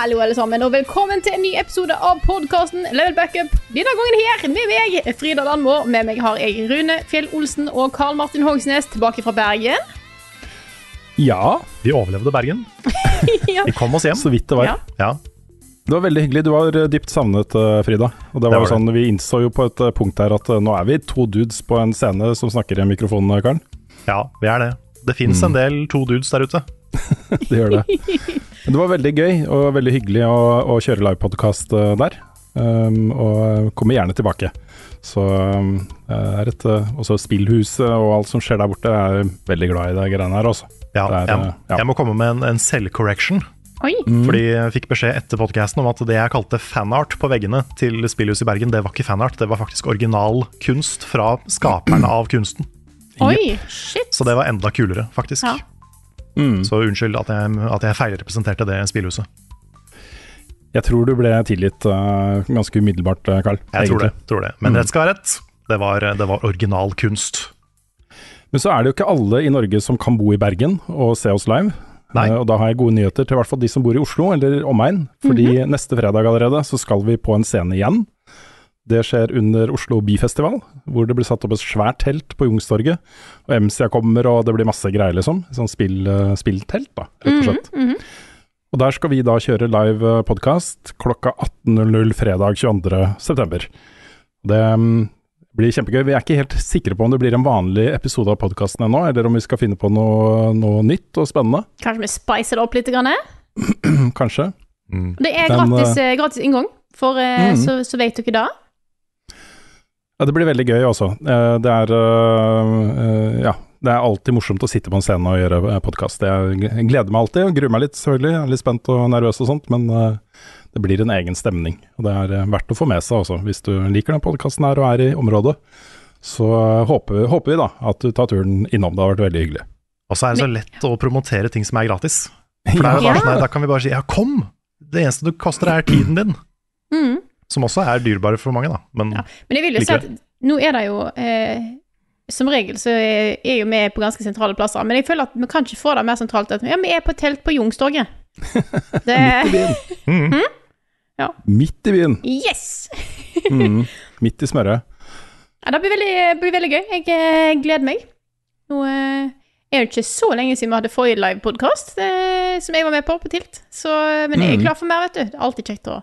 Hallo alle sammen, og velkommen til en ny episode av podkasten Level Backup. Denne gangen her med meg, Frida Landmo. Med meg har jeg Rune Fjell Olsen og Karl Martin Hogsnes tilbake fra Bergen. Ja, Vi overlevde Bergen. Ja. Vi kom oss hjem. så vidt det var. Ja. Ja. Det var veldig hyggelig. Du var dypt savnet, eh, Frida. Og det var Det jo var sånn, Vi innså jo på et eh, punkt her at eh, nå er vi to dudes på en scene som snakker i en mikrofon, eh, Karen. ja, vi er det. Det fins en del to dudes der ute. Det gjør det. Men det var veldig gøy og veldig hyggelig å, å kjøre livepodkast uh, der. Um, og kommer gjerne tilbake. Så um, er et, uh, også spillhuset og alt som skjer der borte, jeg er veldig glad i de greiene her, også. Ja, er, jeg, eh, ja. jeg må komme med en, en selvcorrection. Oi. Mm. Fordi jeg fikk beskjed etter podcasten om at det jeg kalte fanart på veggene til Spillhuset i Bergen, det var ikke fanart, det var faktisk original kunst fra skaperne av kunsten. Oi, shit. Så det var enda kulere, faktisk. Ja. Mm. Så unnskyld at jeg, at jeg feilrepresenterte det spillhuset. Jeg tror du ble tilgitt uh, ganske umiddelbart, Carl. Jeg tror det. tror det. Men Mm. rett skal være rett. Det var, det var original kunst. Men så er det jo ikke alle i Norge som kan bo i Bergen og se oss live. Nei. Eh, og da har jeg gode nyheter til i hvert fall de som bor i Oslo eller omegn. Fordi neste fredag allerede så skal vi på en scene igjen. Det skjer under Oslo Byfestival, hvor det blir satt opp et svært telt på Jungstorget. Og MCA kommer, og det blir masse greier, liksom. Sånn spill, eh, spilltelt, da, rett og slett. Og der skal vi da kjøre live podkast klokka 18.00 fredag 22.9. Det mm, blir kjempegøy. Vi er ikke helt sikre på om det blir en vanlig episode av podkasten ennå, eller om vi skal finne på noe, noe nytt og spennende. Kanskje vi spicer det opp litt? Grann? Kanskje. Det er gratis, Den, gratis inngang, for eh, Mhm. så, så vet dere det. Ja, det blir veldig gøy også. Eh, Det er øh, øh, Ja. Det er alltid morsomt å sitte på en scene og gjøre podkast. Jeg gleder meg alltid, og gruer meg litt selvfølgelig. Jeg er litt spent og nervøs og sånt, men det blir en egen stemning. Og det er verdt å få med seg også. Hvis du liker den podkasten her og er i området, så håper, vi- håper vi da at du tar turen innom. Det har vært veldig hyggelig. Og så er det så lett å promotere ting som er gratis. For det er jo bare sånn Da kan vi bare si ja, kom! Det eneste du koster, er tiden din. Mhm. Som også er dyrebare for mange, da. Men Ja. Men jeg vil jo si at nå er det jo eh, Som regel så er er jo vi på ganske sentrale plasser, men jeg føler at vi kan ikke få det mer sentralt. At, ja, vi er på et telt på Youngstorget. Det mm, Midt i byen! Yes! Mm, midt i smøret. Ja, det blir veldig, blir veldig gøy. Jeg eh, gleder meg. Nå eh, er det ikke så lenge siden vi hadde forrige livepodkast, eh, som jeg var med på, på Tilt. Så, men jeg er klar for mer, vet du. Det er alltid kjekt å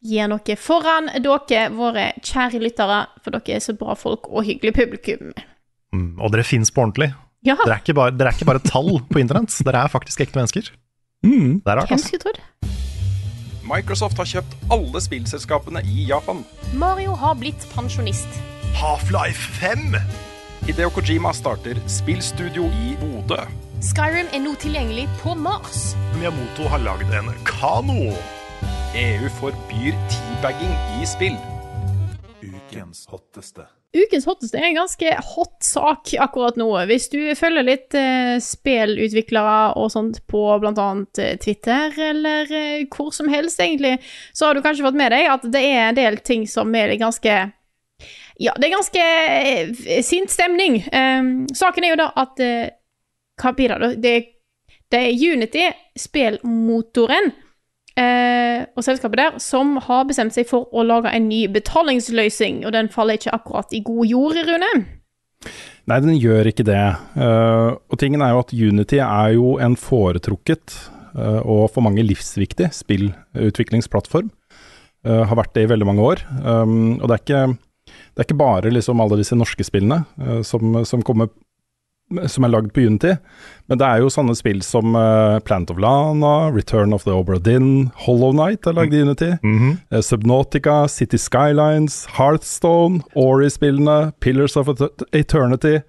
gjøre noe foran dere, våre kjære lyttere, for dere er så bra folk og hyggelig publikum. mm, og dere fins på ordentlig. Ja, Dere er, ikke bare, dere er ikke bare tall på internett, dere er faktisk ekte mennesker. Mm. Det er rart, altså. Microsoft har kjøpt alle spillselskapene i Japan. Mario har blitt pensjonist. Half-Life 5! Hideo Kojima starter spillstudio i Bodø. Skyrim er nå tilgjengelig på Mars. Miyamoto har lagd en kano. EU forbyr teabagging i spill. Ukens hotteste. Ukens hotteste er en ganske hot sak akkurat nå. Hvis du følger litt eh, spillutviklere og sånt på bl.a. Twitter, eller eh, hvor som helst, egentlig, så har du kanskje fått med deg at det er en del ting som er ganske Ja, det er ganske eh, sint stemning. Eh, saken er jo da at eh, Hva blir det, da? Det, det er Unity, spillmotoren, eh, og selskapet der, som har bestemt seg for å lage en ny betalingsløsning, og den faller ikke akkurat i god jord, Rune. Nei, den gjør ikke det. Uh, og tingen er jo at Unity er jo en foretrukket uh, og for mange livsviktig spillutviklingsplattform. Uh, har vært det i veldig mange år. Um, og det er ikke, det er ikke bare liksom alle disse norske spillene uh, som, som kommer som er lagd på Unity. Men det er jo sånne spill som uh, Plant of Lana, Return of the Obra Dinn, Hollow Night er lagd i Unity. Mm -hmm. uh, Subnautica, City Skylines, Hearthstone, Ori-spillene, Pillars of Eternity,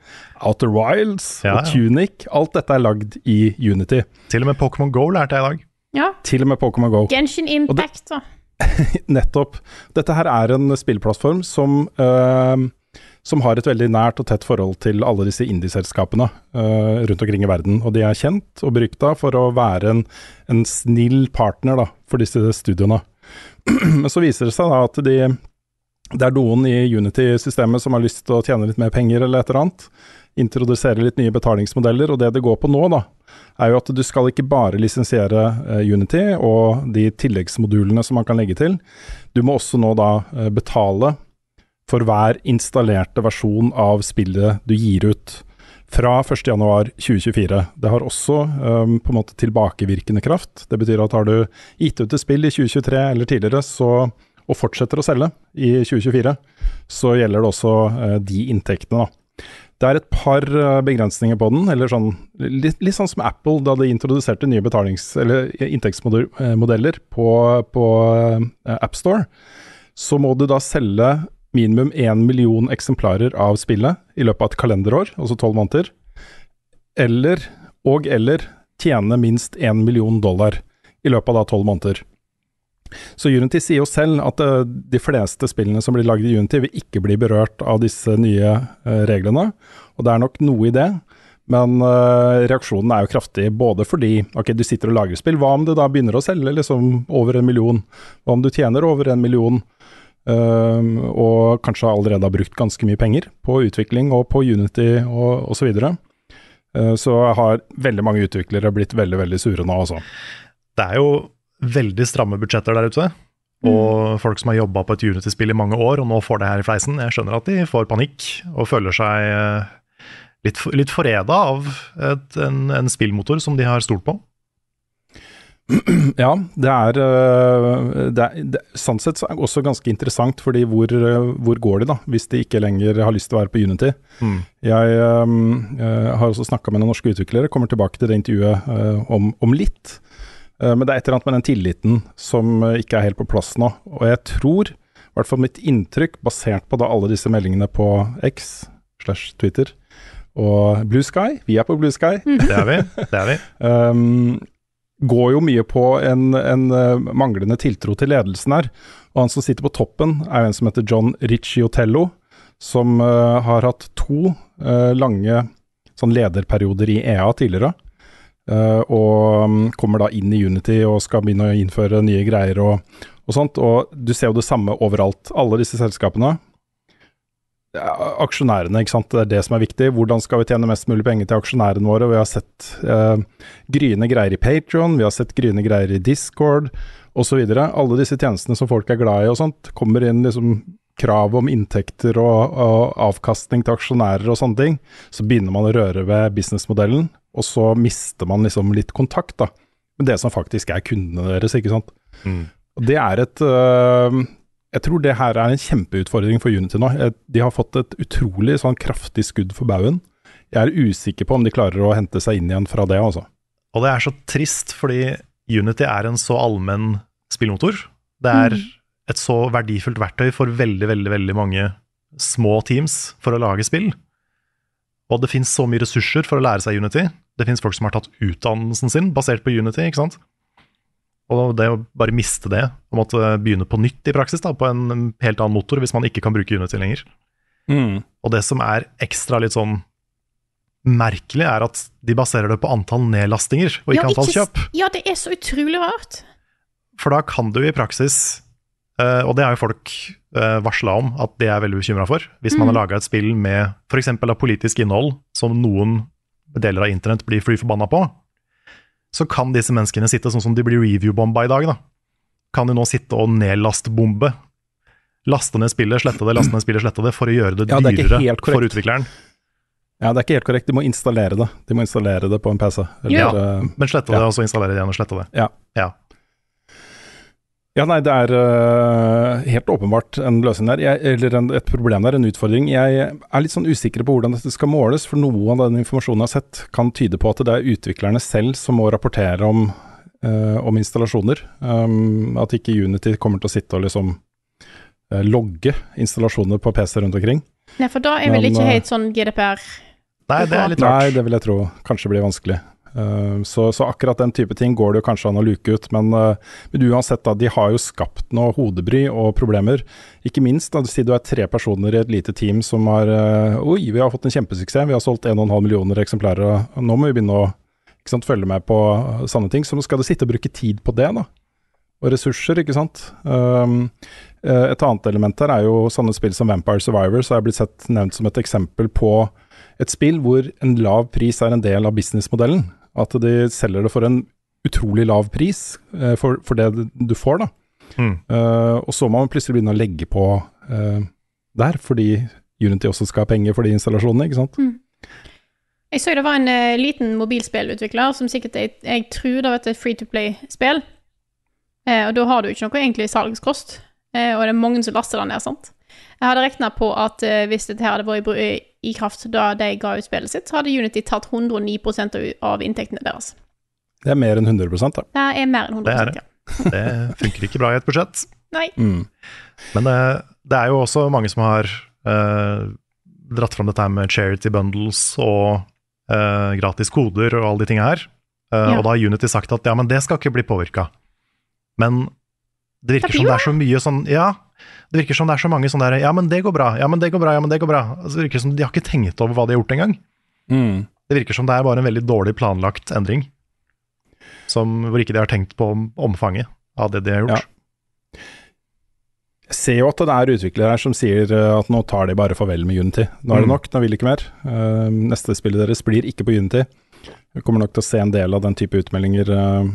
Outer Wilds Ja, og. Tunic. Alt dette er lagd i Unity. Til og med Pokémon Go lærte jeg i dag. Ja. Til og med Pokémon Go. Genshin Impact, da. Nettopp. Dette her er en spillplattform som, eh, som har et veldig nært og tett forhold til alle disse indieselskapene uh, rundt omkring i verden. Og de er kjent og berykta for å være en, en snill partner da, for disse studioene. Men så viser det seg da at de, det er noen i Unity-systemet som har lyst til å tjene litt mer penger eller et eller annet. Introdusere litt nye betalingsmodeller, og det det går på nå, da, er jo at du skal ikke bare lisensiere uh, Unity og de tilleggsmodulene som man kan legge til. Du må også nå da uh, betale for hver installerte versjon av spillet du gir ut fra 1.1.2024. Det har også um, på en måte tilbakevirkende kraft. Det betyr at har du gitt ut et spill i 2023 eller tidligere, så, og fortsetter å selge i 2024, så gjelder det også uh, de inntektene, da. Det er et par eh, begrensninger på den, eller sånn, litt, litt sånn som Apple da de introduserte nye betalings- eller inntektsmodeller på, på eh, AppStore. Så må du da selge minimum én million eksemplarer av spillet i løpet av et kalenderår, altså tolv måneder. Eller, og eller tjene minst én million dollar i løpet av da tolv måneder. Så Unity sier jo selv at eh, de fleste spillene som blir lagd i Unity, vil ikke bli berørt av disse nye eh, reglene. Og det er nok noe i det, men eh, reaksjonen er jo kraftig. Både fordi ok, du sitter og lager spill, hva om du da begynner å selge liksom over en million? Hva om du tjener over en million? Eh, og kanskje allerede har brukt ganske mye penger på utvikling og på Unity og osv. Så, videre. Eh, så har veldig mange utviklere blitt veldig veldig sure nå, altså. Det er jo veldig stramme budsjetter der ute. Og folk som har jobba på et Unity-spill i mange år, og nå får det her i fleisen. Jeg skjønner at de får panikk og føler seg eh, litt, litt forræda av et, en, en spillmotor som de har stolt på. Ja, det er, øh, det er det, Sånn sett så er det også ganske interessant, fordi hvor, øh, hvor går de da, hvis de ikke lenger har lyst til å være på Unity? Mm. Jeg øhm, øh, har også snakka med noen norske utviklere, kommer tilbake til det intervjuet om, om litt. Eh, men det er et eller annet med den tilliten som ikke er helt på plass nå. Og jeg tror, i hvert fall mitt inntrykk, basert på da alle disse meldingene på X slash Twitter og Blue Sky, vi er på Blue Sky, Det er vi. Det er vi. um, går jo mye på en, en uh, manglende tiltro til ledelsen her. Og han som sitter på toppen, er jo en som heter John Ricciotello, som uh, har hatt to uh, lange sånn lederperioder i EA tidligere. Uh, og um, kommer da inn i Unity og skal begynne å innføre nye greier og, og sånt. Og du ser jo det samme overalt. Alle disse selskapene aksjonærene, ikke sant. Det er det som er viktig. Hvordan skal vi tjene mest mulig penger til aksjonærene våre? Vi har sett eh, gryende greier i Patron, vi har sett gryende greier i Discord osv. Alle disse tjenestene som folk er glad i og sånt, kommer inn liksom krav om inntekter og, og avkastning til aksjonærer og sånne ting. Så begynner man å røre ved businessmodellen, og så mister man liksom litt kontakt da, med det som faktisk er kundene deres, ikke sant. Mm. Det er et øh, Jeg tror det her er en kjempeutfordring for Unity nå. De har fått et utrolig sånn kraftig skudd for baugen. Jeg er usikker på om de klarer å hente seg inn igjen fra det, altså. Og det er så trist, fordi Unity er en så allmenn spillmotor. Det er et så verdifullt verktøy for veldig, veldig, veldig mange små teams for å lage spill. Og det fins så mye ressurser for å lære seg Unity. Det fins folk som har tatt utdannelsen sin basert på Unity, ikke sant. Og det å bare miste det, og måtte begynne på nytt i praksis, da, på en helt annen motor, hvis man ikke kan bruke Unity lenger. Og det som er ekstra litt sånn merkelig, er at de baserer det på antall nedlastinger, og ikke Ja, antall ikke kjøp. Ja, det er så utrolig rart. For da kan du i praksis, eh, og det har jo folk uh, varsla om at de er veldig bekymra for, hvis man Mm. har laga et spill med f.eks. av politisk innhold som noen deler av internett blir fly forbanna på, så kan disse menneskene sitte sånn som de blir review-bomba i dag, da. Kan de nå sitte og nedlastbombe. Laste ned spillet, slette det, laste ned spillet, slette det, for å gjøre det Ja, det er dyrere helt for utvikleren. Ja, det er ikke helt korrekt. De må installere det. De må installere det på en PC. Eller, Ja, øh, men slette det, ja. og så installere det igjen og slette det. Ja. ja. Ja, nei, det er uh, helt åpenbart en løsning der, jeg, eller en, et problem der, en utfordring. Jeg er litt sånn usikker på hvordan dette skal måles, for noe av den informasjonen jeg har sett kan tyde på at det er utviklerne selv som må rapportere om, uh, om installasjoner. Um, at ikke Unity kommer til å sitte og liksom uh, logge installasjoner på PC rundt omkring. Nei, for da er vel ikke helt sånn GDPR Nei, det er litt rart. Nei, det vil jeg tro kanskje blir vanskelig. Uh, så, så akkurat den type ting går det jo kanskje an å luke ut, men, uh, men uansett, da, de har jo skapt noe hodebry og problemer. Ikke minst da, si du er tre personer i et lite team som har uh, Oi, vi har fått en kjempesuksess, vi har solgt 1,5 millioner eksemplarer, nå må vi begynne å sant, følge med på sanne ting. Så skal du sitte og bruke tid på det, da. Og ressurser, ikke sant. Um, et annet element her er jo sånne spill som Vampire Survivors, er blitt sett nevnt som et eksempel på et spill hvor en lav pris er en del av businessmodellen. At de selger det for en utrolig lav pris eh, for, for det du får, da. Mm. Eh, og så må man plutselig begynne å legge på eh, der, fordi Unity også skal ha penger for de installasjonene, ikke sant. Jeg så det var en uh, liten mobilspillutvikler som sikkert jeg, jeg tror det var et free to play-spill. Eh, og da har du ikke noe egentlig salgskost, eh, og det er mange som laster det ned, sant. Jeg hadde regna på at uh, hvis dette her hadde vært i, i kraft da de ga ut spillet sitt, så hadde Unity tatt 109 av, av inntektene deres. Det er mer enn 100 da. Det er mer enn 100 Det er det. ja. Det funker ikke bra i et budsjett. Nei. Mm. Men det, det er jo også mange som har uh, dratt fram dette med charity bundles og eh, gratis koder og alle de tinga her. Eh, Ja. Og da har Unity sagt at ja, men det skal ikke bli påvirka. Men det virker Det som det er så mye sånn Ja, det virker som det er så mange sånne der Ja, men det går bra. Ja, men det går bra. Ja, men det går bra. Altså, det virker som De har ikke tenkt over hva de har gjort engang. Mm. Det virker som det er bare en veldig dårlig planlagt endring. Som, hvor ikke de har tenkt på omfanget av det de har gjort. Jeg ser jo at det er utviklere her som sier eh, at nå tar de bare farvel med Unity. Nå er det Mm. nok, nå vil de ikke mer. Eh, neste spillet deres blir ikke på Unity. Vi kommer nok til å se en del av den type utmeldinger eh,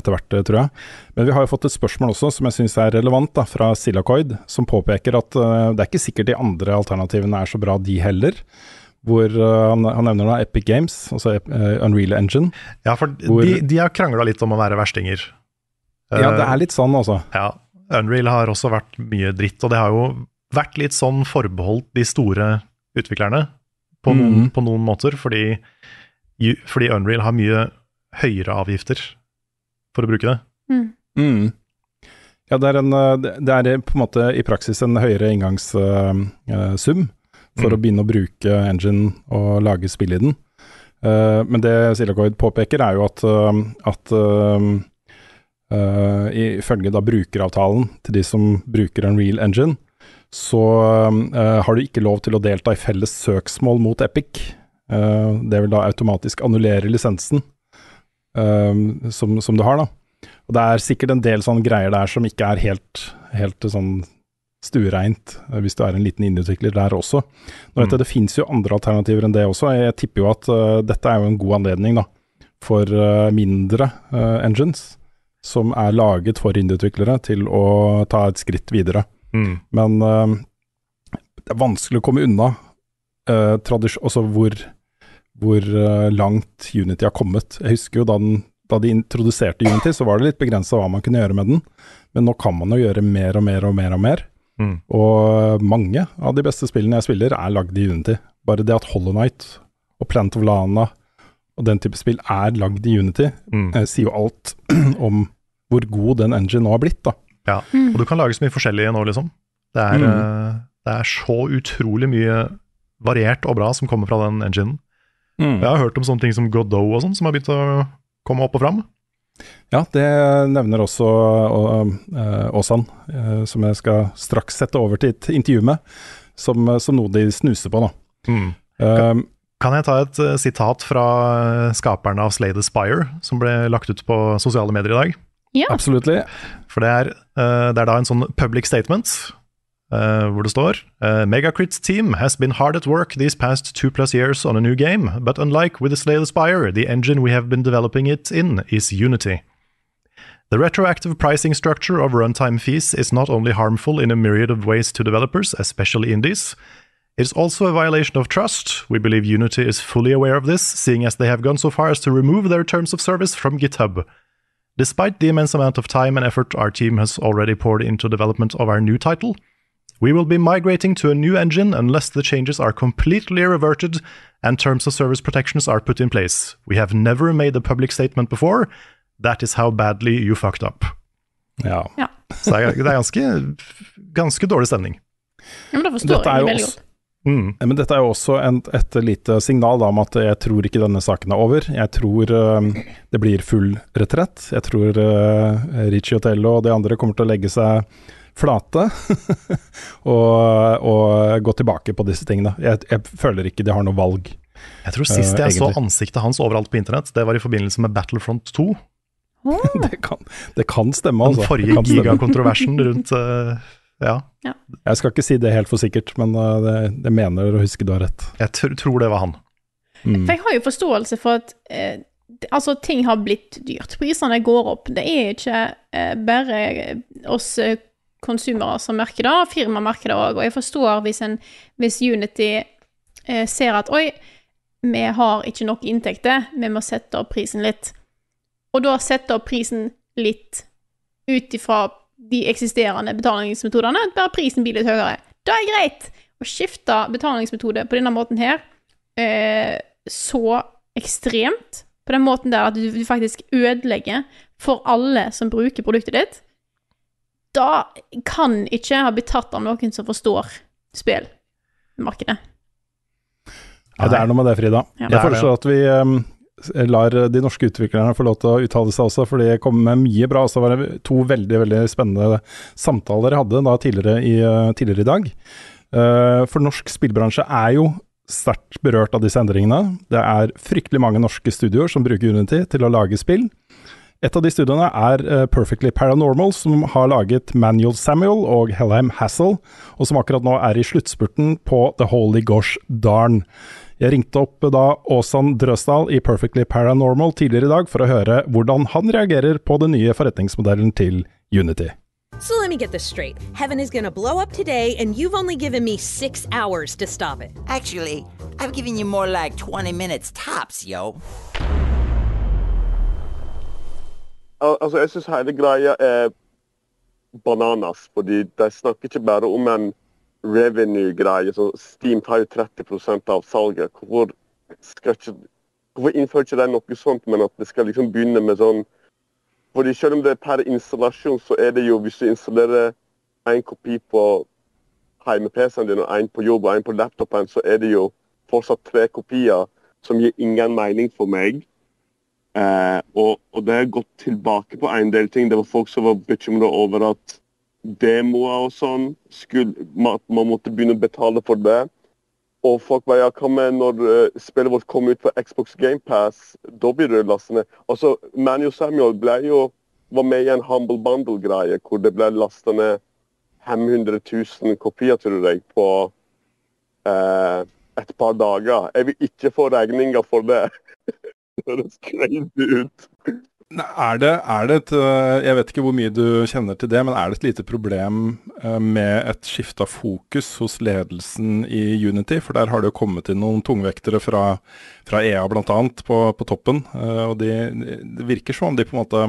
etter hvert, eh, tror jeg. Men vi har jo fått et spørsmål også som jeg syns er relevant, da, fra Silacoid, som påpeker at eh, det er ikke sikkert de andre alternativene er så bra, de heller. Hvor han, han nevner da Epic Games, altså Unreal Engine. Ja, for Hvor- de, de har krangla litt om å være verstinger. Ja, det er litt sånn, altså. Ja, Unreal har også vært mye dritt, og det har jo vært litt sånn forbeholdt de store utviklerne på, noen, Mhm. på noen måter, fordi, fordi Unreal har mye høyere avgifter for å bruke det. Mm. Mm. Ja, det er, en, eh, det er på en måte i praksis en høyere inngangssum for Mm. å begynne å bruke engine og lage spill i den. Eh, men det Silacoid påpeker, er jo at, eh, at eh, eh, ifølge da brukeravtalen til de som bruker en real engine, så eh, har du ikke lov til å delta i felles søksmål mot Epic. Eh, det vil da automatisk annullere lisensen eh, som, som du har, da. Og det er sikkert en del sånne greier der som ikke er helt, helt sånn stuereint, eh, hvis du er en liten innutvikler der også. Nå vet Mm. jeg Det finnes jo andre alternativer enn det også. Jeg tipper jo at uh, dette er jo en god anledning da, for uh, mindre uh, engines som er laget for indieutviklere, til å ta et skritt videre. Mm. Men det er vanskelig å komme unna uh, også hvor, hvor uh, langt Unity har kommet. Jeg husker jo da, den, da de introduserte Unity, så var det litt begrensa hva man kunne gjøre med den. Men nå kan man jo gjøre mer og mer og mer og mer. Mm. Og mange av de beste spillene jeg spiller, er lagd i Unity. Bare det at Hollow Knight og Plant of Lana og den type spill er lagd i Unity, Mm. eh, sier jo alt om hvor god den engine nå har blitt, da. Ja, og du kan lage så mye forskjellig nå, liksom. Det er, Mm. eh, det er så utrolig mye variert og bra som kommer fra den enginen. Jeg har hørt om sånne ting som Godot og sånn, som har begynt å komme opp og fram. Ja, det nevner også Åsan, Åsan, uh, som jeg skal straks sette over til et intervju med, som, som noe de snuser på, nå. Mm. Eh, Kan jeg ta et uh, sitat fra skaperne skaperen av Slay the Spire, som ble lagt ut på sosiale medier i dag? Ja. absolutt. For det er, uh, det er da en sånn public statement eh, hvor det står eh, Megacrit's team has been hard at work these past two plus years on a new game, but unlike with the Slay the Spire, the engine we have been developing it in is Unity. The retroactive pricing structure of runtime fees is not only harmful in a myriad of ways to developers, especially indies, it is also a violation of trust. We believe Unity is fully aware of this, seeing as they have gone so far as to remove their terms of service from GitHub. Despite the immense amount of time and effort our team has already poured into development of our new title, we will be migrating to a new engine unless the changes are completely reverted and terms of service protections are put in place. We have never made a public statement before. That is how badly you fucked up. Ja. Ja. Så det er, det er ganske, ganske dårlig stemning. Ja, men da forstår Dette jeg det veldig godt. Mm. Men dette er jo også en, et lite signal da, om at jeg tror ikke denne saken er over. Jeg tror uh, det blir full retrett. Jeg tror uh, Ricci Otello og de andre kommer til å legge seg flate og, og gå tilbake på disse tingene. Jeg, jeg føler ikke de har noe valg. Jeg tror sist jeg jeg så ansiktet hans overalt på internett, det var i forbindelse med Battlefront 2. Det kan, det kan stemme, Den altså. forrige kan stemme. gigakontroversen rundt uh, Ja, Jeg skal ikke si det helt for sikkert, men uh, det, det mener å huske du har rett. jeg tr tror det var han. Mm. For jeg har jo forståelse for at eh, altså, ting har blitt dyrt. Prisene går opp. Det er ikke eh, bare oss eh, konsumere som merker det, firma merker det òg. Og jeg forstår hvis, en, hvis Unity eh, ser at oi, vi har ikke nok inntekter, vi må sette opp prisen litt. Og da sette opp prisen litt ut ifra de eksisterende betalingsmetodene, bare prisen blir litt høyere. Da er det greit! Å skifte betalingsmetode på denne måten her, eh, så ekstremt, på den måten der at du faktisk ødelegger for alle som bruker produktet ditt, da kan ikke ha blitt tatt av noen som forstår spillmarkedet. Ja, det er noe med det, Frida. Ja. Jeg Det foreslår at vi um, lar de norske utviklerne få lov til å uttale seg også, for de kom med mye bra. Det var to veldig veldig spennende samtaler jeg hadde da tidligere i, uh, tidligere i dag. Uh, for norsk spillbransje er jo sterkt berørt av disse endringene. Det er fryktelig mange norske studioer som bruker Unity til å lage spill. Et av de studioene er uh, Perfectly Paranormal, som har laget Manuel Samuel og Helheim Hassel, og som akkurat nå er i sluttspurten på The Holy Gosh Darn. Jeg ringte opp da Åsan Drøsdal i Perfectly Paranormal tidligere i dag for å høre hvordan han reagerer på den nye forretningsmodellen til Unity. So let me get this straight. Heaven is gonna blow up today, and you've only given me six hours to stop it. Actually, I've given you more like 20 minutes tops, yo. Al altså, jeg syns hele greia er bananas, fordi de snakker ikke bare om en revenue-greie. så Steam tar jo 30% av salget. Hvorfor, ikke, hvorfor innfører ikke de noe sånt, men at det skal liksom begynne med sånn fordi Selv om det er per installasjon, så er det jo hvis du installerer én kopi på hjemme-PC-en din og én på jobb og én på laptopen, så er det jo fortsatt tre kopier som gir ingen mening for meg. Eh, og, og det har gått tilbake på en del ting. Det var folk som var bekymra over at demoer og sånn skulle, At Man måtte begynne å betale for det. Og folk bare ja, hva med når uh, spillet vårt kommer ut på Xbox GamePass? Da blir det lastende. Altså, Manu Samuel ble jo, var med i en Humble Bundle-greie hvor det ble lasta ned 500 000 kopier, tror jeg, på eh, et par dager. Jeg vil ikke få regninga for det. høres crazy ut. Er det, er det et øh, Jeg vet ikke hvor mye du kjenner til det, men er det et lite problem øh, med et skifte av fokus hos ledelsen i Unity? For der har det jo kommet inn noen tungvektere fra, fra EA bl.a. På, på toppen. øh, Og de, det virker som om de på en måte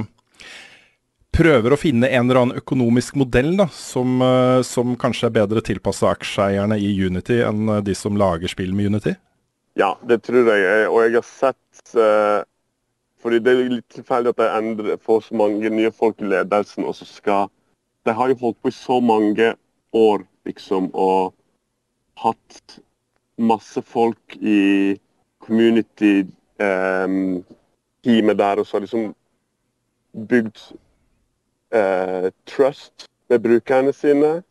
prøver å finne en eller annen økonomisk modell da, som, som kanskje er bedre tilpassa aksjeeierne i Unity enn de som lager spill med Unity? Ja, det tror jeg. Og jeg har sett eh, fordi Det er litt tilfeldig at de endrer, får så mange nye folk i ledelsen. og så skal, De har jo holdt på i så mange år liksom, og hatt masse folk i community-teamet der. Og så har liksom bygd uh, trust med brukerne sine.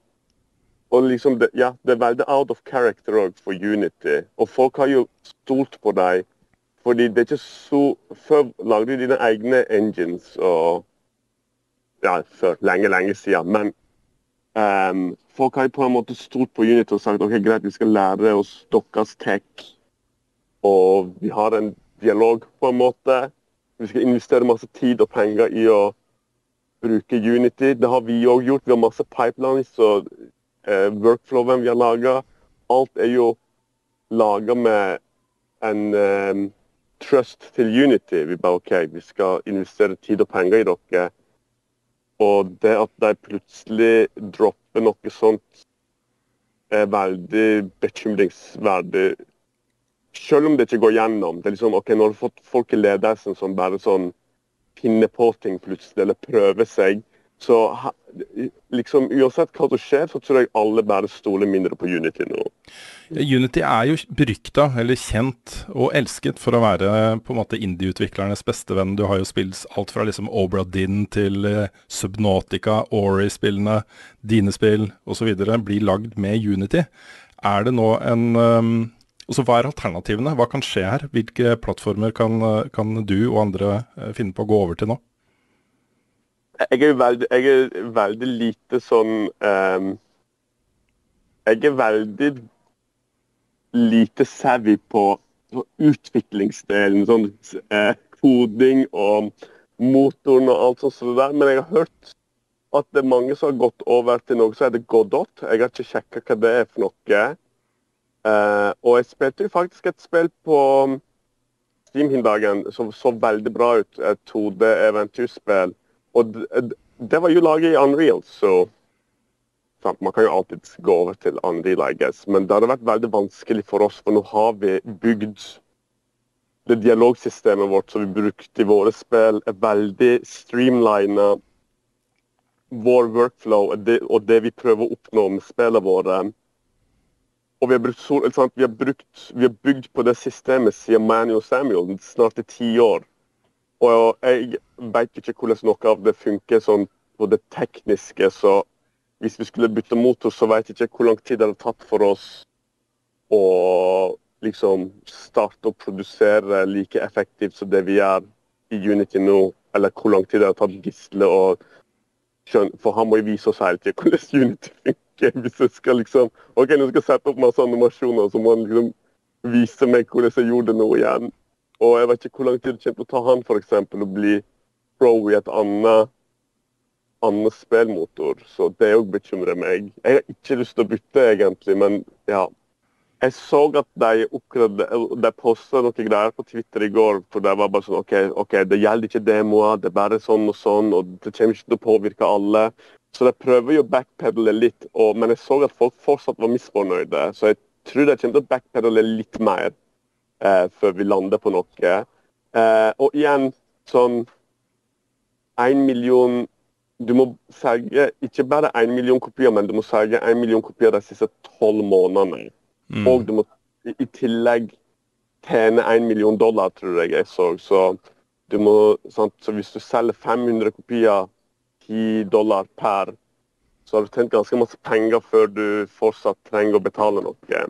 Og liksom, det, ja, det er veldig out of character òg for Unity. Og folk har jo stolt på dem. Fordi det er ikke så Før lagde de dine egne engines og Ja, for Lenge, lenge siden. Men um, folk har på en måte stolt på Unity og sagt ok, greit, vi skal lære oss deres tech. Og vi har en dialog, på en måte. Vi skal investere masse tid og penger i å bruke Unity. Det har vi òg gjort. Vi har masse pipelines og eh, workflowen vi har laga. Alt er jo laga med en eh, trust til Unity. Vi bare OK, vi skal investere tid og penger i dere. Og det at de plutselig dropper noe sånt, er veldig bekymringsverdig. Selv om det ikke går gjennom. Det er liksom, ok, Når du har fått folk i ledelsen som bare sånn finner på ting plutselig, eller prøver seg, så liksom uansett hva som skjer, så tror jeg alle bare stoler mindre på Unity nå. Unity er jo berykta, eller kjent og elsket for å være på en måte indie-utviklernes bestevenn. Du har jo spilt alt fra liksom Obra Dinn til eh, Subnautica, Ori-spillene, dine spill osv. blir lagd med Unity. Er det nå en um, også Hva er alternativene? Hva kan skje her? Hvilke plattformer kan, eh, kan du og andre eh, finne på å gå over til nå? Jeg er veldig, jeg er veldig lite sånn um, Jeg er veldig lite savvy på på utviklingsdelen, sånn eh, koding og motoren og alt sånt der. Men jeg har hørt at det er mange som har gått over til noe som heter Godot. Jeg har ikke sjekka hva det er for noe. Eh, og jeg spilte jo faktisk et spill på Steam-hindagen som så veldig bra ut. Et 2D-eventyrspill. Og det, var jo laget i Unreal, så sant, Man kan jo alltid gå over til Unreal, I guess. Men det hadde vært veldig vanskelig for oss, for nå har vi bygd det dialogsystemet vårt som vi brukte i våre spill, er veldig streamlina. Vår workflow og det, og det vi prøver å oppnå med spillene våre. Og vi har, brukt, vi, har brukt, vi har bygd på det systemet siden Manuel Samuel, snart i ti år. Og jeg vet ikke hvordan noe av det funker sånn på det tekniske, så hvis vi skulle bytte motor, så vet jeg ikke hvor lang tid det hadde tatt for oss å liksom starte å produsere like effektivt som det vi gjør i Unity nå, eller hvor lang tid det har tatt Gisle å skjønne For han må jo vise oss hele tiden hvordan Unity funker. Hvis jeg skal liksom OK, nå skal jeg sette opp masse animasjoner, så må han liksom vise meg hvordan jeg gjorde det nå igjen. Og jeg vet ikke hvor lang tid det kommer til å ta han for eksempel, å bli pro i et annet annet spillmotor. Så det òg bekymrer meg. Jeg har ikke lyst til å bytte, egentlig, men ja. Jeg så at de De posta noen greier på Twitter i går for det var bare sånn OK, ok, det gjelder ikke demoer, det er bare sånn og sånn, og det kommer ikke til å påvirke alle. Så de prøver jo å backpedale litt, og, men jeg så at folk fortsatt var misfornøyde. Så jeg tror de kommer til å backpedale litt mer eh, før vi lander på noe. Eh, og igjen, sånn én million Du må selge ikke bare én million kopier, men du må selge én million kopier de siste tolv månedene. Mm. Og du må i tillegg tjene én million dollar, tror jeg jeg så. Så, du må, sant? så hvis du selger 500 kopier, 10 dollar per, så har du tjent ganske masse penger før du fortsatt trenger å betale noe.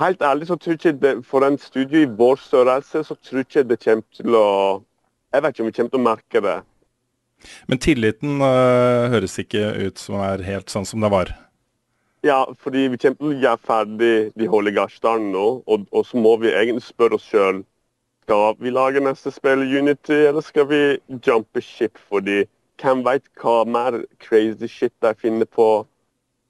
Helt ærlig så tror jeg ikke For en studio i vår størrelse så tror jeg ikke det kommer til å Jeg vet ikke om vi kommer til å merke det. Men tilliten øh, høres ikke ut som er helt sånn som det var. Ja, fordi vi kommer til å gjøre ferdig de Garsdalen nå, og, og så må vi egentlig spørre oss sjøl skal vi lage neste spill i Unity, eller skal vi jumpe ship? Fordi hvem veit hva mer crazy shit de finner på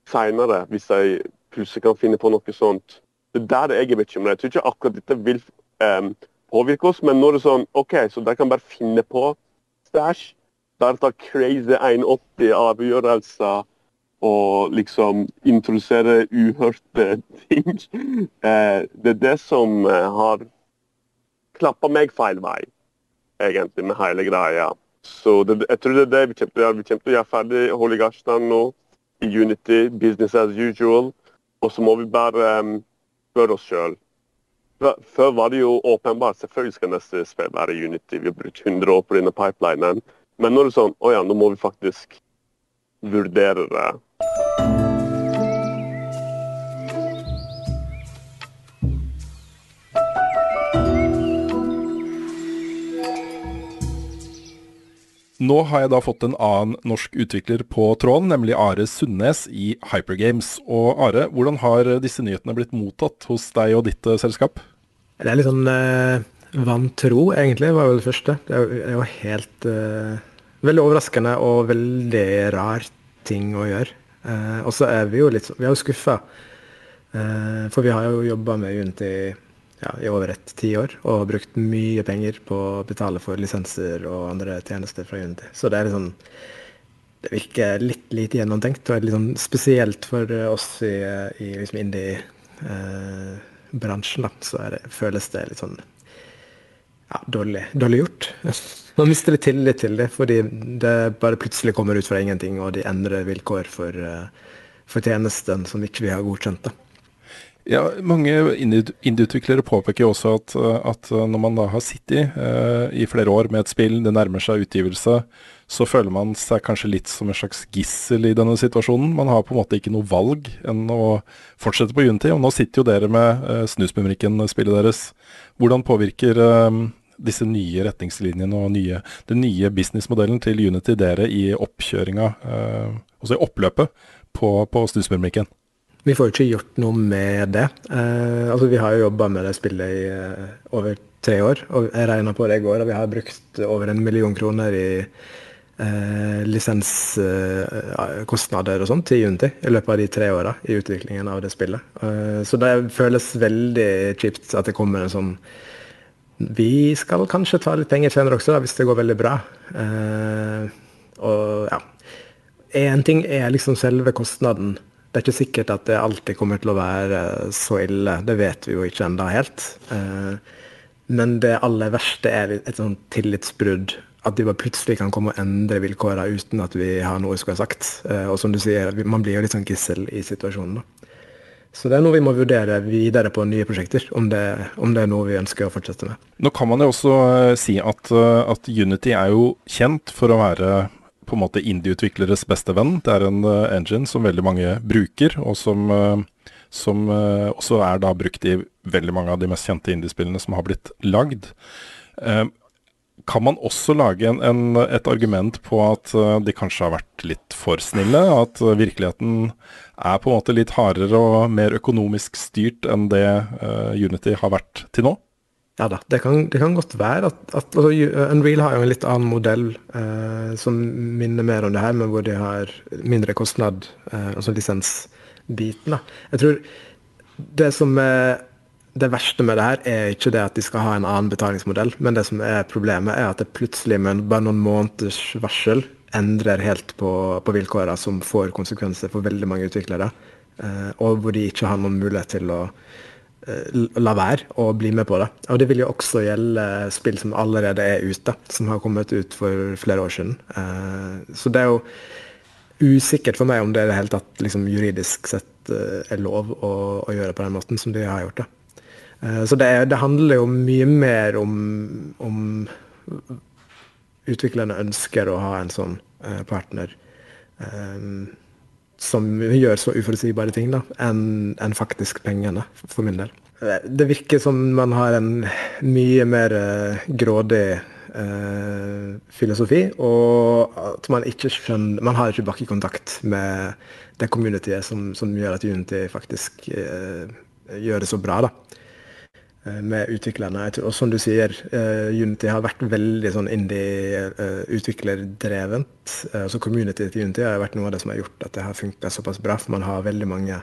seinere, hvis de plutselig kan finne på noe sånt. Det er der jeg er bekymra. Jeg tror ikke akkurat dette vil um, påvirke oss, men nå er det sånn OK, så de kan bare finne på stæsj. Der tar crazy 180 avgjørelser og liksom introdusere uhørte ting. Eh, det er det som eh, har klappa meg feil vei, egentlig, med hele greia. Så det, jeg tror det er det vi kommer til å gjøre. Vi kommer til å gjøre ferdig Holy Gashtan nå i Unity, business as usual. Og så må vi bare um, spørre oss sjøl. Før var det jo åpenbart, selvfølgelig skal neste spill være Unity. Vi har brukt 100 år på denne pipelinen. Men nå er det sånn, å ja, nå må vi faktisk vurdere det. Nå har jeg da fått en annen norsk utvikler på tråden, nemlig Are Sundnes i Hypergames. Og Are, hvordan har disse nyhetene blitt mottatt hos deg og ditt eh, selskap? Det er litt sånn eh, vantro, egentlig, var vel det første. Det er jo, jo helt eh, Veldig overraskende og veldig rar ting å gjøre. Eh, og så er vi jo litt Vi er jo skuffa. Eh, for vi har jo jobba med Unity ja, i over et tiår, og har brukt mye penger på å betale for lisenser og andre tjenester fra Unity. Så det er sånn det virker litt lite gjennomtenkt, og sånn spesielt for oss i, i liksom indie-bransjen. eh, så det, føles det litt sånn ja, dårlig, dårlig gjort. Man mister litt tillit til det, fordi det bare plutselig kommer ut fra ingenting, og de endrer vilkår for, for tjenesten som ikke vi har godkjent. da. Ja, Mange indie- indieutviklere påpeker også at, at når man da har sittet uh, i flere år med et spill, det nærmer seg utgivelse, så føler man seg kanskje litt som en slags gissel i denne situasjonen. Man har på en måte ikke noe valg enn å fortsette på Unity. Og nå sitter jo dere med uh, Snusmumrikken-spillet deres. Hvordan påvirker uh, disse nye retningslinjene og nye, den nye businessmodellen til Unity dere i oppkjøringa, uh, altså i oppløpet på, på Snusmumrikken? Vi får jo ikke gjort noe med det. Eh, altså Vi har jo jobba med det spillet i eh, over tre år, og jeg regna på det i går, og vi har brukt over en million kroner i eh, lisenskostnader og sånt til Unity i løpet av de tre åra i utviklingen av det spillet. Eh, så det føles veldig kjipt at det kommer en sånn Vi skal kanskje ta litt penger senere også, hvis det går veldig bra. Eh, og ja. Én ting er liksom selve kostnaden. Det er ikke sikkert at det alltid kommer til å være så ille. Det vet vi jo ikke enda helt. Eh, men det aller verste er et sånt tillitsbrudd. At de bare plutselig kan komme og endre vilkårene uten at vi har noe vi skulle ha sagt. Eh, og som du sier, man blir jo litt sånn gissel i situasjonen. Så det er noe vi må vurdere videre på nye prosjekter, om det, om det er noe vi ønsker å fortsette med. Nå kan man jo også eh, si at, at Unity er jo kjent for å være på en måte indie-utvikleres beste venn. Det er en eh, engine som veldig mange bruker, og som, eh, som eh, også er da brukt i veldig mange av de mest kjente indiespillene som har blitt lagd. Kan man også lage en, en, et argument på at de kanskje har vært litt for snille? At virkeligheten er på en måte litt hardere og mer økonomisk styrt enn det Unity har vært til nå? Ja da, det kan, det kan godt være at, at altså, Unreal har jo en litt annen modell eh, som minner mer om det her, men hvor de har mindre kostnad, eh, altså lisensbiten. Jeg tror det som er det verste med det her er ikke det at de skal ha en annen betalingsmodell, men det som er problemet, er at det plutselig med bare noen måneders varsel endrer helt på, på vilkårene som får konsekvenser for veldig mange utviklere. Eh, og hvor de ikke har noen mulighet til å eh, la være å bli med på det. Og det vil jo også gjelde spill som allerede er ute, som har kommet ut for flere år siden. Eh, så det er jo usikkert for meg om det i det hele tatt liksom, juridisk sett eh, er lov å, å gjøre på den måten som de har gjort det. Eh, Så det, er, det, handler jo mye mer om, om utviklerne ønsker å ha en sånn eh, partner um, som gjør så uforutsigbare ting da, enn en faktisk pengene, for min del. Det virker som man har en mye mer uh, grådig uh, filosofi, og at man ikke skjønner Man har ikke bakkekontakt med det communityet som, som gjør at Unity faktisk uh, gjør det så bra. da med utviklerne. Og som du sier, uh, Unity har vært veldig sånn indie-utviklerdrevent. Uh, så community til Unity har vært noe av det som har gjort at det har funka såpass bra. For man har veldig mange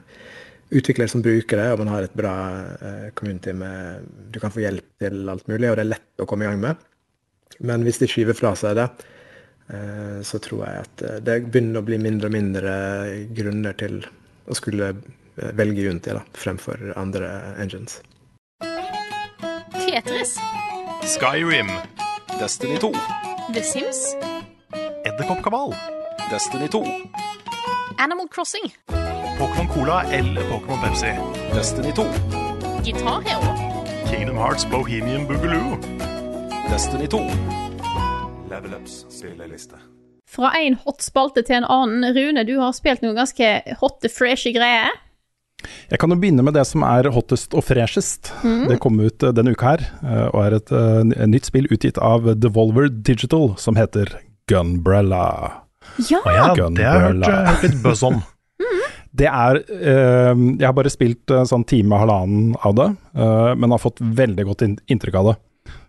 utviklere som bruker det, og man har et bra community med Du kan få hjelp til alt mulig, og det er lett å komme i gang med. Men hvis de skyver fra seg det, så tror jeg at det begynner å bli mindre og mindre grunner til å skulle velge Unity da, fremfor andre engines. Tetris. Skyrim. Destiny 2. The Sims. Edderkoppkabal. Destiny 2. Animal Crossing. Pokémon Cola eller Pokémon Pepsi. Destiny 2. Guitar Hero. Kingdom Hearts Bohemian Boogaloo. Destiny 2. Level Ups spilleliste. Fra en hot spalte til en annen. Rune, du har spilt noen ganske hotte, freshe greier. Jeg kan jo begynne med det som er hottest og freshest. Mm. Det kom ut uh, denne uka her, uh, og er et, uh, et nytt spill utgitt av Devolver Digital som heter Gunbrella. Ja! Å ja, det har jeg hørt, hørt litt buzz om. Det er Jeg har bare spilt uh, sånn time, halvannen av det, men har fått veldig godt in inntrykk av det.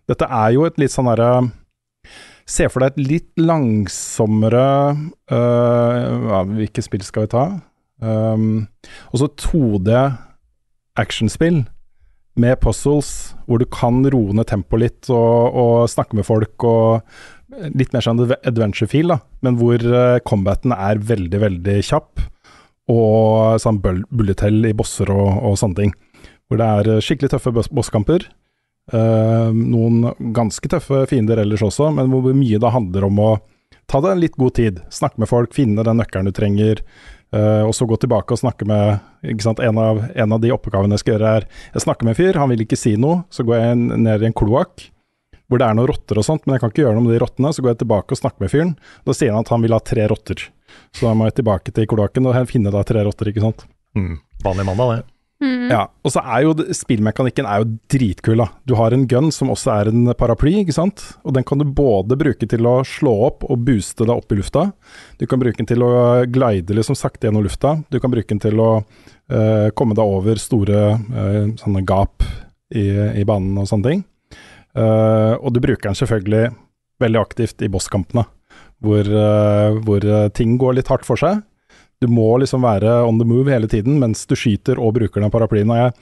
Dette er jo et litt sånn derre Se for deg et litt langsommere ja, Hvilke spill skal vi ta? Um, og så 2D actionspill med puzzles, hvor du kan roe ned tempoet litt og, og snakke med folk og litt mer sånn adventure-feel, da, men hvor uh, combaten er veldig, veldig kjapp, og sånn bullet hell i bosser og, og sånne ting. Hvor det er eh, skikkelig tøffe bosskamper. Uh, noen ganske tøffe fiender ellers også, men hvor mye da handler om å ta det en litt god tid. Snakke med folk, finne den nøkkelen du trenger, eh, og så gå tilbake og snakke med sant? En, av, en av de oppgavene jeg skal gjøre, er Jeg snakker med en fyr, han vil ikke si noe, så går jeg ned i en kloakk hvor det er noen rotter og sånt, men jeg kan ikke gjøre noe med de rottene. Så går jeg tilbake og snakker med fyren. Da sier han at han vil ha tre rotter. Så da må jeg tilbake til kloakken og finne da tre rotter, ikke sant. Mm. Vanlig mandag, det. Ja, og så er jo spillmekanikken er jo dritkul, da. Du har en gun som også er en paraply, ikke sant. Og den kan du både bruke til å slå opp og booste deg opp i lufta. Du kan bruke den til å glide liksom sakte gjennom lufta. Du kan bruke den til å uh, komme deg over store uh, sånne gap i, i banen og sånne ting. Uh, og du bruker den selvfølgelig veldig aktivt i bosskampene, hvor, hvor ting går litt hardt for seg. Du må liksom være on the move hele tiden mens du skyter og bruker den paraplyen. Og jeg,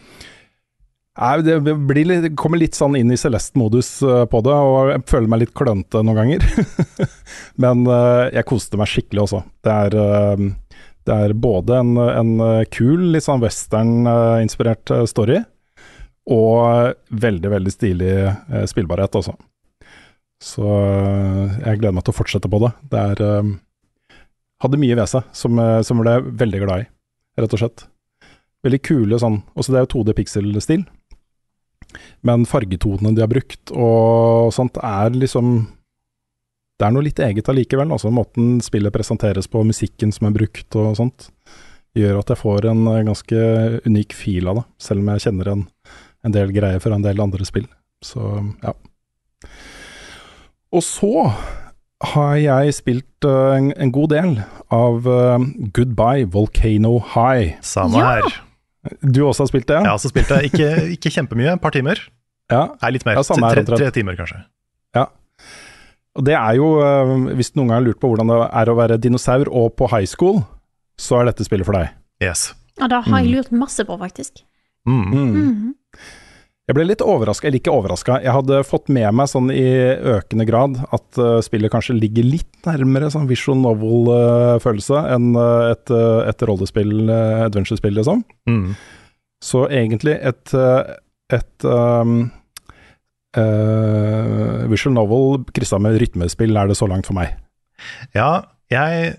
det litt, kommer litt sånn inn i Celeste-modus eh, på det, og jeg føler meg litt klønete noen ganger. Men eh, jeg koste meg skikkelig også. Det er, eh, det er både en, en kul, litt sånn western-inspirert story, og veldig, veldig stilig spillbarhet også. Så jeg gleder meg til å fortsette på det. Det er Hadde mye ved seg som, eh, som ble veldig glad i, rett og slett. Veldig kule sånn Også det er jo 2D pixel-stil, men fargetonene de har brukt og sånt er liksom Det er noe litt eget allikevel. Altså måten spillet presenteres på, musikken som er brukt og sånt, gjør at jeg får en eh, ganske unik fil av det, selv om jeg kjenner en, en del greier fra en del andre spill. Så ja. Og så har jeg spilt uh, en, en god del av uh, Goodbye Volcano High. Samme Ja. her. Du også har spilt det? Jeg har også spilt det. Ikke, ikke kjempemye, et par timer. Ja. Nei, litt mer. Ja, samme her tre, tre timer, kanskje. Ja. Og det er jo, uh, hvis noen gang har lurt på hvordan det er å være dinosaur og på high school, så er dette spillet for deg. Yes. Ja, det har jeg lurt masse på, faktisk. Mm. Mhm. Jeg ble litt overraska, eller ikke overraska, jeg hadde fått med meg sånn i økende grad at uh, spillet kanskje ligger litt nærmere sånn visual novel-følelse enn uh, et, eh, et rollespill, uh, adventure-spill, liksom. Mm. Så egentlig et, eh, et um, eh, visual novel kryssa med rytmespill er det så langt for meg. Ja, jeg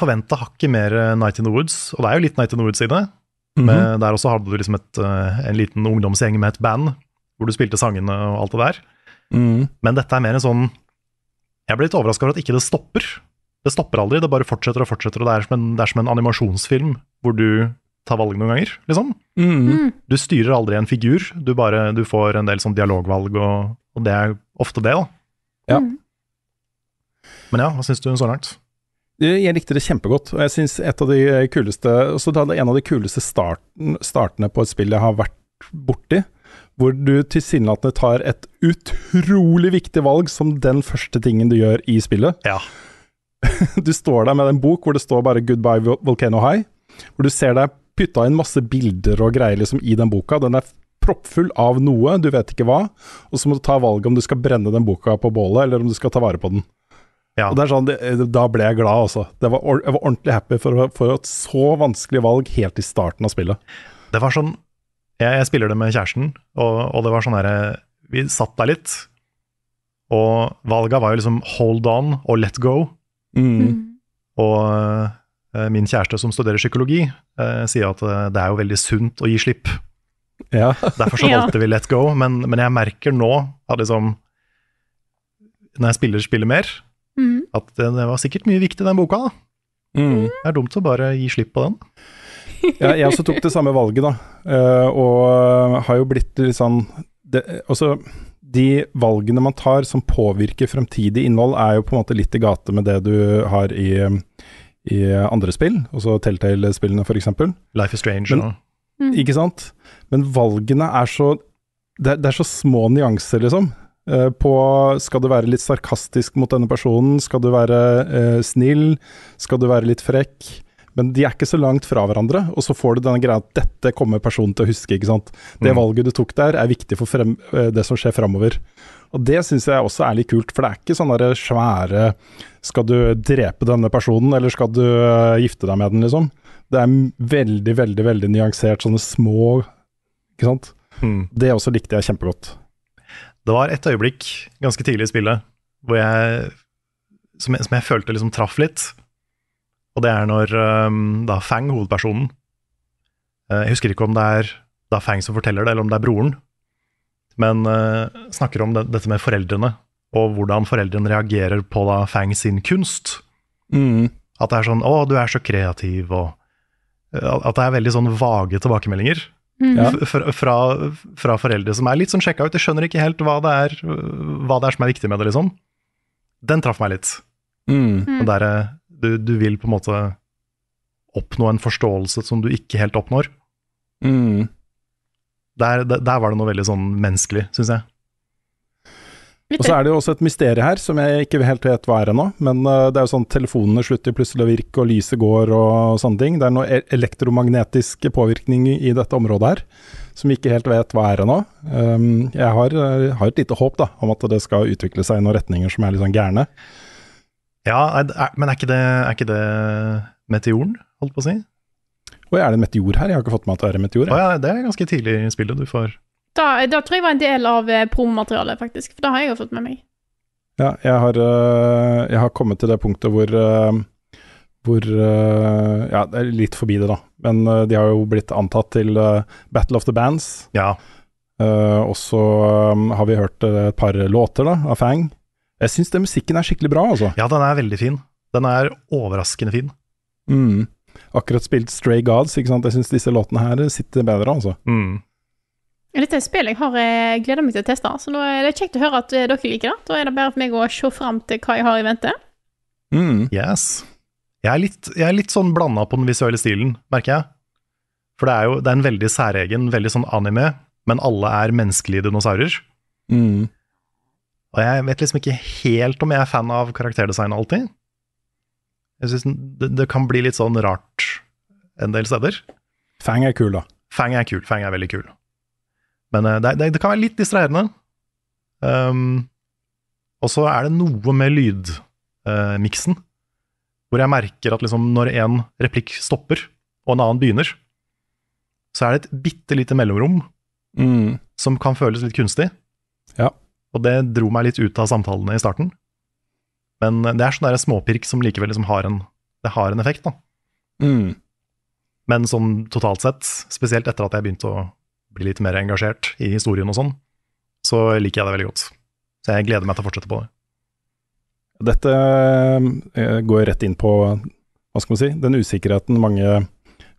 forventa hakket mer eh, Night in the Woods, og det er jo litt Night in the Woods i det. Mhm. Men der også hadde du liksom et, eh, en liten ungdomsgjeng med et band, hvor du spilte sangene og alt det der. Mm. Men dette er mer en sånn Jeg ble litt overraska over at ikke det stopper. Det stopper aldri, det bare fortsetter og fortsetter, og det er som en, det er som en animasjonsfilm hvor du tar valg noen ganger, liksom. Mm. Du styrer aldri en figur, du bare du får en del sånn dialogvalg, og, og det er ofte det, da. Ja. Men ja, hva syns du så langt? Jeg likte det kjempegodt, og jeg syns et av de kuleste også da det er en av de kuleste starten, startene på et spill jeg har vært borti, hvor du tilsynelatende tar et utrolig viktig valg som den første tingen du gjør i spillet. Ja. Du står der med en bok hvor det står bare 'Goodbye Volcano High', hvor du ser deg putta inn masse bilder og greier liksom i den boka. Den er proppfull av noe, du vet ikke hva, og så må du ta valget om du skal brenne den boka på bålet, eller om du skal ta vare på den. Ja. Og det er sånn, det, Da ble jeg glad, altså. Det var, jeg var ordentlig happy for, for et så vanskelig valg helt i starten av spillet. Det var sånn Jeg, jeg spiller det med kjæresten, og, og det var sånn herre Vi satt der litt, og valga var jo liksom hold on og let go. Og eh, min kjæreste som studerer psykologi, eh, sier at eh, det er jo veldig sunt å gi slipp. Ja. Derfor så Ja. valgte vi let go, men, men jeg merker nå at liksom Når jeg spiller spiller mer, Mhm. at det, det var sikkert mye viktig den boka. da. Mm. Det er dumt å bare gi slipp på den. Ja, jeg også tok det samme valget, da. Eh, og har jo blitt litt sånn det, Altså, de valgene man tar som påvirker fremtidig innhold, er jo på en måte litt i gate med det du har i, i andre spill, altså Telltale-spillene f.eks. Life is strange. Men- og, Ikke sant? Men valgene er så Det, er- det er så små nyanser, liksom. Eh, på Skal du være litt sarkastisk mot denne personen? Skal du være eh, snill? Skal du være litt frekk? Men de er ikke så langt fra hverandre, og så får du denne greia at dette kommer personen til å huske. ikke sant? Det Mm. valget du tok der, er viktig for frem, eh, det som skjer framover. Og det syns jeg også er litt kult, for det er ikke sånne der svære Skal du drepe denne personen, eller skal du gifte deg med den, liksom? Det er veldig, veldig veldig nyansert, sånne små Ikke sant? Mm. Det også likte jeg kjempegodt. Det var et øyeblikk ganske tidlig i spillet hvor jeg, som, jeg, som jeg følte liksom traff litt. Og det er når um, da Fang, hovedpersonen eh, Jeg husker ikke om det er da Fang som forteller det, eller om det er broren. Men uh, snakker om det, dette med foreldrene, og hvordan foreldrene reagerer på da Fang sin kunst. Mm. At det er sånn 'Å, du er så kreativ', og eh, At det er veldig sånn vage tilbakemeldinger. Mm. Ja. Fra, fra, fra foreldre som er litt sånn sjekka ut, Jeg skjønner ikke helt hva det er Hva det er som er viktig med det, liksom. Den traff meg litt. Mm. Der, du, du vil på en måte oppnå en forståelse som du ikke helt oppnår. Mm. Der, der, der var det noe veldig sånn menneskelig, syns jeg. Og så er det jo også et mysterium her, som jeg ikke helt vet hva er ennå. Men eh, det er jo sånn telefonene slutter plutselig å virke, og lyset går og sånne ting. Det er noe e- elektromagnetisk påvirkning i dette området her, som vi ikke helt vet hva er ennå. Um, jeg har, eh, har et lite håp da, om at det skal utvikle seg i noen retninger som er litt sånn gærne. Ja, er, er, men er ikke, det, er ikke det meteoren, holdt på å si? Og er det en meteor her? Jeg har ikke fått med at det er en meteor. Å ja, det er ganske tidlig i spillet du får Da, da tror jeg var en del av eh, promomaterialet, faktisk. For det har jeg jo fått med meg. Ja, jeg har, øh, jeg har kommet til det punktet hvor øh, hvor Ja, det er litt forbi det, da. Men de har jo blitt antatt til Battle of the Bands. Ja. Og så har vi hørt et par låter da, av Fang. Jeg syns den musikken er skikkelig bra, altså. Ja, den er veldig fin. Den er overraskende fin. Mm. Akkurat spilt Stray Gods, ikke sant. Jeg syns disse låtene her sitter bedre, altså. Mm. Dette er et spill jeg har eh, gleda meg til å teste, så nå er det kjekt å høre at eh, dere liker det. Da er det bare for meg å se fram til hva jeg har i vente. Mm. Yes. Jeg er litt, jeg er litt sånn blanda på den visuelle stilen, merker jeg. For det er jo det er en veldig særegen, veldig sånn anime, men alle er menneskelige dinosaurer. Mm. Og jeg vet liksom ikke helt om jeg er fan av karakterdesign alltid. Jeg synes det, det kan bli litt sånn rart en del steder. Fang er kul, da. Fang er kul, Fang er veldig kul. Men eh, det, det, det kan være litt distraherende. Um, og så er det noe med lydmiksen, hvor jeg merker at liksom når en replikk stopper, og en annen begynner, så er det et bitte lite mellomrom Mm. som kan føles litt kunstig. Ja. Og det dro meg litt ut av samtalene i starten. Men det er sånn der småpirk som likevel liksom har en, det har en effekt, da. Mm. Men sånn totalt sett, spesielt etter at jeg begynte å bli litt mer engasjert i historien og sånn, så liker jeg det veldig godt. Så jeg gleder meg til å fortsette på det. Dette eh, går rett inn på hva skal man si, den usikkerheten mange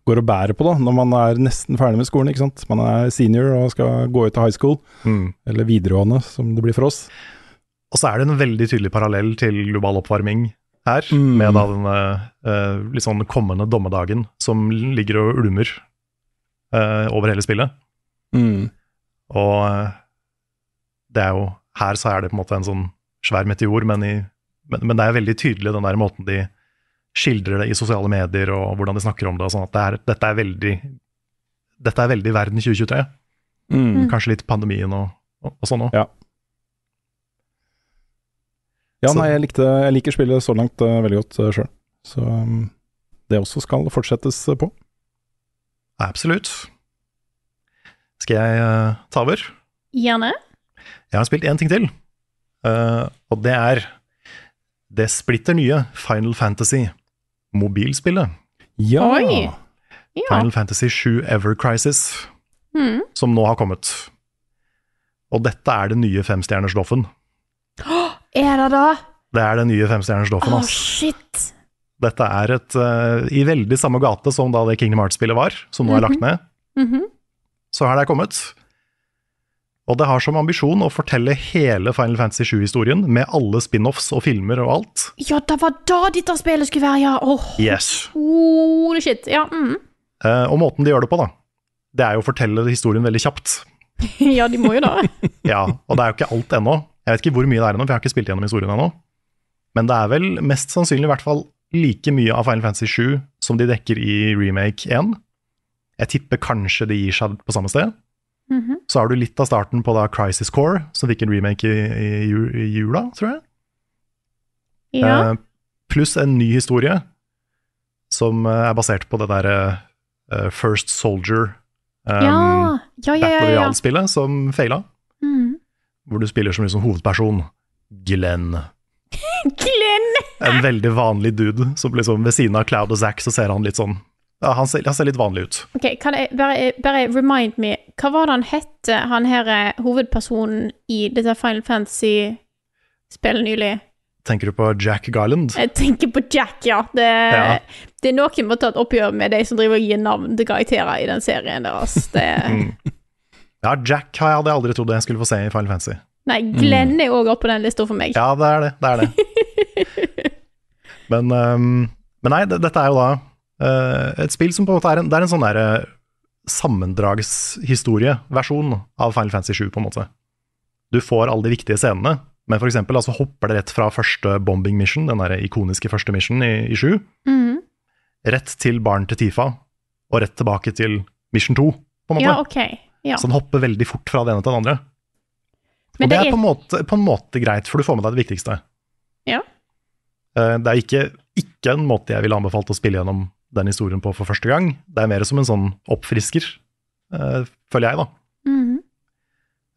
går og bærer på da, når man er nesten ferdig med skolen. ikke sant? Man er senior og skal gå ut av high school, Mm. eller videregående som det blir for oss. Og så er det en veldig tydelig parallell til global oppvarming her, Mm. med da den uh, litt sånn kommende dommedagen som ligger og ulmer uh, over hele spillet. Mm. Og eh, det er jo Her så er det på en måte en sånn svær meteor, men, i, men, men det er veldig tydelig den der måten de skildrer det i sosiale medier, og hvordan de snakker om det, og sånn at det er, dette er veldig Dette er veldig verden 2023. Mm. Kanskje litt pandemien og, og, og sånn òg. Ja. Ja, Så- nei, jeg, likte, jeg liker spillet så langt uh, veldig godt uh, sjøl. Så um, det også skal fortsettes uh, på. Absolutt. Skal jeg uh, ta over? Gjerne. Jeg har spilt én ting til, uh, og det er det splitter nye Final Fantasy mobilspillet. Ja! Oi! Ja. Final Fantasy 7 Ever Crisis, Mm. som nå har kommet. Og dette er det nye femstjerners Doffen. Er det da? Det er det nye femstjerners Doffen, Å, ass. shit. Dette er et uh, i veldig samme gate som da det Kingdom Hearts-spillet var, som nå er lagt ned. Mhm. Så har det kommet. Og det har som ambisjon å fortelle hele Final Fantasy 7-historien, med alle spin-offs og filmer og alt. Ja, det var da dette spillet skulle være, ja. Oh. Yes. holy shit. Ja, mm. Eh, og måten de gjør det på, da, det er jo å fortelle historien veldig kjapt. ja, de må jo da. Ja, og det er jo ikke alt ennå. Jeg vet ikke hvor mye det er ennå, for jeg har ikke spilt gjennom historien ennå. Men det er vel mest sannsynlig i hvert fall like mye av Final Fantasy 7 som de dekker i remake 1. Jeg tipper kanskje det gir seg på samme sted. Mhm. Så har du litt av starten på da Crisis Core, som fikk en remake i, i, i jula, tror jeg. Ja. Eh, pluss en ny historie som eh, er basert på det derre uh, First Soldier um, ja. Ja, ja, Battle. Royale-spillet som feila, Mm. hvor du spiller som liksom hovedperson Glenn. Glenn! En veldig vanlig dude som liksom ved siden av Cloud og Zack, så ser han litt sånn ja, han, ser, han ser litt vanlig ut. Ok, kan jeg bare, bare remind me, hva var det han hette, han her eh, hovedpersonen i dette Final Fantasy-spillet nylig? Tenker du på Jack Garland? Jeg tenker på Jack, ja. Det, Ja. det er noen må ta et oppgjør med de som driver og gir navn til karakterer i den serien deres. Det, Mm. Ja, Jack jeg hadde jeg aldri trodd jeg skulle få se i Final Fantasy. Nei, Glenn er òg oppe på den lista for meg. Ja, det er det. Det er det. men, um, men nei, det, dette er jo da et spill som på en måte er en, det er en sånn der eh, sammendragshistorie-versjon av Final Fantasy 7, på en måte. Du får alle de viktige scenene, men for eksempel altså, hopper det rett fra første bombing mission, den der ikoniske første mission i, i 7, Mhm. rett til barn til Tifa, og rett tilbake til mission 2, på en måte. Ja, okay. Ja. Så den hopper veldig fort fra det ene til det andre. Men og det det er, er- på, en måte, på en måte greit, for du får med deg det viktigste. Ja. Eh, Det er ikke, ikke en måte jeg ville anbefalt å spille gjennom den historien på for første gang. Det er mer som en sånn oppfrisker, uh, føler jeg, da. Mm -hmm.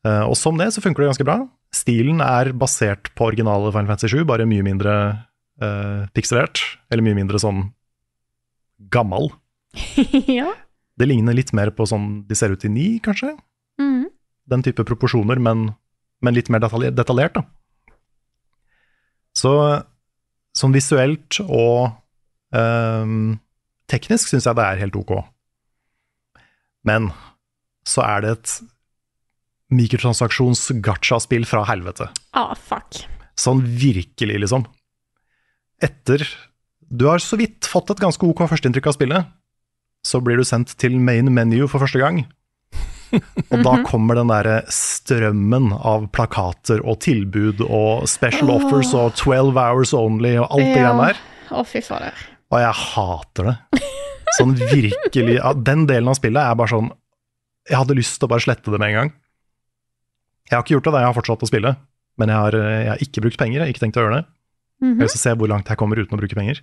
uh, Og som det så funker det ganske bra. Stilen er basert på originale Final Fantasy 7, bare mye mindre uh, pikselert, eller mye mindre sånn gammal. ja. Det ligner litt mer på sånn de ser ut i 9, kanskje? Mhm. den type proporsjoner, men, men litt mer detaljert, detaljert. Da. Så sånn visuelt og ehm, teknisk syns jeg det er helt ok. Men så er det et mikrotransaksjons-gacha-spill fra helvete. Ah, fuck. Sånn virkelig, liksom. Etter Du har så vidt fått et ganske ok førsteinntrykk av spillet, så blir du sendt til main menu for første gang. Og da kommer den derre strømmen av plakater og tilbud og special offers og 12 hours only og alt det Ja. der. Å, fy fader. Og jeg hater det. Sånn virkelig ja, Den delen av spillet er bare sånn Jeg hadde lyst til å bare slette det med en gang. Jeg har ikke gjort det, da, jeg har fortsatt å spille. Men jeg har, jeg har ikke brukt penger. Jeg har ikke tenkt å gjøre det. Mhm. Jeg vil se hvor langt jeg kommer uten å bruke penger.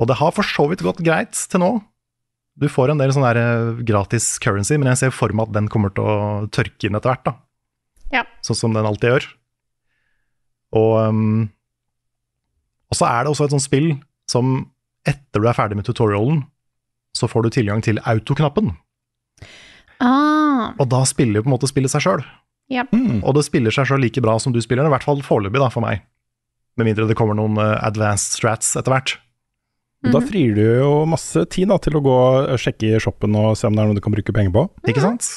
Og det har for så vidt gått greit til nå. Du får en del sånn der eh, gratis currency, men jeg ser for meg at den kommer til å tørke inn etter hvert. da. Ja. Sånn som den alltid gjør. Og, um, og så er det også et sånt spill som etter du er ferdig med tutorialen, så får du tilgang til autoknappen. Ah. Og da spiller jo på en måte spillet seg sjøl. Ja. Og det spiller seg sjøl like bra som du spiller, i hvert fall foreløpig, da, for meg. Med mindre det kommer noen eh, advanced strats etter hvert. Og Da frier du jo masse tid da, til å gå og sjekke i shoppen og se om det er noe du kan bruke penger på. Ikke sant?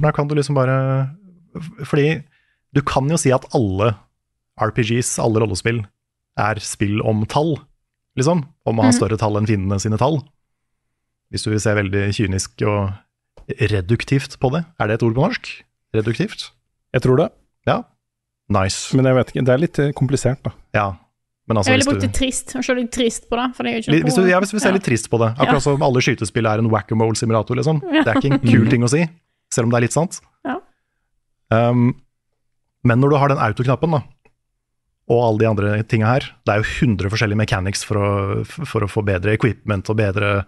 Da kan du liksom bare Fordi du kan jo si at alle RPGs, alle rollespill, er spill om tall, liksom. Om å ha Mhm. større tall enn finnene sine tall. Hvis du vil se veldig kynisk og reduktivt på det. Er det et ord på norsk? Reduktivt? Jeg tror det. Ja. Nice. Men jeg vet ikke, det er litt eh, komplisert, da. Ja. Men altså, jeg ville brukt du- det trist. og Se litt trist på det. For det er jo ikke Litt- Hvis du, noe- ja, hvis vi ser litt trist på det. Akkurat Ja. som alle skytespill er en whack-a-mole-simulator, liksom. Ja. Det er ikke en kul ting å si, selv om det er litt sant. Ja. Um, men når du har den autoknappen, da, og alle de andre tinga her, det er jo 100 forskjellige mechanics for å, for å få bedre equipment og bedre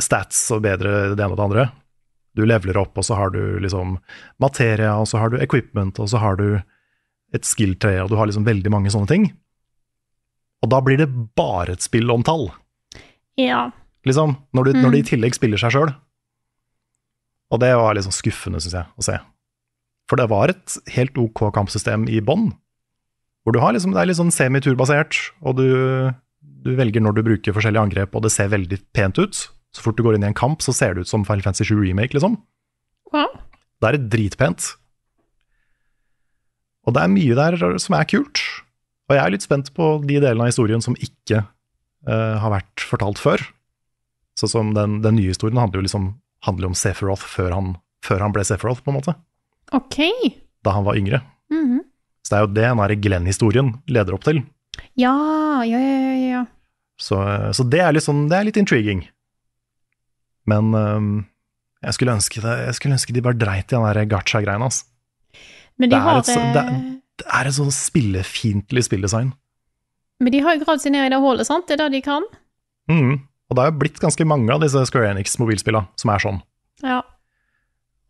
stats og bedre det ene og det andre. Du leveler opp, og så har du liksom materia, og så har du equipment, og så har du et skill-tre, og du har liksom veldig mange sånne ting. Og da blir det bare et spill om tall, Ja. liksom, når, du, Mm. når de i tillegg spiller seg sjøl. Og det var liksom skuffende, syns jeg, å se. For det var et helt ok kampsystem i bånn, hvor du har liksom, det er litt sånn semiturbasert, og du, du velger når du bruker forskjellige angrep, og det ser veldig pent ut. Så fort du går inn i en kamp, så ser det ut som Final Fantasy 7 Remake, liksom. Ja. Det er dritpent. Og det er mye der som er kult. Og jeg er litt spent på de delene av historien som ikke uh, har vært fortalt før. Sånn som den, den nye historien handler jo liksom handler om Sephiroth før han, før han ble Sephiroth, på en måte. Ok. Da han var yngre. Mhm. Så det er jo det den Glenn-historien leder opp til. Ja, ja, ja, ja, Så, så det er litt sånn, det er litt intriguing. Men um, jeg, skulle ønske det, jeg skulle ønske de bare dreit i den der gacha-greia. Men de det, er har et, det, eh, det er et sånn spillefiendtlig spilldesign. Men de har jo gravd seg ned i det hullet, sant? Det er det de kan? mm. Og det har jo blitt ganske mange av disse Square Enix-mobilspillene som er sånn. Ja.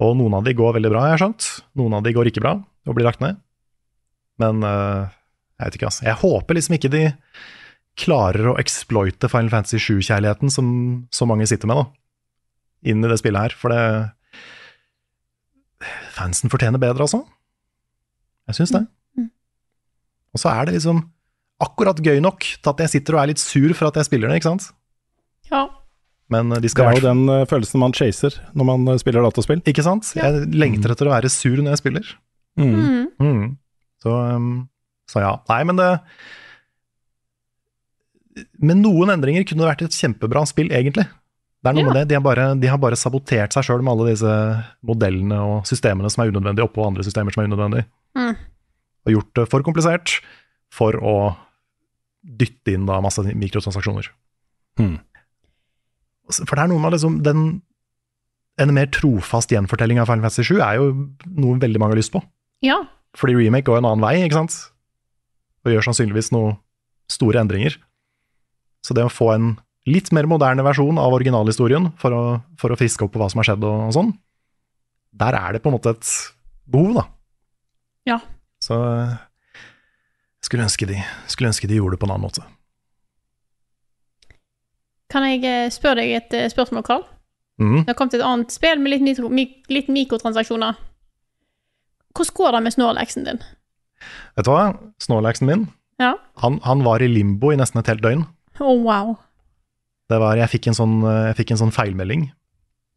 Og noen av de går veldig bra, jeg har skjønt. Noen av de går ikke bra og blir lagt ned. Men uh, jeg vet ikke, altså. Jeg håper liksom ikke de klarer å exploite Final Fantasy 7-kjærligheten som så mange sitter med, da. Inn i det spillet her. For det Fansen fortjener bedre, altså. Jeg syns det. Og så er det liksom akkurat gøy nok til at jeg sitter og er litt sur for at jeg spiller det, ikke sant? Ja. Men de Det er jo den eh, følelsen man chaser når man eh, spiller dataspill. Ikke sant? Jeg lengter etter å være sur når jeg spiller. Mm. Mm. Så, um, så ja. Nei, men det Med noen endringer kunne det vært et kjempebra spill, egentlig. Det er noe med det. De har, bare, de har bare sabotert seg sjøl med alle disse modellene og systemene som er unødvendige, oppå andre systemer som er unødvendige. Mm. Og gjort det for komplisert for å dytte inn da masse mikrotransaksjoner. Mm. For det er noe med liksom den En mer trofast gjenfortelling av Final Fantasy 7 er jo noe veldig mange har lyst på. Ja. Fordi remake går en annen vei, ikke sant? Og gjør sannsynligvis noen store endringer. Så det å få en litt mer moderne versjon av originalhistorien for å, for å friske opp på hva som har skjedd og, og sånn, der er det på en måte et behov, da. Ja. Så jeg skulle ønske de, skulle ønske de gjorde det på en annen måte. Kan jeg eh, spørre deg et eh, spørsmål, Karl? Mm. Det har kommet et annet spill med litt, mikro, mik litt mikrotransaksjoner. Hvordan går det med snåleksen din? Vet du hva? Snåleksen min, Ja. han, han var i limbo i nesten et helt døgn. Å, wow. Det var, jeg fikk en sånn, eh, jeg fikk en sånn feilmelding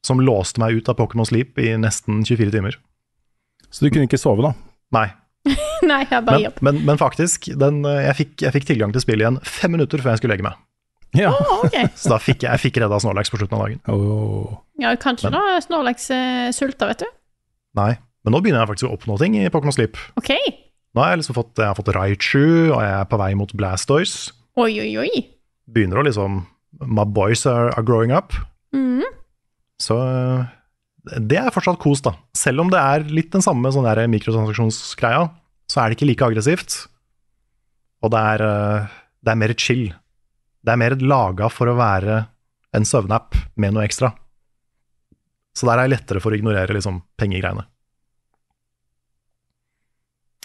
som låste meg ut av Pokémon Sleep i nesten 24 timer. Så du kunne ikke sove, da? Nei. Nei, jeg bare Men, men, men faktisk, den, eh, jeg, fikk, jeg fikk tilgang til spillet igjen fem minutter før jeg skulle legge meg. Ja. Å, ok. Så da fikk jeg, jeg fikk redda Snorlax på slutten av dagen. Ja, kanskje Men- da Snorlax sulta, vet du. Nei, men nå begynner jeg faktisk å oppnå ting i Pokémon Sleep. Ok. Nå har jeg liksom fått, jeg har fått Raichu, og jeg er på vei mot Blastoise. Oi, oi, oi. Begynner å liksom My boys are, are growing up. Mm. Så eh, det er fortsatt kos, da. Selv om det er litt den samme sånn mikrotransaksjonsgreia, så er det ikke like aggressivt. Og det er, eh, det er mer chill. Det er mer laga for å være en søvnapp med noe ekstra. Så der er jeg lettere for å ignorere liksom pengegreiene.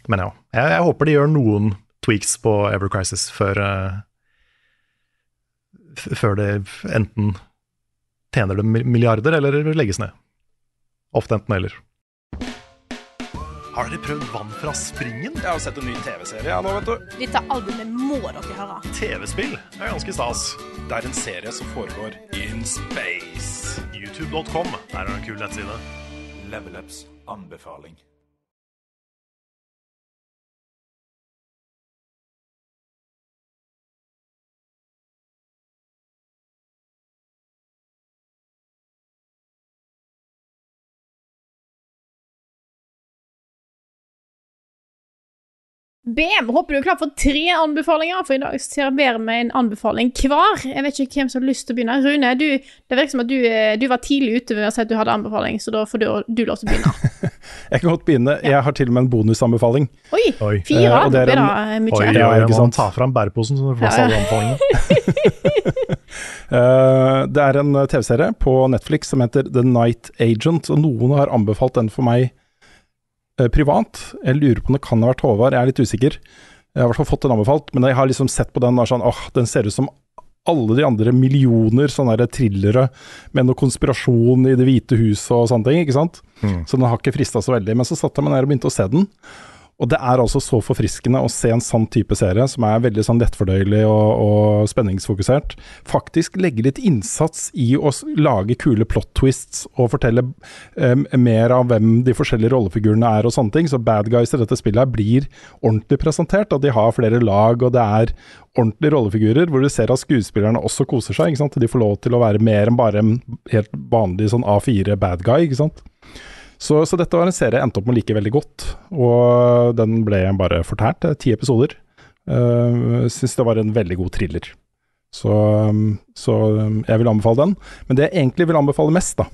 Men ja, jeg, jeg håper de gjør noen tweaks på Ever Crisis før uh, Før det enten tjener det milliarder eller legges ned. Ofte enten eller. Har dere prøvd Vann fra springen? Jeg har sett en ny TV-serie ja, nå, vet du. Dette albumet må dere høre. TV-spill er ganske stas. Det er en serie som foregår in space. YouTube.com, der er det en kul nettside. Level Ups anbefaling. BM, håper du er klar for tre anbefalinger, for i dag serverer vi en anbefaling hver. Jeg vet ikke hvem som har lyst til å begynne. Rune, du, det virker som at du, eh, du var tidlig ute ved å si at du hadde anbefaling, så da får du, du lov til å begynne. Jeg kan godt begynne. Jeg har til og med en bonusanbefaling. Oi, Oi. fire? Eh, det er en- det mye. Oi, Ja, ikke jeg må ta fram bæreposen, så du får plass Ja, alle anbefalingene. uh, det er en TV-serie på Netflix som heter The Night Agent, og noen har anbefalt den for meg eh, privat. Jeg lurer på om det kan ha vært Håvard, jeg er litt usikker. Jeg har i hvert fall fått den anbefalt, men jeg har liksom sett på den og sånn åh, den ser ut som alle de andre millioner sånne der thrillere med noe konspirasjon i Det hvite huset og sånne ting, ikke sant. Mm. Så den har ikke frista så veldig. Men så satt jeg meg ned og begynte å se den. Og det er altså så forfriskende å se en sånn type serie, som er veldig sånn lettfordøyelig og, og spenningsfokusert. Faktisk legge litt innsats i å lage kule plot twists og fortelle um, mer av hvem de forskjellige rollefigurene er og sånne ting. Så bad guys i dette spillet blir ordentlig presentert. At de har flere lag, og det er ordentlige rollefigurer, hvor du ser at skuespillerne også koser seg. De får lov til å være mer enn bare en helt vanlig sånn A4 bad guy, ikke sant. Så, så dette var en serie jeg endte opp med å like veldig godt, og den ble bare fortært. eh, Ti episoder. Uh, Syns det var en veldig god thriller. Så, um, så um, jeg vil anbefale den. Men det jeg egentlig vil anbefale mest, da,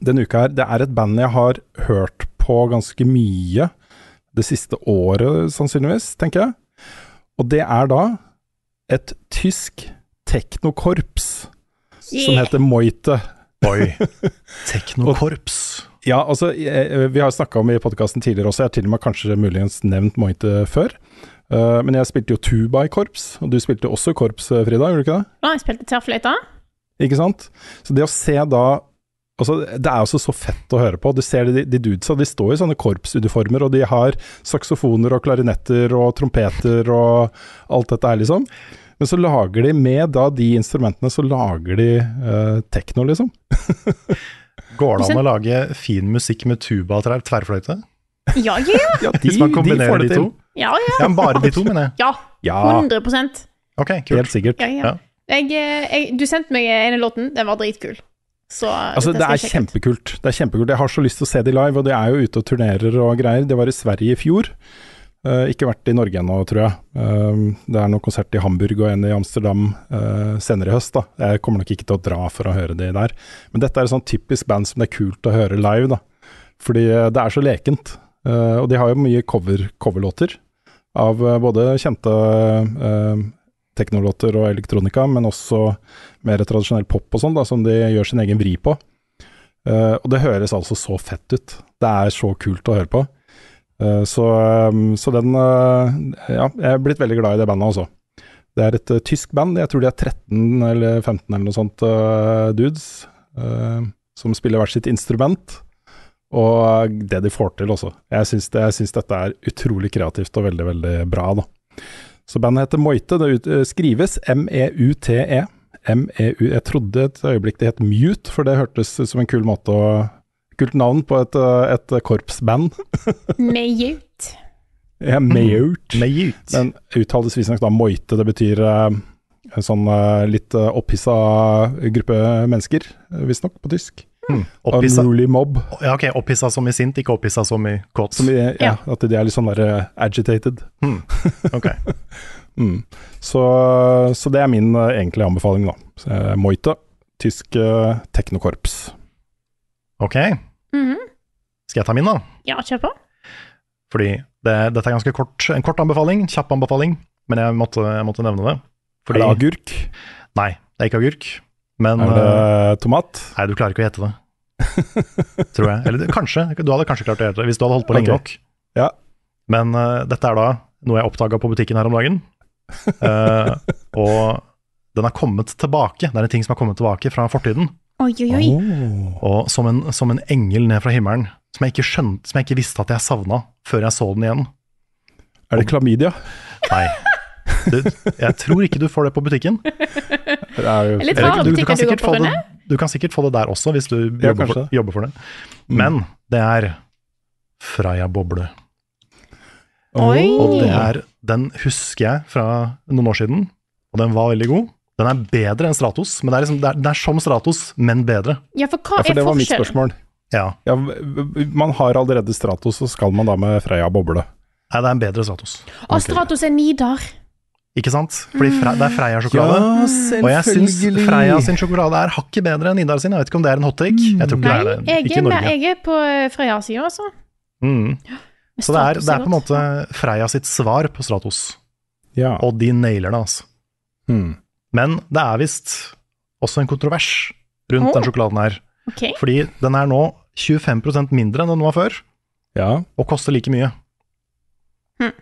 denne uka her, det er et band jeg har hørt på ganske mye det siste året, sannsynligvis, tenker jeg. Og det er da et tysk teknokorps som heter Moite. Oi. Teknokorps. Ja, altså, jeg, vi har snakka om i podkasten tidligere også, jeg har til og med kanskje muligens nevnt Mointe før. Uh, men jeg spilte jo tuba i korps, og du spilte også korps, eh, Frida, gjorde du ikke det? Ja, jeg spilte tverrfløyte. Ikke sant? Så det å se da Altså, det er også så fett å høre på. Du ser de, de dudesa, de står i sånne korpsuniformer, og de har saksofoner og klarinetter og trompeter og alt dette her, liksom. Men så lager de, med da de instrumentene, så lager de eh, tekno, liksom. Går det an å lage fin musikk med tuba og tverrfløyte? Ja, ja. Ja, Hvis man kombinerer de, to? Ja, ja. Ja, bare de to, mener jeg. Ja. Ja. 100 Ok, kult. Helt sikkert. ja, ja. Jeg, eh, jeg, Du sendte meg ene låten, den var dritkul. Så Altså, det er kjempekult. Det er kjempekult. Jeg har så lyst til å se de live, og de er jo ute og turnerer og greier. Det var i Sverige i fjor. Eh, ikke vært i Norge ennå, tror jeg. Eh, det er noen konsert i Hamburg og en i Amsterdam eh, senere i høst. da. Jeg kommer nok ikke til å dra for å høre de der. Men dette er et sånn typisk band som det er kult å høre live, da. Fordi det er så lekent. Og de har jo mye cover, coverlåter av både kjente uh, teknolåter og elektronika, men også mer tradisjonell pop og sånn, da, som de gjør sin egen vri på. Og det høres altså så fett ut. Det er så kult å høre på. Eh, så, eh, så den eh, Ja, jeg er blitt veldig glad i det bandet også. Det er et eh, tysk band, jeg tror de er 13 eller 15 eller noe sånt dudes, som spiller hvert sitt instrument. Og det de får til også. Jeg syns, det, jeg syns dette er utrolig kreativt og veldig, veldig bra, da. Så bandet heter Moite. Det skrives M-E-U-T-E. M-E-U Jeg trodde et øyeblikk det het Mute, for det hørtes som en kul måte å Kult navn på et, eh, et korpsband. Mayout. Ja, Mayout. Mayout. Men uttales visstnok da Moite. Det betyr eh, en sånn eh, litt opphissa gruppe mennesker, visstnok, på tysk. Mm. Opphissa- Unruly mob. Ja, ok, Opphissa som i sint, ikke opphissa som i kåt. Som i, ja, At de er litt sånn der agitated. Mm. Ok. mm. så, så det er min egentlige anbefaling, da. Så, Moite, tysk uh, teknokorps. Ok, Mhm. skal jeg ta min, da? Ja, kjør på. Fordi det, dette er ganske kort, en kort anbefaling, kjapp anbefaling, men jeg måtte, jeg måtte nevne det. Er det agurk? Nei, det er ikke agurk. Men Er det eh, tomat? Nei, du klarer ikke å gjette det. Tror jeg. Eller kanskje. Du hadde kanskje klart å gjette det hvis du hadde holdt på lenge okay. nok. Ja. Men uh, dette er da noe jeg oppdaga på butikken her om dagen. Uh, og den er kommet tilbake. Det er en ting som er kommet tilbake fra fortiden. Oi, oi, oi. Og som en, som en engel ned fra himmelen, som jeg ikke skjønte, som jeg ikke visste at jeg savna før jeg så den igjen. Er det klamydia? Nei. Du, jeg tror ikke du får det på butikken. Det er jo Eller, tar du, du, kan du går sikkert på, få det, du kan sikkert få det der også, hvis du Ja, jobber, for, jobber for det. Men det er Freia-boble. Oi. Og det er, den husker jeg fra noen år siden, og den var veldig god. Den er bedre enn Stratos, men det er, liksom, det er, det er som Stratos, men bedre. Ja, for hva Ja, for er det var mitt spørsmål. Ja. Ja, man har allerede Stratos, så skal man da med Freya boble. Nei, det er en bedre Stratos. Og Stratos er Nidar. Ikke sant? Fordi Fre det er Freia-sjokolade. Ja, og jeg syns. Freia sin sjokolade er hakket bedre enn Nidar sin. Jeg vet ikke om det er en hot take. Jeg tror ikke Nei, det er det. jeg er, med, Norge. jeg er på eh, Freia-sida, altså. Mm. Så det er, det er på en måte Freia sitt svar på Stratos. Ja. Og de nailer det, altså. Hmm. Men det er visst også en kontrovers rundt oh. den sjokoladen her. Okay. Fordi den er nå 25% mindre enn den var før, Ja. og koster like mye. Hm.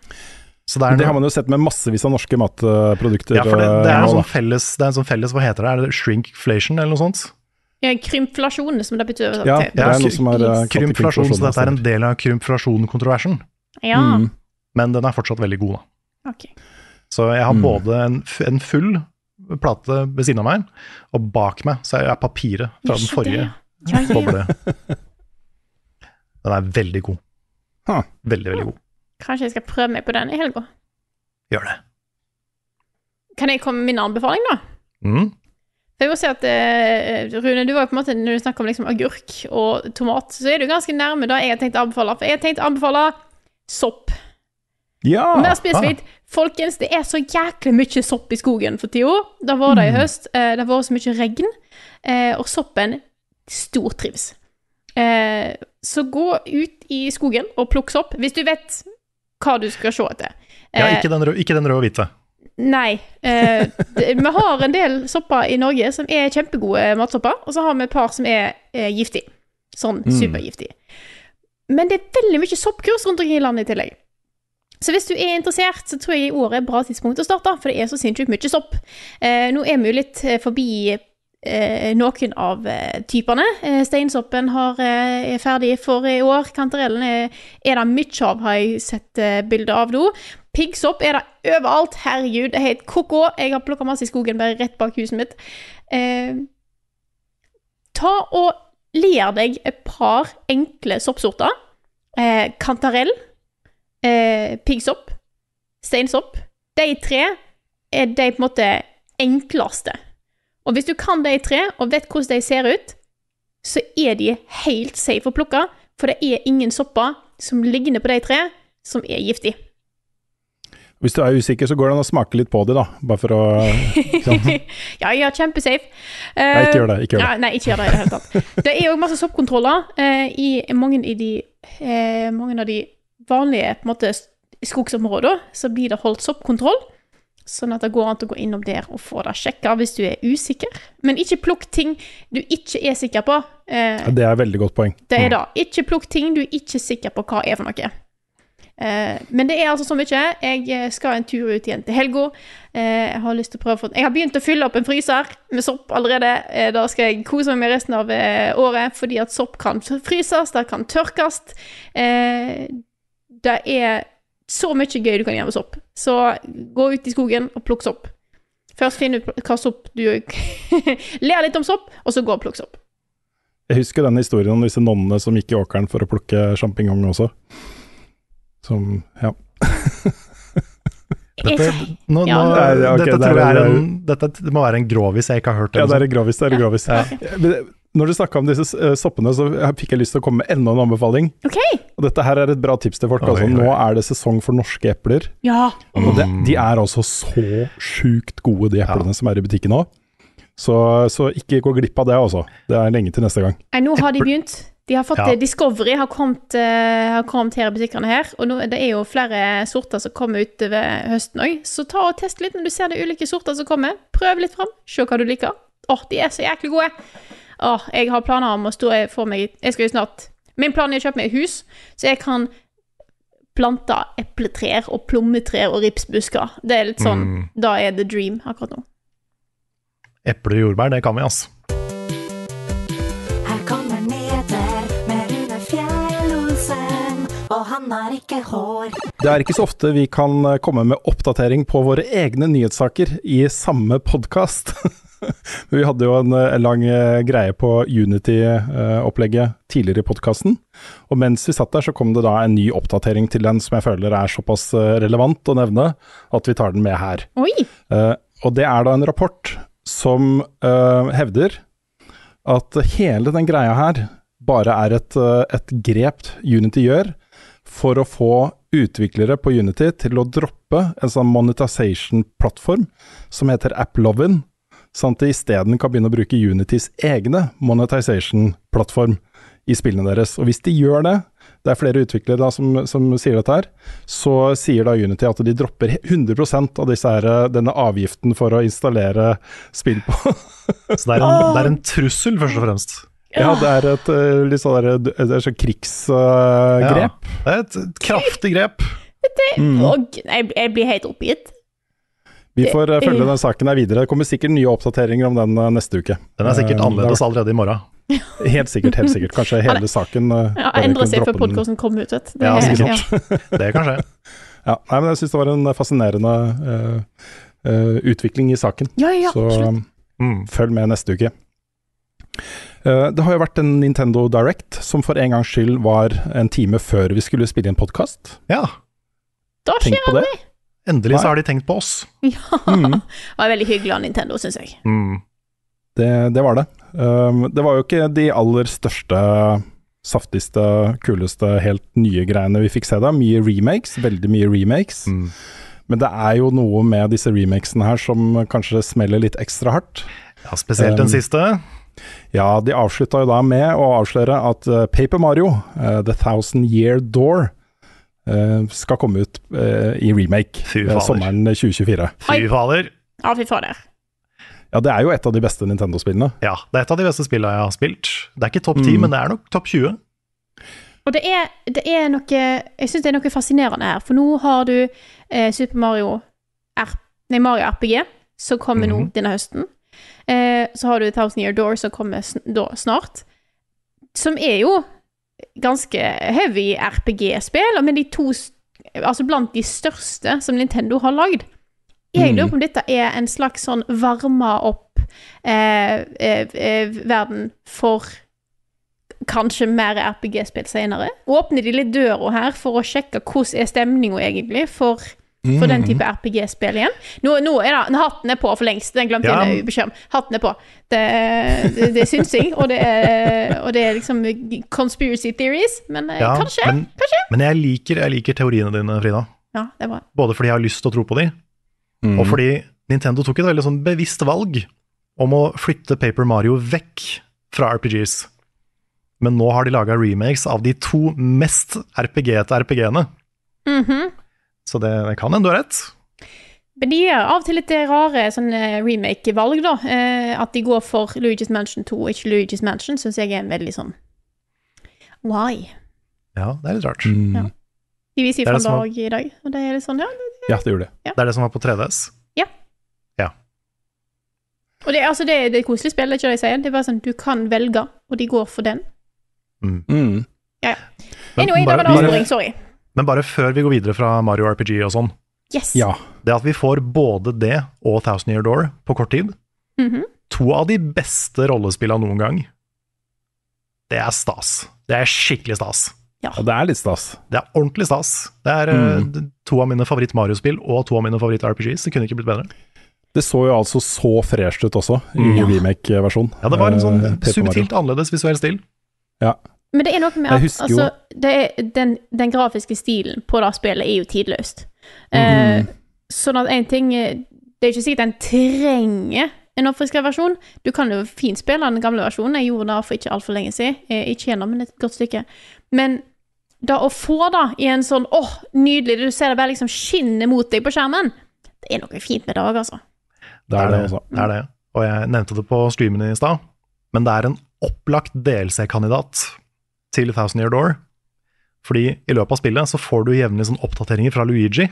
Så det er det har man jo sett med massevis av norske matprodukter. Ja, for det, det, er eh, en sånn felles, det er en sånn felles Hva heter det? Er det shrinkflation eller noe sånt? Ja, Krympflasjon, som det betyr. Ja, det er noe som er eh, Krympflasjon, så dette er en del av krympflasjon-kontroversen. Ja, Mm. Men den er fortsatt veldig god, da. Okay. Så jeg har Mm. både en, en full plate ved siden av meg, og bak meg så er papiret fra den forrige ja. Ja, ja. boble. Den er veldig god. Veldig, veldig god. Kanskje jeg skal prøve meg på den i helga. Gjør det. Kan jeg komme med min anbefaling, da? Mm. Jeg må si at eh, Rune, du var jo på en måte når du snakker om liksom agurk og tomat, så er du ganske nærme da jeg har tenkt å anbefale. For jeg har tenkt å anbefale sopp. Ja! Mer spesifikt, folkens, det er så jæklig mye sopp i skogen for tida. Det var det i høst. eh, Det har vært så mye regn, eh, og soppen stortrives. Eh, Så gå ut i skogen og plukk sopp, hvis du vet hva du skal se etter. Ja, ikke den røde, ikke den røde og hvite. Nei. Eh, vi har en del sopper i Norge som er kjempegode matsopper, og så har vi et par som er giftige. Sånn Mm. supergiftige. Men det er veldig mye soppkurs rundt omkring i landet i tillegg. Så hvis du er interessert, så tror jeg i år er et bra tidspunkt å starte, for det er så sinnssykt mye sopp. Eh, nå er vi jo litt eh, forbi eh, noen av eh, typene. Eh, steinsoppen har, eh, er ferdig for i år. Kantarellen er, er det mye av, har jeg sett eh, bilder av nå. Piggsopp er det overalt. Herregud, det er helt ko-ko. Jeg har plukka masse i skogen bare rett bak huset mitt. Ta og ler deg et par enkle soppsorter. Kantarell, eh, piggsopp, steinsopp. De tre er de på en måte enkleste. Og hvis du kan de tre, og vet hvordan de ser ut, så er de helt safe å plukke, for det er ingen sopper som ligner på de tre, som er giftige. Hvis du er usikker, så går det an å smake litt på de, da. Bare for å sånn. ja, ja, kjempesafe. Uh, Nei, ikke gjør det, ikke gjør det. Ja, nei, ikke gjør det i det hele tatt. Det er jo masse soppkontroller uh, i mange, i de, uh, mange av de vanlige på en måte, skogsområder. Så blir det holdt soppkontroll, sånn at det går an å gå innom der og få det sjekka hvis du er usikker. Men ikke plukk ting du ikke er sikker på. Eh, Det er et veldig godt poeng. det er det. Ikke plukk ting du ikke er sikker på hva er for noe. Eh, men det er altså så mye. Jeg eh, skal en tur ut igjen til helga. Eh, jeg har lyst til å prøve å Jeg har begynt å fylle opp en fryser med sopp allerede. Eh, da skal jeg kose meg med resten av eh, året, fordi at sopp kan fryses, det kan tørkes. Eh, det er så mye gøy du kan gjøre med sopp. Så gå ut i skogen og plukk sopp. Først finn ut hva sopp du Ler litt om sopp, og så gå og plukk sopp. Jeg husker den historien om disse nonnene som gikk i åkeren for å plukke sjampinjong også. Som Ja. Dette, nå, Ja. nå, Nei, dette tror jeg er- en Dette må være en grovis jeg ikke har hørt. Ja, det er en grovis. Det er en grovis. Ja. Når du snakka om disse eh, soppene, så fikk jeg lyst til å komme med enda en anbefaling. Okay. Og dette her er et bra tips til folk. Oi, Altså. oi. Nå er det sesong for norske epler. Ja. Og det, de er altså så sjukt gode, de eplene som er i butikken nå. Så, så ikke gå glipp av det, altså. Det er lenge til neste gang. Nei, nå har de begynt. De har fått Ja. eh, Discovery har kommet, uh, har kommet her i butikkene her. Og nå, det er jo flere sorter som kommer utover høsten òg. Så ta og test litt når du ser er ulike sorter som kommer. Prøv litt fram. Se hva du liker. Åh, de er så jæklig gode. Åh, jeg har planer om å stå for meg Jeg skal jo snart Min plan er å kjøpe meg et hus, så jeg kan plante epletrær og plommetrær og ripsbusker. Det er litt sånn Mm. Da er the dream akkurat nå. Epler og jordbær, det kan vi, altså. Her kommer nyheter med Rune Fjell-Olsen, og han har ikke hår. Det er ikke så ofte vi kan eh, komme med oppdatering på våre egne nyhetssaker i samme podkast. Vi hadde jo en, eh, lang eh, greie på Unity-opplegget tidligere i podkasten. Og mens vi satt der, så kom det da en ny oppdatering til den som jeg føler er såpass eh, relevant å nevne at vi tar den med her. Eh, og det er da en rapport som uh, hevder at hele den greia her bare er et, eh, et grep Unity gjør for å få utviklere på Unity til å droppe en sånn monetization-plattform som heter AppLovin, sånn at de isteden kan begynne å bruke Unitys egne monetization-plattform i spillene deres. Og hvis de gjør det, det er flere utviklere da som, som sier dette her, så sier da Unity at de dropper 100% av disse her, denne avgiften for å installere spill på. Så det er en, det er en trussel, først og fremst. Ja, det er et eh, litt sånn der- det krigsgrep. Ja, det er et, et kraftig grep. Mm. Og jeg, jeg blir helt oppgitt. Vi får eh, følge den saken her videre. Det kommer sikkert nye oppdateringer om den eh, neste uke. Den er sikkert Eh, annerledes allerede i morgen. Helt sikkert, helt sikkert. Kanskje hele saken eh, Ja, Endre seg før podkasten kommer ut, vet du. Det Ja, sikkert. ikke. Det kan skje. Ja, nei, men jeg syns det var en fascinerende uh, uh, utvikling i saken. Ja, ja, Så absolutt. mm, følg med neste uke. Uh, det har jo vært en Nintendo Direct som for en gangs skyld var en time før vi skulle spille inn podkast. Ja. Da Tenk skjer på det. Endelig Nei. så har de tenkt på oss. Ja. Mm. Det var veldig hyggelig av Nintendo, syns jeg. Mm. Det, det var det. Um, det var jo ikke de aller største saftigste, kuleste, helt nye greiene vi fikk se da. Mye remakes, veldig mye remakes. Men det er jo noe med disse remakesene her som kanskje smeller litt ekstra hardt. Ja, Spesielt den Um, siste. Ja, de avslutta jo da med å avsløre at eh, Paper Mario, uh, The Thousand Year Door, skal komme ut eh, i remake eh, sommeren 2024. Fy fader. Ja, fy fader. Ja, det er jo et av de beste Nintendo-spillene. Ja, det er et av de beste spillene jeg har spilt. Det er ikke topp ti, Mm. men det er nok topp 20. Og det er, det er noe Jeg syns det er noe fascinerende her, for nå har du eh, Super Mario R, nei, Mario RPG, som kommer nå Mhm. denne høsten. Eh, så har du Thousand Year Door, som kommer sn da snart. Som er jo ganske heavy RPG-spill, men de to Altså blant de største som Nintendo har lagd. Jeg Mm. lurer på om dette er en slags sånn varma opp eh, eh, eh, verden for kanskje mer RPG-spill senere. Åpner de litt døra her for å sjekke hvordan er stemninga egentlig for, for den type RPG-spill igjen? Nå, nå er det, hatten er på for lengst, den glemte Ja. jeg beskjed om. Hatten er på. Det, det, det er synsing, og det er, og det er liksom conspiracy theories, men eh, Ja, kanskje? men, kanskje? men jeg liker, jeg liker teoriene dine, Frida. Ja, det er bra. Både fordi jeg har lyst til å tro på de, Mm. og fordi Nintendo tok et veldig sånn bevisst valg om å flytte Paper Mario vekk fra RPGs. Men nå har de laga remakes av de to mest RPG-ete RPG-ene. Mhm. Så det, det kan hende du har rett. Men de gjør av og til litt rare remake-valg, da. Eh, at de går for Luigi's Mansion 2 og ikke Luigi's Mansion, syns jeg er en veldig sånn Why? Ja, det er litt rart. Mm. Ja. De viser Det er jo fra dag dag i dag, og det er litt sånn, ja. det- Ja, det gjorde de. Det er det som var på 3DS. Ja Og det, altså, det, det er et koselig spill, det er ikke det jeg sier. Det er bare sånn, du kan velge, og de går for den. Mm. Ja, ja. Anyway, Anyway, det var en avsporing, sorry. Men bare før vi går videre fra Mario RPG og sånn, Yes. Ja. det at vi får både det og Thousand Year Door på kort tid, Mhm. to av de beste rollespillene noen gang, det er stas. Det er skikkelig stas. ja, det er litt stas. Det er ordentlig stas. Det er eh, Mm. to av mine favoritt-Mario-spill og to av mine favoritt-RPGs. Det kunne ikke blitt bedre. Det så jo altså så fresht ut også, i mm. remake-versjonen. Ja, det var en Eh, sånn subtilt annerledes visuell stil. Ja. Men det er noe med at altså, det er, den, den grafiske stilen på det spillet er jo tidløst. Eh, Mhm. sånn at en ting eh, Det er ikke sikkert en trenger en oppfriska versjon. Du kan jo fint spille den gamle versjonen. Jeg gjorde det for ikke altfor lenge siden. Eh, ikke gjennom, men et godt stykke. Men da å få det i en sånn åh, nydelig Du ser det bare liksom skinner mot deg på skjermen. Det er noe fint med det òg, altså. Det er det, altså. Det er det. Og jeg nevnte det på streamen i stad, men det er en opplagt DLC-kandidat til Thousand Year Door. Fordi i løpet av spillet så får du jevnlig sånn oppdateringer fra Luigi,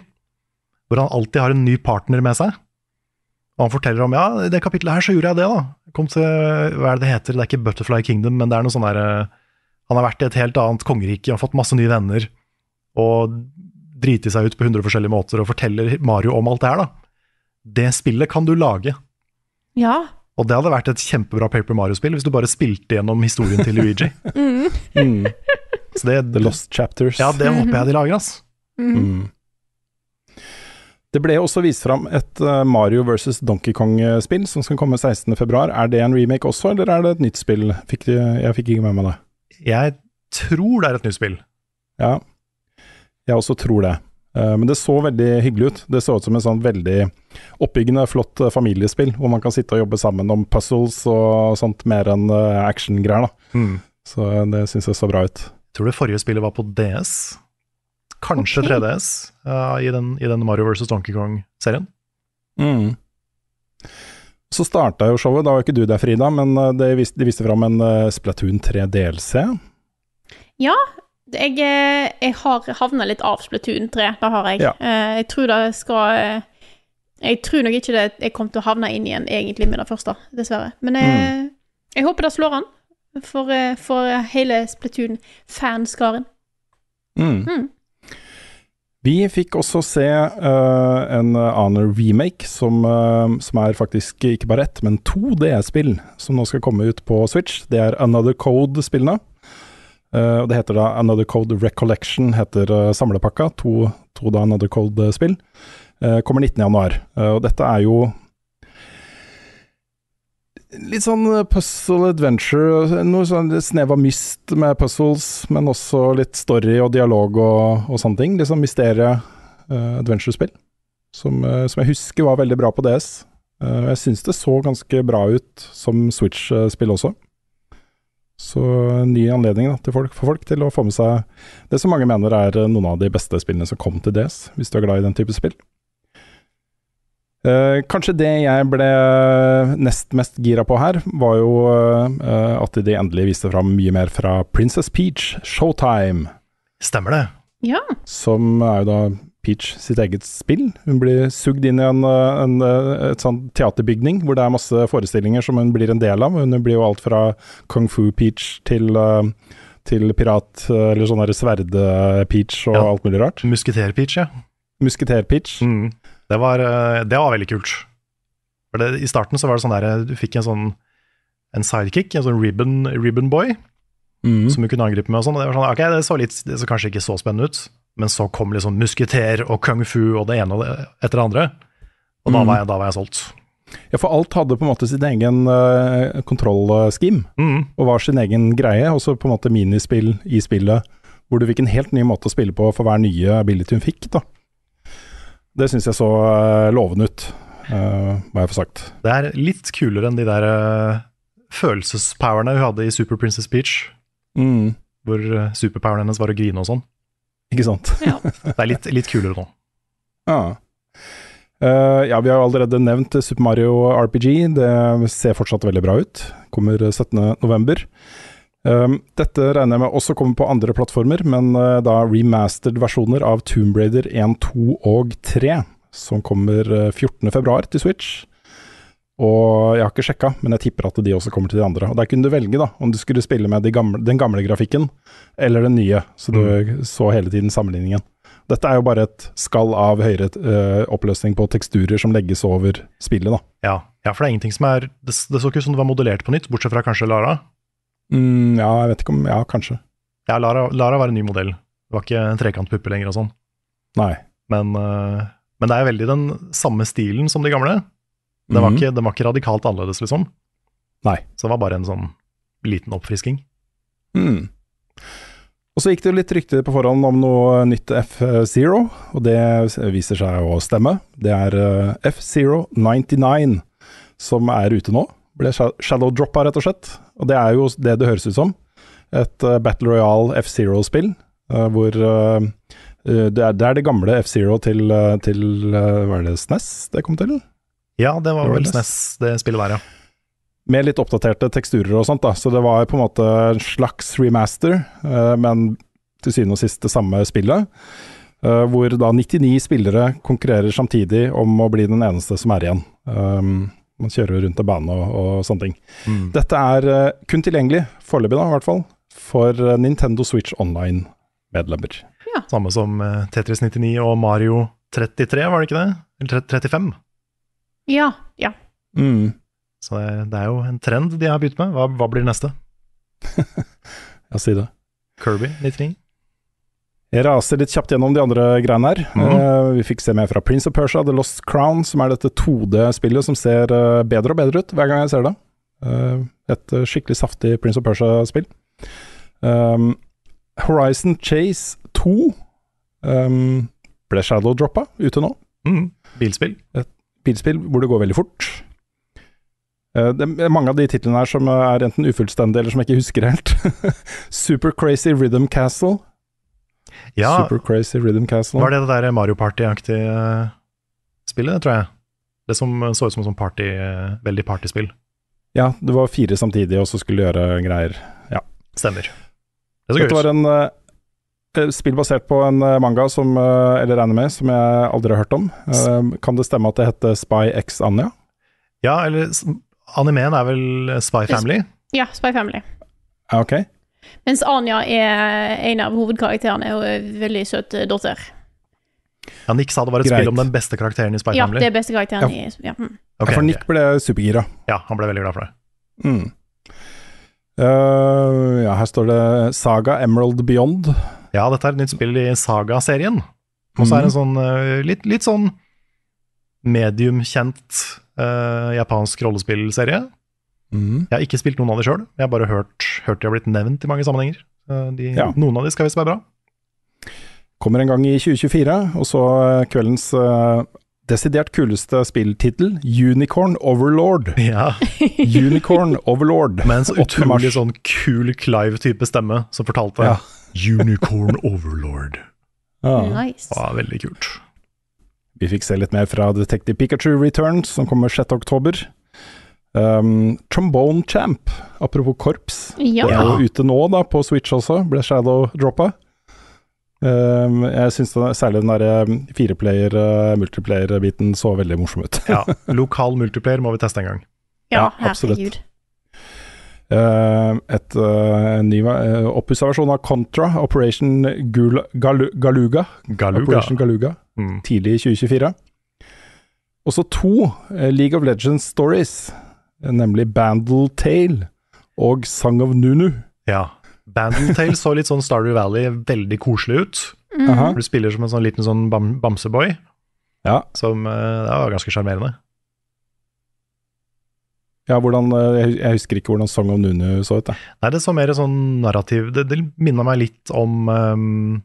hvor han alltid har en ny partner med seg. Og han forteller om ja, i det kapittelet her så gjorde jeg det, da. Kom til, hva er det det heter, det er ikke Butterfly Kingdom, men det er noe sånn der Han har vært i et helt annet kongerike har fått masse nye venner, og driti seg ut på 100 forskjellige måter, og forteller Mario om alt det her, da. Det spillet kan du lage. Ja. Og det hadde vært et kjempebra Paper Mario-spill hvis du bare spilte gjennom historien til Luigi. Mm. Mm. Så det, The Lost Chapters. ja, det håper jeg de lager. Mhm. Mm. Det ble også vist fram et eh, Mario versus Donkey Kong-spill som skal komme 16.2. Er det en remake også, eller er det et nytt spill? Fikk de, jeg fikk ikke med meg det. Jeg tror det er et nytt spill. Ja, jeg også tror det. Eh, Men det så veldig hyggelig ut. Det så ut som en sånn veldig oppbyggende, flott eh, familiespill, hvor man kan sitte og jobbe sammen om puzzles og sånt, mer enn eh, actiongreier. Mm. Så det syns jeg så bra ut. Jeg tror det forrige spillet var på DS. Kanskje okay. 3DS uh, i, den, i den Mario vs. Donkey Kong-serien. Mm. Så starta jo showet, da var ikke du der Frida, men de viste, de viste fram en Splatoon 3 DLC. Ja, jeg, eh, jeg har havna litt av Splatoon 3, det har jeg. Ja. Eh, Jeg tror det skal eh, Jeg tror nok ikke det jeg kommer til å havne inn igjen egentlig med det første, dessverre. Men jeg, Mm. jeg håper det slår an for, for hele Splatoon-fanskaren. Mm. Mm. Vi fikk også se uh, en annen remake, som, uh, som er faktisk ikke bare ett, men to DS-spill, som nå skal komme ut på Switch. Det er Another Code-spillene. Eh, og det heter da Another Code Recollection, heter uh, samlepakka. To, to da Another Code-spill. Uh, kommer 19.1. Uh, og dette er jo litt sånn puzzle adventure, noe sånn snev av mist med puzzles, men også litt story og dialog og, og sånne ting. Litt sånn mysterie-adventure-spill, som, eh, som jeg husker var veldig bra på DS. Eh, jeg syns det så ganske bra ut som Switch-spill også. Så en ny anledning da, til folk, for folk til å få med seg det som mange mener er eh, noen av de beste spillene som kom til DS, hvis du er glad i den type spill. Eh, kanskje det jeg ble nest mest gira på her, var jo eh, at de endelig viste fram mye mer fra Princess Peach, Showtime. Stemmer det. Ja. Som er jo da Peach sitt eget spill. Hun blir sugd inn i en, eh, en, eh, et sånt teaterbygning hvor det er masse forestillinger som hun blir en del av. Hun blir jo alt fra Kung Fu Peach til, eh, til pirat, eller sånn derre sverd-peach og Ja. alt mulig rart. Musketer-Peach, ja. Musketer-Peach. Mm. Det, var, det var veldig kult. For det, I starten så var det sånn der Du fikk en sånn en sidekick, en sånn ribbon, ribbon boy, Mm. som du kunne angripe med og sånn. Og det var sånn, ok, det så, litt, det så kanskje ikke så spennende ut, men så kom liksom musketer og kung fu og det ene og etter det andre. Og da, Mm. var jeg, da var jeg solgt. Ja, for alt hadde på en måte sin egen uh, kontrollskim, Mm. og var sin egen greie. Også på en måte minispill i spillet, hvor du fikk en helt ny måte å spille på for hver nye ability hun fikk. da. Det syns jeg så uh, lovende ut, uh, må jeg få sagt. Det er litt kulere enn de der uh, følelsespowerne hun hadde i Super Princess Peach, Mm. hvor uh, superpoweren hennes var å grine og sånn. Ikke sant? Ja. Det er litt, litt kulere nå. Ja. Uh, ja, vi har allerede nevnt Super Mario RPG. Det ser fortsatt veldig bra ut. Kommer 17.11. Um, dette regner jeg med også kommer på andre plattformer, men uh, da remastered versjoner av Tomb Raider 1, 2 og 3, som kommer eh, 14.2 til Switch. Og jeg har ikke sjekka, men jeg tipper at de også kommer til de andre. Og Der kunne du velge da, om du skulle spille med de gamle, den gamle grafikken eller den nye, så du så hele tiden sammenligningen. Dette er jo bare et skall av høyere uh, oppløsning på teksturer som legges over spillet, da. Ja, ja, for det er ingenting som er Det, det så ikke ut som det var modellert på nytt, bortsett fra kanskje Lara. Mm, ja, jeg vet ikke om Ja, kanskje. Ja, Lara, Lara var en ny modell. Det var ikke en trekantpuppe lenger og sånn. Nei. Men, uh, men det er veldig den samme stilen som de gamle. Den var, Mhm. ikke, det var ikke radikalt annerledes, liksom. Nei. Så det var bare en sånn liten oppfrisking. Mm. Og så gikk det jo litt rykter på forhånd om noe nytt F-Zero, og det viser seg å stemme. Det er eh, F-Zero 99 som er ute nå. Ble shadow-droppa, rett og slett. Og det er jo det det høres ut som. Et eh, Battle Royale F-Zero-spill, eh, hvor det, er, det gamle F-Zero til, til Hva er det, SNES det kom til? Ja, det var vel SNES, det spillet der, ja. med litt oppdaterte teksturer og sånt, da. Så det var på en måte en slags remaster, eh, men til syvende og sist det samme spillet. eh, hvor da 99 spillere konkurrerer samtidig om å bli den eneste som er igjen. Um, man kjører rundt en bane og, og sånne ting. Mm. Dette er eh, kun tilgjengelig, foreløpig da i hvert fall, for Nintendo Switch Online-medlemmer. Ja. Samme som Tetris 99 og Mario 33, var det ikke det? Eller tre- 35? Ja. Ja. Mm. Så det, er jo en trend de har begynt med. Hva, hva blir neste? Ja, si det. Kirby 99? Jeg raser litt kjapt gjennom de andre greiene her. Mhm. uh, vi fikk se mer fra Prince of Persia, The Lost Crown, som er dette 2D-spillet som ser uh, bedre og bedre ut hver gang jeg ser det. Uh, et skikkelig saftig Prince of Persia-spill. Um, Horizon Chase 2 um, ble shadow-droppa ute nå. Mm. Bilspill. Et bilspill hvor det går veldig fort. Eh, Det er mange av de titlene her som er enten ufullstendige eller som jeg ikke husker helt. Super Crazy Rhythm Castle. Ja, Super Crazy Rhythm Castle. var det det der Mario Party-aktige eh, spillet, tror jeg? Det som eh, så ut som et party, eh, veldig partyspill. Ja, det var fire samtidig, og så skulle gjøre greier. Ja. Stemmer. Det så Dette var en eh, spill basert på en eh, manga som, eh, eller anime som jeg aldri har hørt om. Eh, kan det stemme at det heter Spy X Anja? Ja, eller animeen er vel Spy Family? ja, Spy Family. Ok. Mens Anja er en av hovedkarakterene og er en veldig søt eh, datter. Ja, Nick sa det var et Greit. spill om den beste karakteren i Spy Ja, Family. det er beste karakteren i ja. mm. Okay, ja, for. Nick ble supergira. Ja, han ble veldig glad for det. Mm. Uh, ja, her står det Saga Emerald Beyond. Ja, dette er et nytt spill i Saga-serien. Og så er det en sånn eh, litt, litt sånn mediumkjent uh, japansk rollespillserie. Mm. Jeg har ikke spilt noen av de sjøl, jeg har bare hørt, hørt de har blitt nevnt i mange sammenhenger. Uh, De, Ja. Noen av de skal visst være bra. Kommer en gang i 2024, og så eh, kveldens uh, desidert kuleste spilltittel, Unicorn Overlord. Ja. Unicorn Overlord. Med en så utrolig sånn kul Clive-type stemme som fortalte Ja. Unicorn Overlord. Ja. Nice. Ja, veldig kult. Vi fikk se litt mer fra Detective Pikachu Returns, som kommer 6. oktober. Um, Trombone Champ, apropos korps. Ja. Det er jo ute nå, da, på Switch også, ble Shadow droppa. Um, jeg syns særlig den der fireplayer, uh, multiplayer-biten så veldig morsom ut. Ja, Lokal multiplayer må vi teste en gang. Ja, Ja, absolutt. Uh, et, uh, en ny uh, oppussa versjon av Contra, Operation Gula, Galu Galuga. Galuga. Operation Galuga, Mm. tidlig i 2024. Og så to League of Legends stories, nemlig Bandle Tale og Song of Nunu. Ja. Bandletale så litt sånn Stardew Valley veldig koselig ut. Mm. Du spiller som en sånn liten sånn bam bamseboy, Ja. som eh, det var ganske sjarmerende. Ja, hvordan uh, Jeg husker ikke hvordan Song of Nunu så ut. Da. Nei, det så mer sånn narrativ Det, det minna meg litt om um,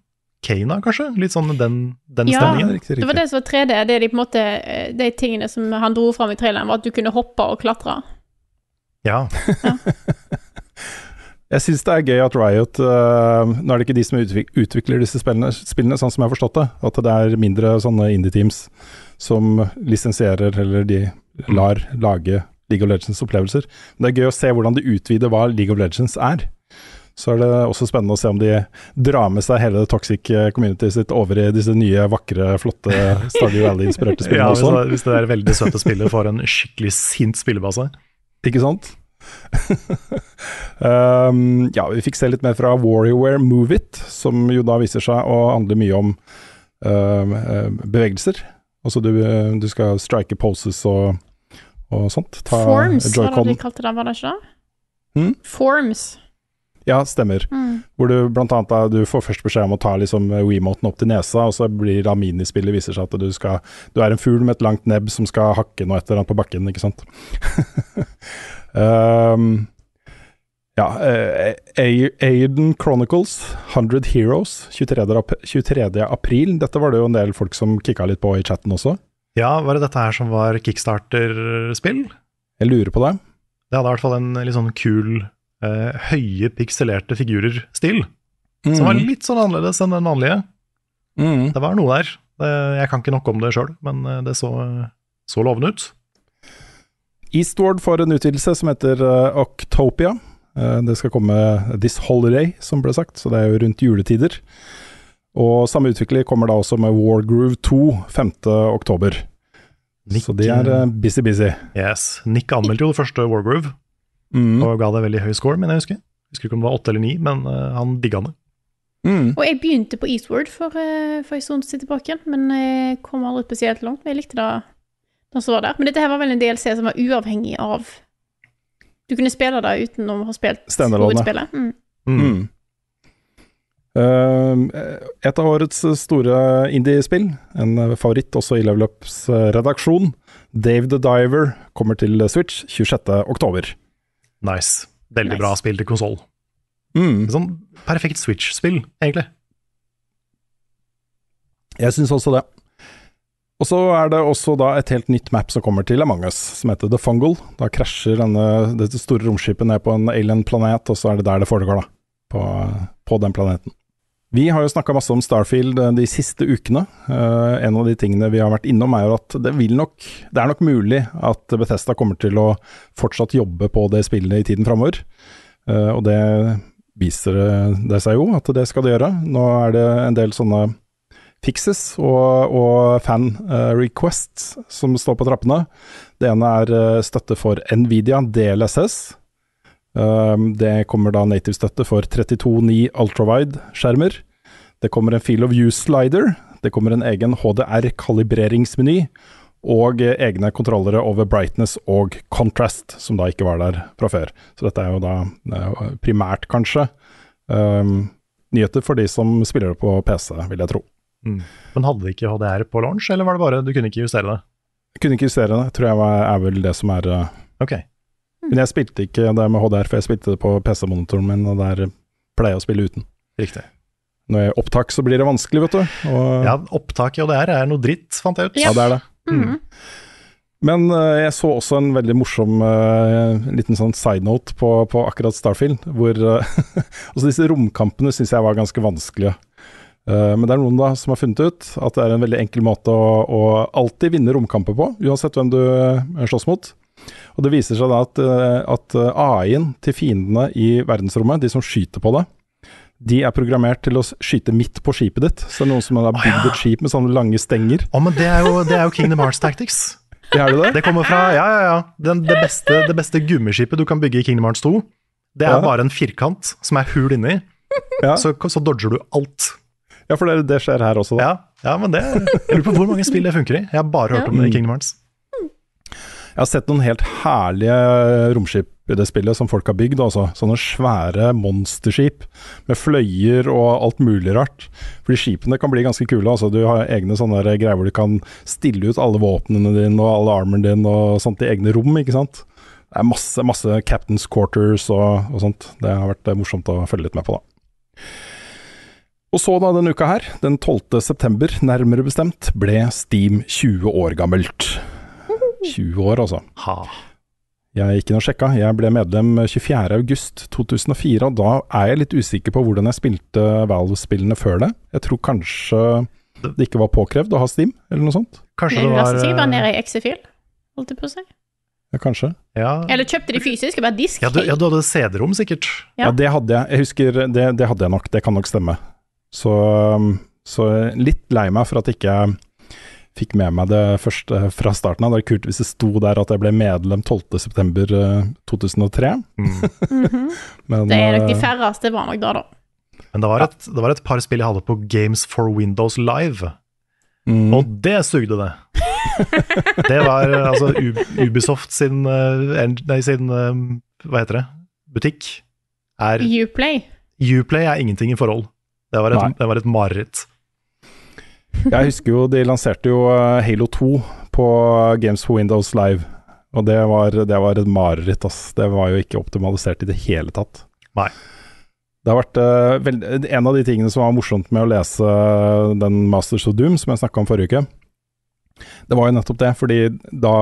Kana, kanskje? Litt sånn den, den Ja. stemningen. Riktig, Det var det som var 3D. Det er de på en måte eh, De tingene som han dro fram i traileren, var at du kunne hoppe og klatre. Ja. Jeg syns det er gøy at Riot uh, Nå er det ikke de som utvik utvikler disse spillene, spillene, sånn som jeg har forstått det. At det er mindre sånne indie-teams som lisensierer, eller de lar lage League of Legends-opplevelser. Men det er gøy å se hvordan de utvider hva League of Legends er. Så er det også spennende å se om de drar med seg hele det toxic community sitt over i disse nye, vakre, flotte Stardew Valley-inspirerte spillene ja hvis, også. det, hvis det der veldig søte spillet får en skikkelig sint spillebase. Ikke sant? um, ja, vi fikk se litt mer fra WarriorWare Move It, som jo da viser seg å handle mye om eh, bevegelser. Altså du, du skal strike poses og, og sånt. Ta Forms, var det de kalte det, var det ikke det? Hmm? Forms. Ja, stemmer. Mm. Hvor du blant annet da, du får først beskjed om å ta liksom Wiimoten opp til nesa, og så blir da minispillet viser seg at du skal Du er en fugl med et langt nebb som skal hakke noe et eller annet på bakken, ikke sant. um, ja, eh, Aiden Chronicles, 100 Heroes, 23. ap- 23. april. Dette var det jo en del folk som kikka litt på i chatten også. Ja, var det dette her som var kickstarter-spill? Jeg lurer på det. Det hadde i hvert fall en litt sånn kul, eh, høye pikselerte figurer-stil. Mm. Som var litt sånn annerledes enn den vanlige. Mm. Det var noe der. Det, jeg kan ikke nok om det sjøl, men eh, det så, så lovende ut. Eastward får en utvidelse som heter eh, Octopia. Eh, det skal komme This Holiday, som ble sagt, så det er jo rundt juletider. Og samme utvikler kommer da også med Wargroove 2 5. oktober. Nick, så de er eh, busy, busy. Yes. Nick anmeldte jo det første Wargroove, Mm. og ga det veldig høy score, men jeg husker. Jeg husker ikke om det var åtte eller ni, men uh, han digga det. Mm. Og jeg begynte på Eastward for, uh, for en stund siden tilbake, men jeg kom aldri spesielt langt. Men jeg likte det, da som var der. Men dette her var vel en DLC som var uavhengig av Du kunne spille det uten å ha spilt hovedspillet. Mm. Mm. Eh, et av årets store indiespill, en favoritt også i Level Ups eh, redaksjon, Dave the Diver, kommer til Switch 26. oktober. Nice. Veldig Nice. bra spill til konsoll. Mm. Sånn perfekt Switch-spill, egentlig. Jeg syns også det. Og så er det også da et helt nytt map som kommer til Among us, som heter The Fungal. Da krasjer denne, dette store romskipet ned på en alien-planet, og så er det der det foregår, da. På, på den planeten. Vi har jo snakka masse om Starfield eh, de siste ukene. Uh, en av de tingene vi har vært innom, er at det nok Det er nok mulig at Bethesda kommer til å fortsatt jobbe på det spillet i tiden framover. Uh, og det viser det seg jo at det skal det gjøre. Nå er det en del sånne fixes og, og fan requests som står på trappene. Det ene er støtte for Nvidia DLSS. Um, det kommer da native-støtte for 32.9 ultrawide-skjermer. Det kommer en Feel of Use-slider. Det kommer en egen HDR-kalibreringsmeny. Og eh, egne kontrollere over brightness og contrast, som da ikke var der fra før. Så dette er jo da eh, primært, kanskje, um, nyheter for de som spiller det på PC, vil jeg tro. Mm. Men hadde de ikke HDR på launch, eller var det bare du kunne ikke justere det? Jeg kunne ikke justere det, tror jeg var, er vel det som er uh, Ok. Men jeg spilte ikke det med HDR, for jeg spilte det på PC-monitoren min, og der pleier jeg å spille uten. Riktig. Når jeg er opptak, så blir det vanskelig, vet du. Og, Ja, opptak i HDR er noe dritt, fant jeg ut. ja, det er det. Mhm. Men uh, jeg så også en veldig morsom uh, liten sånn side note på, på akkurat Starfield, hvor uh, Altså disse romkampene syns jeg var ganske vanskelige. Eh, men det er noen da som har funnet ut at det er en veldig enkel måte å, å alltid vinne romkamper på, uansett hvem du slåss mot. Og det viser seg da at, eh, at eh, AI-en til fiendene i verdensrommet, de som skyter på det, de er programmert til å skyte midt på skipet ditt. Så det er noen som har bygd et skip med sånne lange stenger. Å, men det er jo, det er jo Kingdom Hearts Tactics. Er det det? Det kommer fra Ja, ja, ja. Den, det, beste, det beste gummiskipet du kan bygge i Kingdom Hearts 2, det er Ja. bare en firkant som er hul inni. Ja. Så, så dodger du alt. Ja, for det, det skjer her også, da. Ja, ja men det Jeg lurer på hvor mange spill det funker i. Jeg har bare hørt om det i Kingdom Hearts. Jeg har sett noen helt herlige romskip i det spillet som folk har bygd. Altså. Sånne svære monsterskip med fløyer og alt mulig rart. Fordi skipene kan bli ganske kule. Altså. Du har egne sånne greier hvor du kan stille ut alle våpnene dine og alle armoren din og sånt i egne rom, ikke sant. Det er masse, masse captain's quarters og, og sånt. Det har vært eh, morsomt å følge litt med på, da. Og så da denne uka her, den 12. september nærmere bestemt, ble Steam 20 år gammelt. 20 år, altså. Ha. Jeg gikk inn og sjekka. Jeg ble medlem 24.8.2004, og da er jeg litt usikker på hvordan jeg spilte Valve-spillene før det. Jeg tror kanskje det ikke var påkrevd å ha Steam, eller noe sånt. Kanskje det var Det var nede bare i Exifil, holdt jeg på å si. Ja, kanskje. ja. Eller kjøpte de fysisk, bare disk. Ja, du, ja, du hadde CD-rom, sikkert. Ja. Ja, det hadde jeg. Jeg husker, det, det hadde jeg nok. Det kan nok stemme. Så, um, så litt lei meg for at ikke jeg fikk med meg det først eh, fra starten av. Det er kult hvis det sto der at jeg ble medlem 12.9.2003. Mhm. Men Det er nok de eh, færreste var nok da, da. Men det var, et, det var et par spill jeg hadde på Games for Windows Live, mm, og det sugde det. det var eh, altså Ubisoft sin, eh, nei, sin eh, Hva heter det? Butikk. Er Uplay. Uplay er ingenting i forhold. Det var et, det var et mareritt. Jeg husker jo de lanserte jo eh, Halo 2 på Games for Windows Live. Og det var, det var et mareritt, ass. Det var jo ikke optimalisert i det hele tatt. Nei. Det har vært uh, veld- En av de tingene som var morsomt med å lese eh, den Masters of Doom som jeg snakka om forrige uke, det var jo nettopp det. Fordi da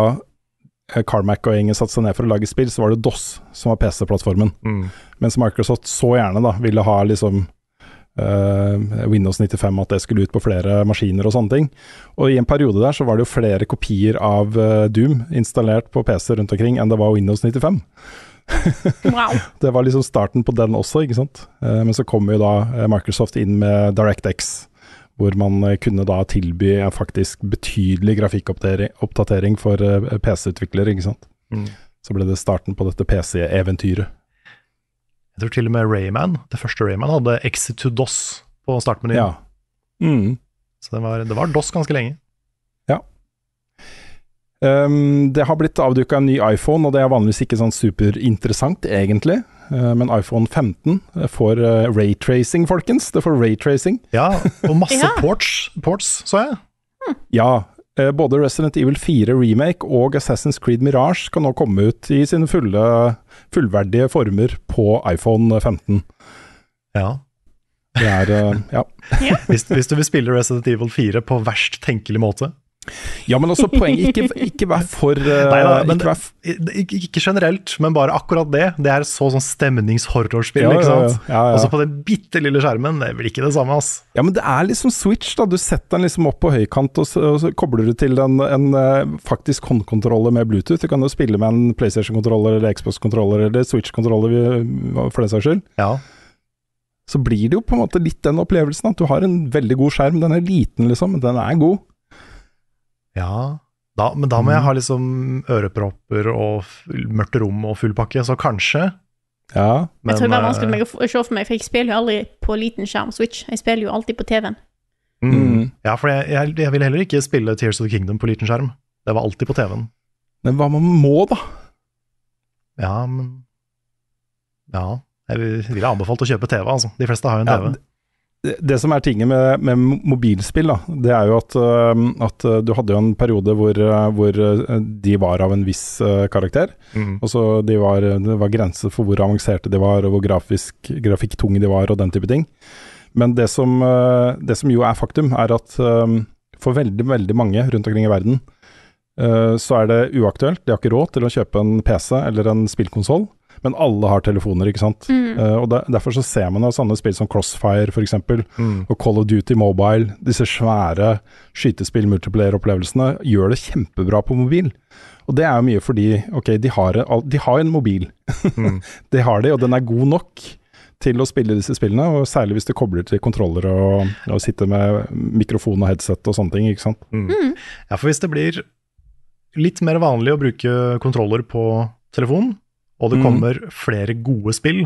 eh, Carmack og gjengen satte seg ned for å lage spill, så var det DOS som var PC-plattformen. Mm. Mens Microsoft så gjerne da ville ha liksom eh, Windows 95, at det skulle ut på flere maskiner og sånne ting. Og i en periode der så var det jo flere kopier av eh, Doom installert på PC rundt omkring enn det var Windows 95. Wow. Det var liksom starten på den også, ikke sant. Eh, men så kom jo da eh, Microsoft inn med DirectX, hvor man eh, kunne da tilby en faktisk betydelig grafikkoppdatering for eh, PC-utviklere, ikke sant. Mm. Så ble det starten på dette PC-eventyret. Jeg tror til og med Rayman, det første Rayman, hadde Exit to DOS på startmenyen. Ja. Mm. Så det var, det var DOS ganske lenge. Um, det har blitt avduka en ny iPhone, og det er vanligvis ikke sånn superinteressant, egentlig. Uh, men iPhone 15 får uh, raytracing, folkens. Det får raytracing. Ja, og masse Ja. ports, ports, så jeg. Ja. uh, både Resident Evil 4 Remake og Assassin's Creed Mirage kan nå komme ut i sine fulle, fullverdige former på iPhone 15. Ja. Det er uh, Ja. Hvis, hvis du vil spille Resident Evil 4 på verst tenkelig måte. Ja, men også poenget Ikke, ikke vær for uh, Neida, men ikke vær f- ikke, generelt, men bare akkurat det. Det er så sånn stemningshorrorspill, Ja, ikke sant? ja, ja, ja. Og så på den bitte lille skjermen, det blir ikke det samme, ass. Ja, men det er liksom Switch, da. Du setter den liksom opp på høykant, og så, og så kobler du til en, en eh, faktisk håndkontroller med Bluetooth. Du kan jo spille med en PlayStation-kontroller eller Xbox-kontroller eller Switch-kontroller for den saks skyld. Ja. Så blir det jo på en måte litt den opplevelsen at du har en veldig god skjerm. Den er liten, liksom, men den er god. Ja. Da, men da må jeg ha liksom ørepropper og mørkt rom og full pakke, så kanskje. Ja. Men, jeg tror det er eh, vanskelig å se for meg, for jeg spiller jo aldri på liten skjerm Switch. Jeg spiller jo alltid på TV-en. mm. Mm. Ja, for jeg, jeg, jeg vil heller ikke spille Tears of the Kingdom på liten skjerm. Det var alltid på TV-en. Men hva man må, da? Ja, men Ja. Jeg vil- ville anbefalt å kjøpe TV, altså. De fleste har jo en TV. d- det, som er tinget med, med mobilspill, da, det er jo at, at øh, du hadde jo en periode hvor, øh, hvor øh, de var av en viss karakter. Mm. Og så de var, Det var grenser for hvor avanserte de var, og hvor grafisk, grafikktunge de var, og den type ting. Men det som, det som jo er faktum, er at for veldig, veldig mange rundt omkring i verden, så er det uaktuelt. De har ikke råd til å kjøpe en PC eller en spillkonsoll. Men alle har telefoner, ikke sant. Mm. Uh, og der, Derfor så ser man jo sånne spill som Crossfire f.eks., Mm. og Call of Duty Mobile, disse svære skytespill-multiplier-opplevelsene gjør det kjempebra på mobil. Og det er jo mye fordi ok, de har, en- de har en mobil. Mm. det har de, og den er god nok til å spille disse spillene, og særlig hvis du kobler til kontroller og, og sitter med mikrofon og headset og sånne ting, ikke sant. Mm. Ja, for hvis det blir litt mer vanlig å bruke kontroller på telefon, og det Mm. kommer flere gode spill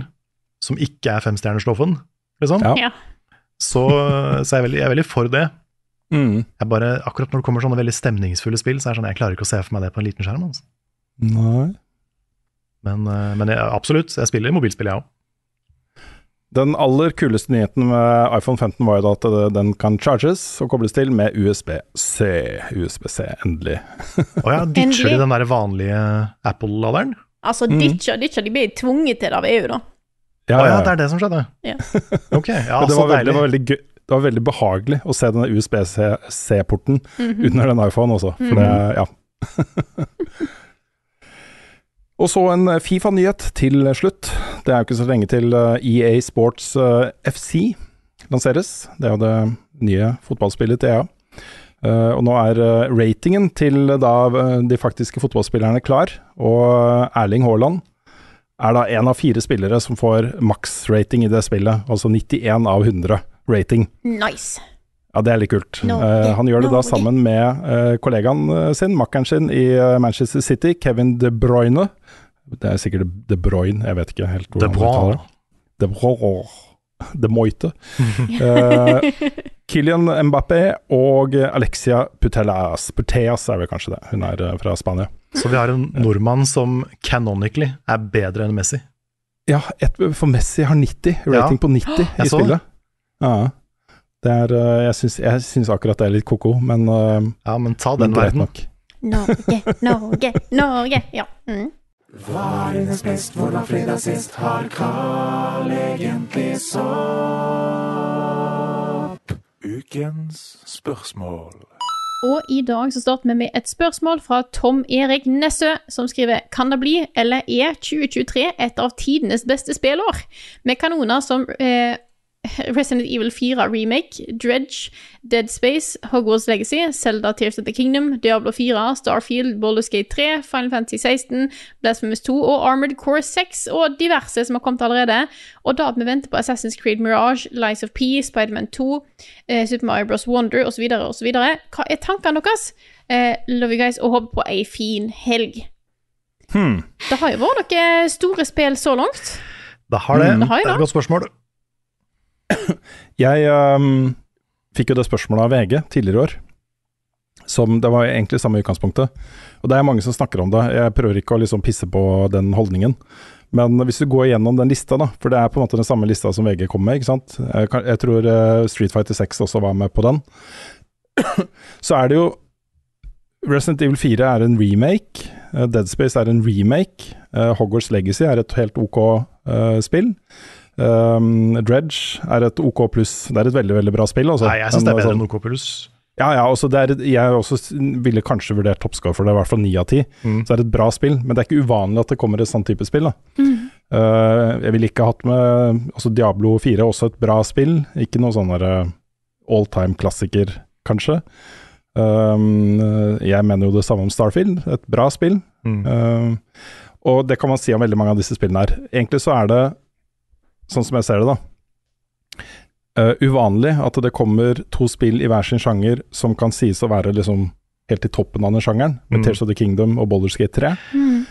som ikke er femstjernersloffen, liksom, Ja. så, så er jeg, veldig, jeg er veldig for det. Mm. Jeg bare, akkurat når det kommer sånne veldig stemningsfulle spill, så er det sånn, jeg klarer ikke å se for meg det på en liten skjerm. Altså. Nei. Men, eh, men jeg, absolutt, jeg spiller mobilspill, jeg òg. Den aller kuleste nyheten med iPhone 15 var jo da at den kan charges og kobles til med USB-C. USB-C, endelig. Og ja, ditcher Endelig. de den der vanlige Apple-laderen? Altså, Mm. ditcha, ditcha, de ble tvunget til det av EU, da. Ja, ja, ja, det er det som skjedde? Ja. Ok, ja, det, så var veldig, deilig. det, var veldig det var veldig behagelig å se denne USB-C-porten -hmm. under den iPhone også. For det, ja. Og så en Fifa-nyhet til slutt. Det er jo ikke så lenge til eh, EA Sports eh, FC lanseres. Det er jo det nye fotballspillet til EA. Eh, og nå er eh, ratingen til da eh, de faktiske fotballspillerne klar, og Erling Haaland er da en av fire spillere som får maks-rating i det spillet, altså 91 av 100 rating. Nice. Ja, det er litt kult. No, uh, han gjør det da sammen med uh, kollegaen sin, makkeren sin i Manchester City, Kevin De Bruyne. Det er sikkert De Bruyne, jeg vet ikke helt De hvordan Bruyne. uttaler det. De Bruyne. De Moite. Eh, Kylian Mbappé og Alexia Putellas. Puteas er vel kanskje det. Hun er eh, fra Spania. Så vi har en nordmann som canonically er bedre enn Messi. Ja, et, for Messi har 90, rating Ja. på 90 i Jeg spillet. det. Ja. Det er, eh, jeg syns, jeg syns akkurat det er litt ko-ko, men eh, Ja, men ta den verden. nok. Norge, Norge, Norge. Ja. Mm. Hva er hennes best, hvor var fredag sist, har Carl egentlig sopp? Ukens spørsmål. Og i dag så starter vi med et spørsmål fra Tom Erik Nessø, som skriver Kan det bli, eller er 2023 et av tidenes beste spillår? Med kanoner som eh, Resident Evil 4 Remake, Dredge, Dead Space, Hogwarts Legacy, Zelda Tears of the Kingdom, Diablo 4, Starfield, Baldur's Gate 3, Final Fantasy 16, Blasphemous 2 og Armored Core 6, og diverse som har kommet allerede. Og da at vi venter på Assassin's Creed Mirage, Lies of P, Spiderman 2, eh, Super Mario Bros. Wonder osv., osv. Hva er tankene deres? Eh, love you guys, og håper på ei fin helg. Hmm. Det har jo vært noen store spill så langt. Det har det. Mm, det har det et godt spørsmål. Jeg um, fikk jo det spørsmålet av VG tidligere år. Som Det var egentlig samme utgangspunktet. Og det er mange som snakker om det. Jeg prøver ikke å liksom pisse på den holdningen. Men hvis du går gjennom den lista, da, for det er på en måte den samme lista som VG kom med, ikke sant. Jeg, kan, jeg tror uh, Street Fighter 6 også var med på den. Så er det jo Resident Evil 4 er en remake. Uh, Dead Space er en remake. Uh, Hogwarts Legacy er et helt ok spill. Um, Dredge er et OK pluss. Det er et veldig veldig bra spill. Altså. Nei, jeg syns det er bedre altså, enn OK pluss. Ja, ja, også det er, jeg også ville kanskje vurdert toppscore for det, i hvert fall ni av ti. Mm. Så det er et bra spill, men det er ikke uvanlig at det kommer et sånn type spill. da. Mm. Uh, jeg ville ikke hatt med altså Diablo 4, også et bra spill. Ikke noe sånn all time klassiker, kanskje. Um, jeg mener jo det samme om Starfield, et bra spill. Mm. Uh, og det kan man si om veldig mange av disse spillene her. Egentlig så er det, sånn som jeg ser det, da. uh, uvanlig at det kommer to spill i hver sin sjanger som kan sies å være liksom helt i toppen av den sjangeren, med Mm. Tears of the Kingdom og Boulders Gate 3. Mm.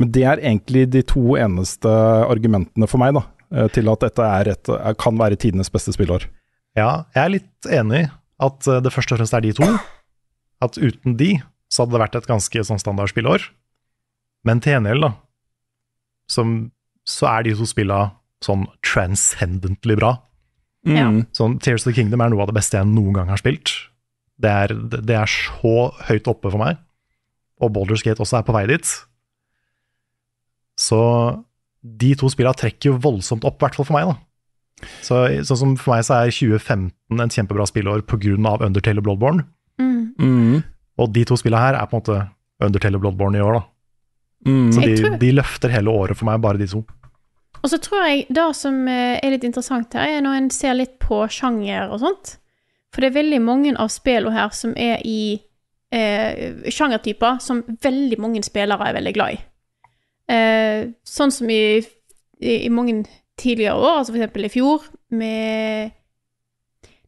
Men det er egentlig de to eneste argumentene for meg da, eh, til at dette er et, er- kan være tidenes beste spillår. Ja, jeg er litt enig i at eh, det først og fremst er de to. At uten de, så hadde det vært et ganske sånn standard spillår. Men til gjengjeld, da, som, så er de to spilla sånn transcendently bra. Mm. Sånn, Tears of the Kingdom er noe av det beste jeg noen gang har spilt. Det er, det er så høyt oppe for meg. Og Baldur's Gate også er på vei dit. Så de to spillene trekker jo voldsomt opp, i hvert fall for meg. da. Så, sånn som For meg så er 2015 en kjempebra spillår pga. Undertale og Bloodborne. Mm. Og de to spillene her er på en måte Undertale og Bloodborne i år. da. Mm. Så de, de løfter hele året for meg, bare de to. Og så tror jeg det som eh, er litt interessant her, er når en ser litt på sjanger og sånt. For det er veldig mange av spillene her som er i eh, sjangertyper som veldig mange spillere er veldig glad i. Eh, sånn som i, i, i mange tidligere år, altså for eksempel i fjor, med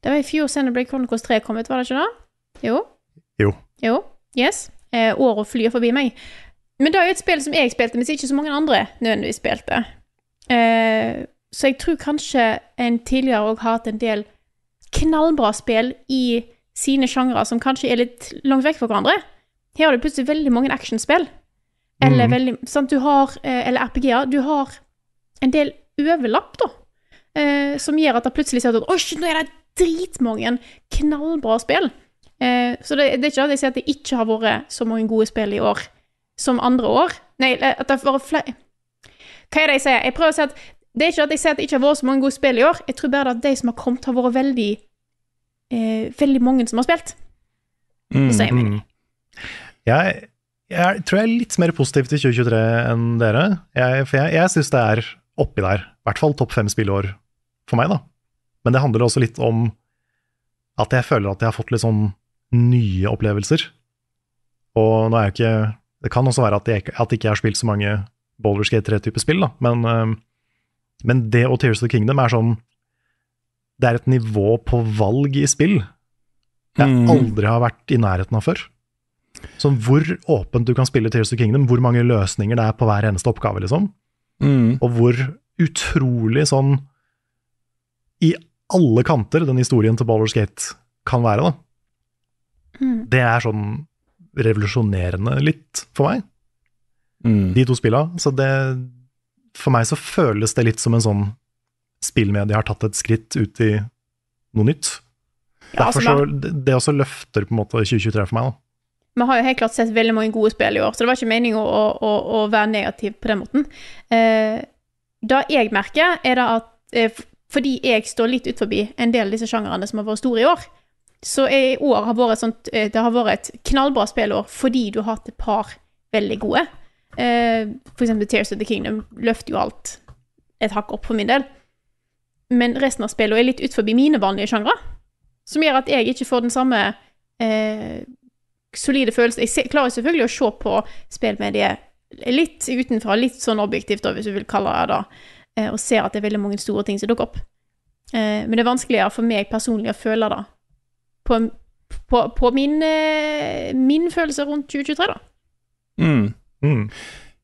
Det var i fjor Xenoblade Chronicles 3 kom ut, var det ikke det? Jo. Jo. Jo. Yes. Eh, Året flyr forbi meg. Men det er jo et spill som jeg spilte, mens ikke så mange andre nødvendigvis spilte. Eh, så jeg tror kanskje en tidligere òg har hatt en del knallbra spill i sine sjangre som kanskje er litt langt vekk fra hverandre. Her har du plutselig veldig mange actionspill. Eller, mm. veldig, sant, du har, eh, eller RPG-er. Du har en del overlapp, da. Eh, som gjør at det plutselig ser ut som nå er det dritmange knallbra spill. Eh, så det, det er ikke at jeg sier at det ikke har vært så mange gode spill i år som andre år. Nei, at det har vært flere Hva er det jeg sier? Jeg prøver å si at Det er ikke at jeg sier at det ikke har vært så mange gode spill i år. Jeg tror bare at de som har kommet, har vært veldig eh, Veldig mange som har spilt. Hvis jeg. Mm. Jeg, jeg tror jeg er litt mer positiv til 2023 enn dere. Jeg, for jeg, jeg syns det er oppi der. I hvert fall topp fem spilleår for meg, da. Men det handler også litt om at jeg føler at jeg har fått litt sånn nye opplevelser. Og nå er jeg ikke Det kan også være at jeg, at jeg ikke har spilt så mange Baldur's Gate 3-type spill, da. Men, uh, men det og Tears of the Kingdom er sånn Det er et nivå på valg i spill jeg Mm. aldri har vært i nærheten av før. Sånn hvor åpent du kan spille Tears of the Kingdom, hvor mange løsninger det er på hver eneste oppgave, liksom. Mm. Og hvor utrolig sånn i alle kanter den historien til Gate kan være, da. Mm. Det er sånn revolusjonerende litt for meg, Mm. de to spilla. Så det For meg så føles det litt som en sånn spillmedie har tatt et skritt ut i noe nytt. Ja, Derfor altså, så Det det også løfter på en måte 2023 for meg, da. Vi har jo helt klart sett veldig mange gode spill i år, så det var ikke meningen å, å, å, være negativ på den måten. Eh, det jeg merker, er da at eh, fordi jeg står litt ut forbi en del av disse sjangrene som har vært store i år, så i år har vært et sånt, eh, det har vært et knallbra spillår fordi du har hatt et par veldig gode. Eh, for eksempel Tears of the Kingdom løfter jo alt et hakk opp for min del. Men resten av spillet er litt ut forbi mine vanlige sjangre, som gjør at jeg ikke får den samme eh, solide følelsen. Jeg klarer selvfølgelig å se på spillmediet litt utenfra, litt sånn objektivt, hvis du vil kalle det det, eh, og ser at det er veldig mange store ting som dukker opp. Men det er vanskeligere for meg personlig å føle det på, på, på min, min følelse rundt 2023, da. Mm. Mm.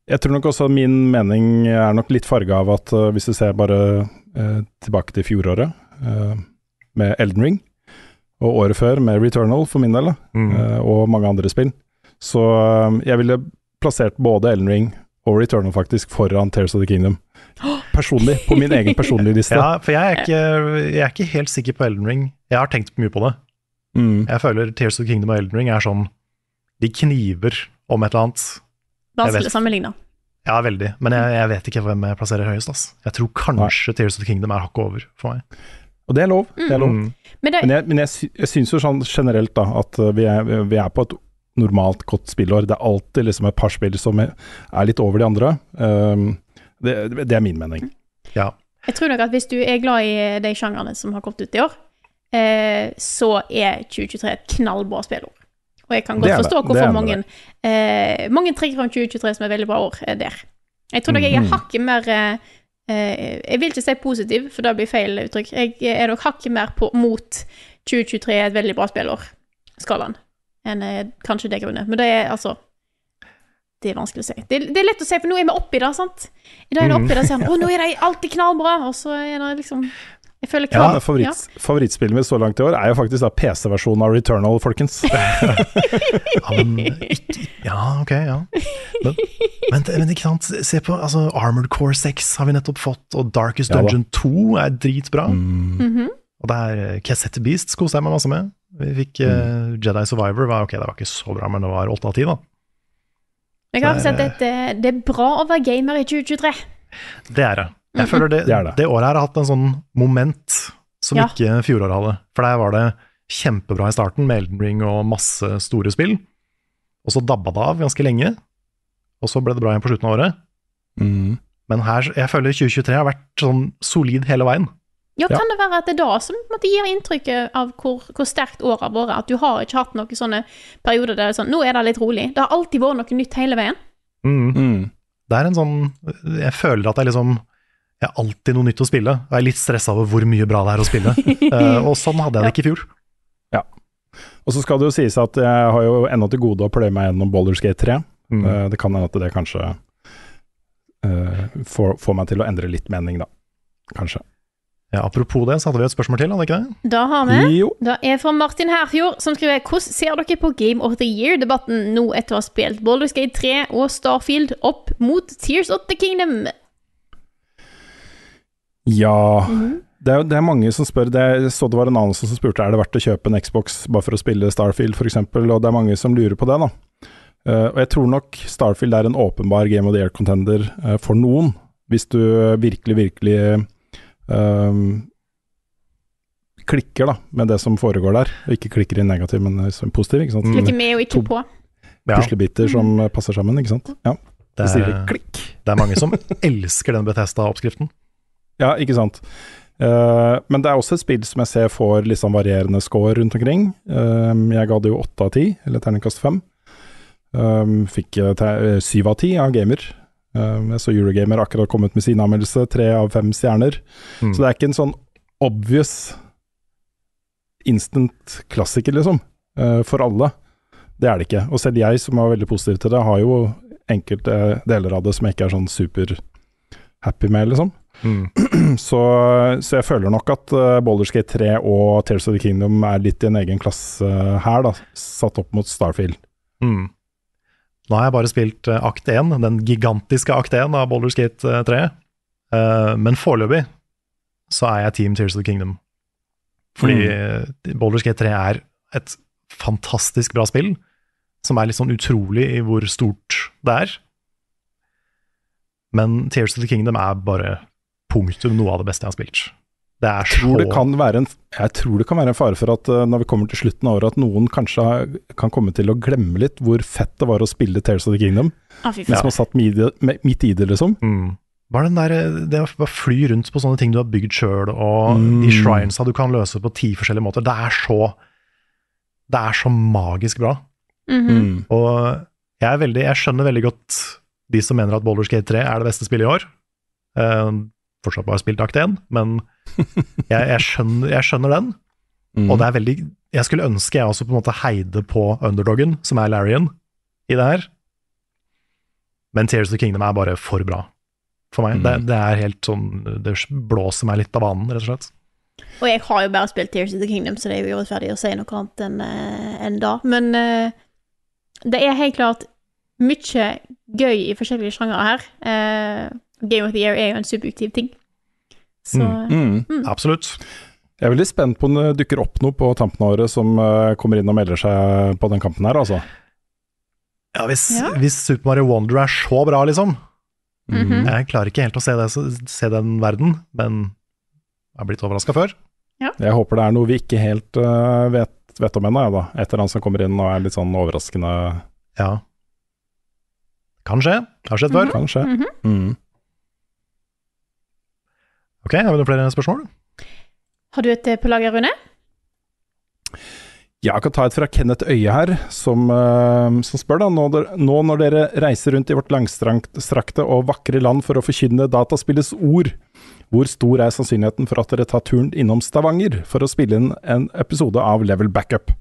Jeg tror nok også min mening er nok litt farga av at uh, hvis du ser bare uh, tilbake til fjoråret, uh, med Elden Ring, og året før med Returnal, for min del, Mm. uh, og mange andre spill, så uh, jeg ville plassert både Elden Ring og Returnal faktisk foran Tears of the Kingdom. Personlig, på min egen personlige liste. Ja, for jeg er, ikke, jeg er ikke helt sikker på Elden Ring. Jeg har tenkt mye på det. Mm. Jeg føler Tears of the Kingdom og Elden Ring er sånn De kniver om et eller annet. Vanskelig å sammenligne. Ja, veldig. Men jeg, jeg vet ikke hvem jeg plasserer høyest. Ass. Jeg tror kanskje Tears of the Kingdom er hakket over for meg. Og det er lov. Det er lov. Mm. Men det, Men jeg, men jeg, sy- jeg syns jo sånn generelt da, at uh, vi er, vi er på et normalt godt spillår. Det er alltid liksom et par spill som er, litt over de andre. Um, det, det er min mening. Ja. Jeg tror nok at hvis du er glad i de sjangrene som har kommet ut i år, eh, så er 2023 et knallbra spillår. Og jeg kan godt forstå hvorfor mange, eh, mange trekker fram 2023 som et veldig bra år eh, der. Jeg tror nok jeg er Mhm. hakket mer eh, eh, Jeg vil ikke si positiv, for det blir feil uttrykk. Jeg er nok hakket mer på, mot 2023 er et veldig bra spillår, skalaen, enn eh, kanskje det grunnet. Men det er altså Det er vanskelig å si. Det, det er lett å si, for nå er vi oppi det, sant? I dag er det oppi det, og sier han, å, nå er det alltid knallbra, og så er det liksom Jeg føler Ja, knall... men Favorittspillet mitt så langt i år er jo faktisk da PC-versjonen av Returnal, folkens. Ja, men, ja ok, ja. Men, men, men ikke sant, se på altså, Armored Core 6 har vi nettopp fått, og Darkest Ja. Dungeon 2 er dritbra. Mm. Mhm. Og det er eh, Cassette Beast koste jeg meg masse med. Vi fikk eh, Jedi Survivor. Var, ok, det var ikke så bra, men det var åtte av ti, da. Jeg har sett er- at det, det er bra å være gamer i 2023. Det er det. Jeg føler det, Det det, det. året her har hatt en sånn moment som Ja. ikke fjoråret hadde. For der var det kjempebra i starten, med Elden Ring og masse store spill. Og så dabba det av ganske lenge, og så ble det bra igjen på slutten av året. Mm. Men her, jeg føler 2023 har vært sånn solid hele veien. Ja, kan det være at det er da som på måte, gir inntrykket av hvor, hvor sterkt året har vært? At du har ikke hatt noen sånne perioder der det er sånn Nå er det litt rolig. Det har alltid vært noe nytt hele veien. Mm. Mm. Det er en sånn Jeg føler at det er liksom Jeg har alltid noe nytt å spille. Og jeg er litt stressa over hvor mye bra det er å spille. uh, og sånn hadde jeg det ikke i fjor. Ja. Og så skal det jo sies at jeg har jo ennå til gode å pløye meg gjennom Baldur's Gate 3. Mm. Uh, det kan hende at det kanskje uh, får, får meg til å endre litt mening, da. Kanskje. Ja, apropos det, så hadde vi et spørsmål til, hadde ikke det? Da har vi Jo. Da er fra Martin Herfjord, som skriver Hvordan ser dere på Game of the Year-debatten nå etter å ha spilt Baldur's Gate 3 og Starfield opp mot Tears of the Kingdom? Ja Mhm. det, er, det er mange som spør. Det, jeg så det var en annen som spurte er det verdt å kjøpe en Xbox bare for å spille Starfield f.eks., og det er mange som lurer på det. da. Uh, og jeg tror nok Starfield er en åpenbar Game of the Year-contender uh, for noen, hvis du virkelig, virkelig uh, klikker da, med det som foregår der. Og ikke klikker i negativ, men som positiv. ikke sant? Klikker med og ikke To på. Ja, puslebiter som eh, passer sammen, ikke sant. Ja, det, det sier er, det klikk. det er mange som elsker den Bethesda-oppskriften. Ja, ikke sant. Uh, men det er også et spill som jeg ser får litt sånn varierende score rundt omkring. Uh, jeg ga det jo åtte av ti, eller terningkast fem. Um, fikk eh, eh, syv av ti av gamer. Um, jeg så Eurogamer akkurat kommet med sin anmeldelse, tre av fem stjerner. Mm. Så det er ikke en sånn obvious instant klassiker, liksom, Uh, for alle. Det er det ikke. Og selv jeg, som var veldig positiv til det, har jo enkelte deler av det som jeg ikke er sånn super happy med, liksom. Mm. Så, så jeg føler nok at uh, Baldur's Gate 3 og Tears of the Kingdom er litt i en egen klasse eh, her, da, satt opp mot Starfield. Mm. Nå har jeg bare spilt eh, akt 1, den gigantiske akt 1 av eh, 3. Uh, men foreløpig så er jeg Team Tears of the Kingdom. Fordi mm. Baldur's Gate 3 er et fantastisk bra spill, som er litt sånn utrolig i hvor stort det er. Men Tears of the Kingdom er bare punktum noe av det beste jeg har spilt. Det er Jeg tror, det kan være en, jeg tror det kan være en fare for at uh, når vi kommer til slutten av året, at noen kanskje kan komme til å glemme litt hvor fett det var å spille Tales of the Kingdom. Ah, mens man satt midt i, det, liksom. Mm. Bare den der, det å fly rundt på sånne ting du har bygd sjøl, og Mm. de shrinesa du kan løse på ti forskjellige måter, det er så Det er så magisk bra. Mhm. Mm. Og jeg, er veldig, jeg skjønner veldig godt de som mener at Baldur's Gate 3 er det beste spillet i år. Eh, fortsatt bare spilt akt 1, men jeg, jeg, skjønner, jeg skjønner den. Mm. Og det er veldig Jeg skulle ønske jeg også på en måte heide på underdogen, som er Larian, i det her. Men Tears of the Kingdom er bare for bra for meg. Mm. Det, det er helt sånn Det blåser meg litt av banen, rett og slett. Og jeg har jo bare spilt Tears of the Kingdom, så det er jo urettferdig å si noe annet enn en da. Men eh, det er helt klart mye gøy i forskjellige sjangere her. Eh, Game of the Year er jo en subjektiv ting. Så Mm. Mm. Absolutt. Jeg er veldig spent på om det dukker opp noe på tampen av året som uh, kommer inn og melder seg på den kampen her, altså. Ja, hvis, Ja. hvis Super Mario Wonder er så bra, liksom Mhm. Jeg klarer ikke helt å se, det, se den verden, men jeg har blitt overraska før. Jeg håper det er noe vi ikke helt uh, vet, vet om ennå, da. Et eller annet som kommer inn og er litt sånn overraskende. Ja. Kan skje. Har skjedd før. Kanskje. Mhm. Mm. Ok, har vi noen flere spørsmål? Har du et eh, på lager, Rune? Ja, Jeg kan ta et fra Kenneth Øye her, som, eh, som spør da, nå, der- nå når dere reiser rundt i vårt langstrakte og vakre land for å forkynne dataspillets ord, hvor stor er sannsynligheten for at dere tar turen innom Stavanger for å spille inn en episode av Level Backup?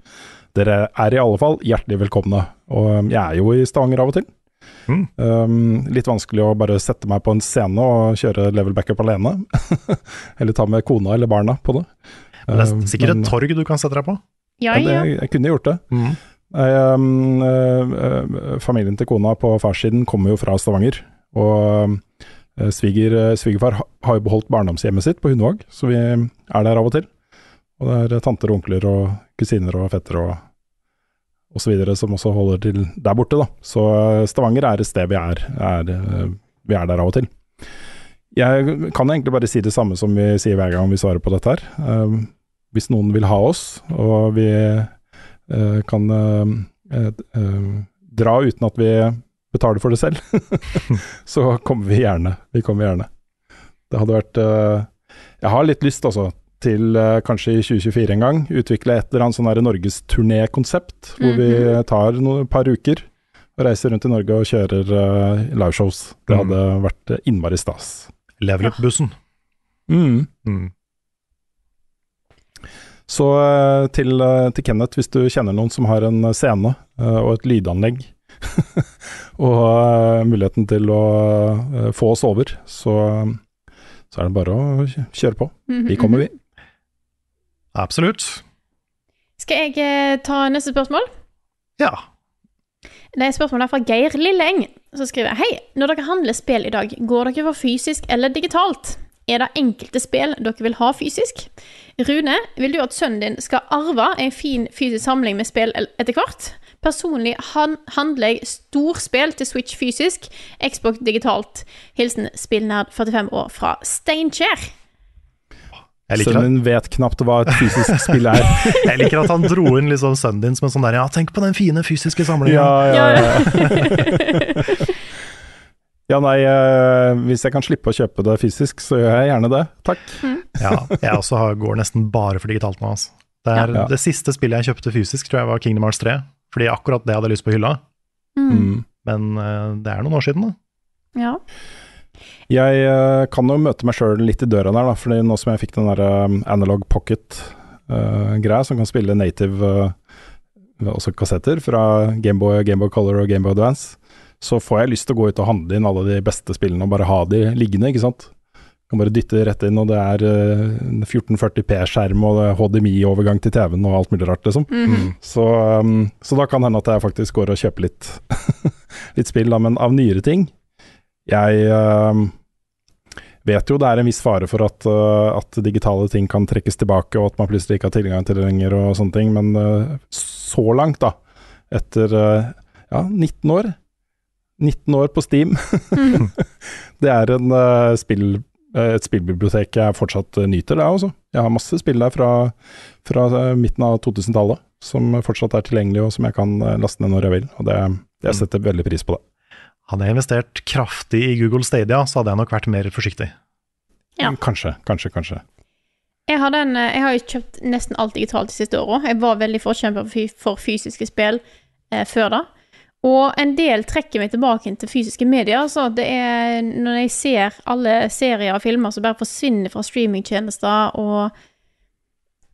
Dere er i alle fall hjertelig velkomne, og jeg er jo i Stavanger av og til. Mm. Um, litt vanskelig å bare sette meg på en scene og kjøre Level Backup alene, eller ta med kona eller barna på det. Men det er sikkert men- et torg du kan sette deg på. Ja, ja, det, ja. jeg kunne gjort det. Mm. Jeg, um, familien til kona på farssiden kommer jo fra Stavanger. Og øh, sviger, svigerfar har jo beholdt barndomshjemmet sitt på Hundvåg, så vi er der av og til. Og det er tanter og onkler og kusiner og fettere og videre som også holder til der borte, da. Så eh, Stavanger er et sted vi er, er eh, vi er der av og til. Jeg kan egentlig bare si det samme som vi sier hver gang vi svarer på dette her. Eh, hvis noen vil ha oss, og vi kan dra uten at vi betaler for det selv, så kommer vi gjerne. Vi kommer gjerne. Det hadde vært Jeg har litt lyst, altså, til eh, kanskje i 2024 en gang utvikle et eller annet sånn norgesturnékonsept, hvor vi tar noen par uker og reiser rundt i Norge og kjører uh, liveshows. Det Mm. hadde vært eh, innmari stas. Level up-bussen. Mm. Mm. Så til, til Kenneth, hvis du kjenner noen som har en scene og et lydanlegg, og muligheten til å få oss over, så, så er det bare å kjøre på. Vi kommer, vi. Absolutt. Skal jeg eh, ta neste spørsmål? Ja. Det er spørsmål her fra Geir Lilleng, som skriver Hei, når dere handler spill i dag, går dere for fysisk eller digitalt? Er det enkelte spill dere vil ha fysisk? Rune, vil du at sønnen din skal arve en fin fysisk samling med spill etter hvert? Personlig han handler jeg storspill til Switch fysisk, Xbox digitalt. Hilsen spillnerd 45 år fra Steinkjer. Jeg liker, Sønnen vet knapt hva et fysisk spill er. jeg liker at han dro inn liksom sønnen din som en sånn der Ja, tenk på den fine fysiske samlingen! Ja, ja, ja. ja, nei, eh, hvis jeg kan slippe å kjøpe det fysisk, så gjør jeg gjerne det. Takk. Ja, jeg også har, går nesten bare for digitalt nå. Altså. Det, er, Ja. det siste spillet jeg kjøpte fysisk, tror jeg var Kingdom Hearts 3. Fordi akkurat det hadde jeg lyst på hylla. Mm. Men eh, det er noen år siden, da. Ja. Jeg uh, kan jo møte meg sjøl litt i døra der, da, fordi nå som jeg fikk den der eh, analog pocket-greia, som kan spille native eh, også kassetter fra Gameboy, Gameboy Color og Gameboy Advance, så får jeg lyst til å gå ut og handle inn alle de beste spillene og bare ha de liggende, ikke sant. Kan bare dytte rett inn, og det er eh, en 1440p-skjerm og er HDMI-overgang til TV-en og alt mulig rart, liksom. Mhm. Så, um, så da kan hende at jeg faktisk går og kjøper litt, litt spill, da, men av nyere ting Jeg um, vet jo det er en viss fare for at, uh, at digitale ting kan trekkes tilbake, og at man plutselig ikke har tilgang til det lenger og sånne ting, men uh, så langt, da, etter uh, ja, 19 år 19 år på Steam. det er en spill, et spillbibliotek jeg fortsatt nyter, det også. Jeg har masse spill der fra, fra midten av 2000-tallet som fortsatt er tilgjengelig, og som jeg kan laste ned når jeg vil. Og det, jeg setter veldig pris på det. Hadde jeg investert kraftig i Google Stadia, så hadde jeg nok vært mer forsiktig. Ja. Kanskje, kanskje, kanskje. Jeg har, den, eh, jeg har jo kjøpt nesten alt digitalt de siste åra. Jeg var veldig forkjemper for fysiske spill eh, før da. Og en del trekker meg tilbake til fysiske medier. Så Det er når jeg ser alle serier og filmer som bare forsvinner fra streamingtjenester og,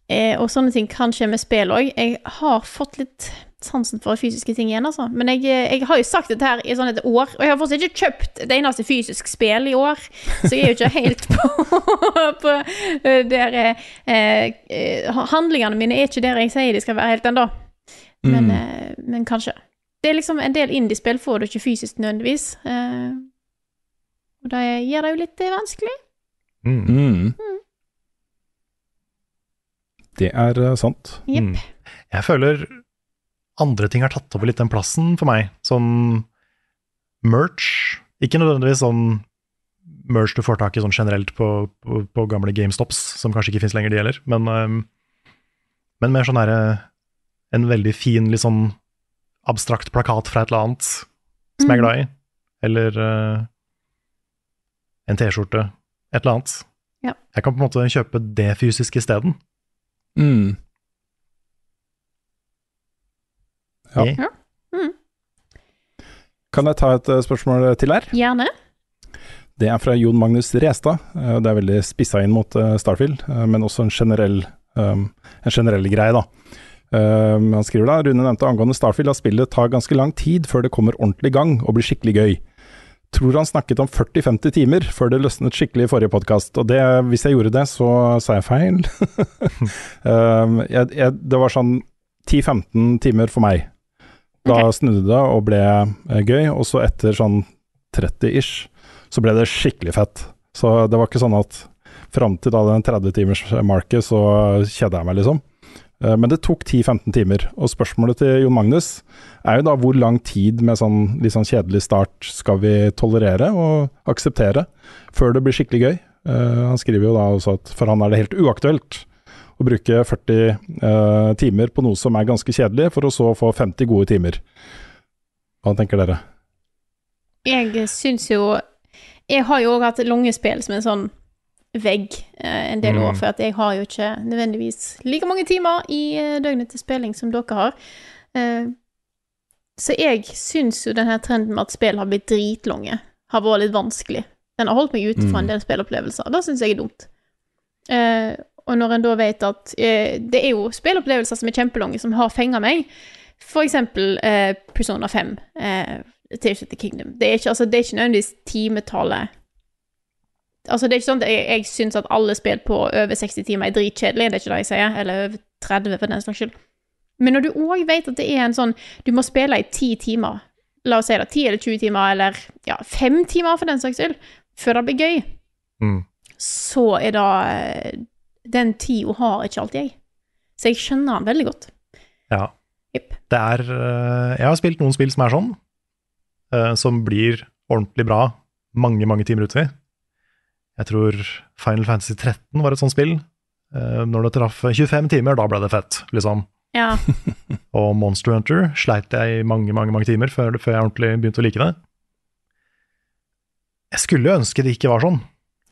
eh, og sånne ting, kanskje med spill òg. Jeg har fått litt sansen for fysiske ting igjen, altså. Men jeg, jeg har jo sagt dette her i sånn et år, og jeg har fortsatt ikke kjøpt et eneste fysisk spill i år. Så jeg er jo ikke helt på, på eh, der eh, eh, Handlingene mine er ikke der jeg sier de skal være helt ennå. Men, Mm. eh, men kanskje. Det er liksom en del indiespill får du ikke fysisk nødvendigvis. Eh, og det gjør det jo litt vanskelig. vanskelig. Mm. Det er uh, sant. Yep. Mm. Jeg føler andre ting har tatt over litt den plassen for meg. Sånn merch. Ikke nødvendigvis sånn merch du får tak i sånn generelt på, på, på gamle GameStops, som kanskje ikke fins lenger, de heller. Men, øhm, men mer sånn herre En veldig fin, litt sånn abstrakt plakat fra et eller annet som jeg er glad i. Eller øh, en T-skjorte. Et eller annet. Ja. Jeg kan på en måte kjøpe det fysisk isteden. Mm. Ja. Ja. Mm. Kan jeg ta et eh, spørsmål til her? Gjerne. Det er fra Jon Magnus Restad. Eh, Det er veldig spissa inn mot eh, Starfield, eh, men også en generell, um, en generell greie, da. Um, Han skriver da Rune nevnte angående Starfield at spillet tar ganske lang tid før det kommer ordentlig i gang og blir skikkelig gøy. Tror han snakket om 40-50 timer før det løsnet skikkelig i forrige podkast, og det, hvis jeg gjorde det, så sa jeg feil. um, jeg, jeg, det var sånn 10-15 timer for meg. Da snudde det og ble eh, gøy, og så etter sånn 30-ish, så ble det skikkelig fett. Så det var ikke sånn at Fram til da den 30-timers-market så kjeda jeg meg, liksom. Eh, Men det tok 10-15 timer. Og spørsmålet til Jon Magnus er jo da hvor lang tid med sånn litt sånn kjedelig start skal vi tolerere og akseptere før det blir skikkelig gøy? Eh, han skriver jo da også at for han er det helt uaktuelt å bruke 40 uh, timer på noe som er ganske kjedelig, for å så få 50 gode timer. Hva tenker dere? Jeg syns jo Jeg har jo òg hatt lange spill som en sånn vegg eh, en del Mm. år, for at jeg har jo ikke nødvendigvis like mange timer i eh, døgnet til spilling som dere har. Eh, så jeg syns jo denne trenden med at spill har blitt dritlange, har vært litt vanskelig. Den har holdt meg ute fra en Mm. del spillopplevelser. Det syns jeg er dumt. Eh, og når en da vet at det er jo spillopplevelser som er kjempelange, som har fenga meg, for eksempel Persona 5, eh, Tears of the Kingdom. Det er ikke, altså, det er ikke nødvendigvis timetallet Altså, det er ikke sånn at jeg, jeg syns at alle spill på over 60 timer er dritkjedelig, det er ikke det jeg sier, eller over 30 for den saks skyld. Men når du òg vet at det er en sånn Du må spille i 10 timer, la oss si det, 10 eller 20 timer, eller ja, 5 timer for den saks skyld, før det blir gøy, Mm. så er det eh, Den tida har ikke alltid jeg. Så jeg skjønner den veldig godt. Ja. Det er eh, Jeg har spilt noen spill som er sånn, eh, som blir ordentlig bra mange, mange timer uti. Jeg tror Final Fantasy 13 var et sånt spill. Eh, Når det traff 25 timer, da ble det fett, liksom. Ja. Og Monster Hunter sleit jeg i mange, mange mange timer før, før jeg ordentlig begynte å like det. Jeg skulle ønske det ikke var sånn.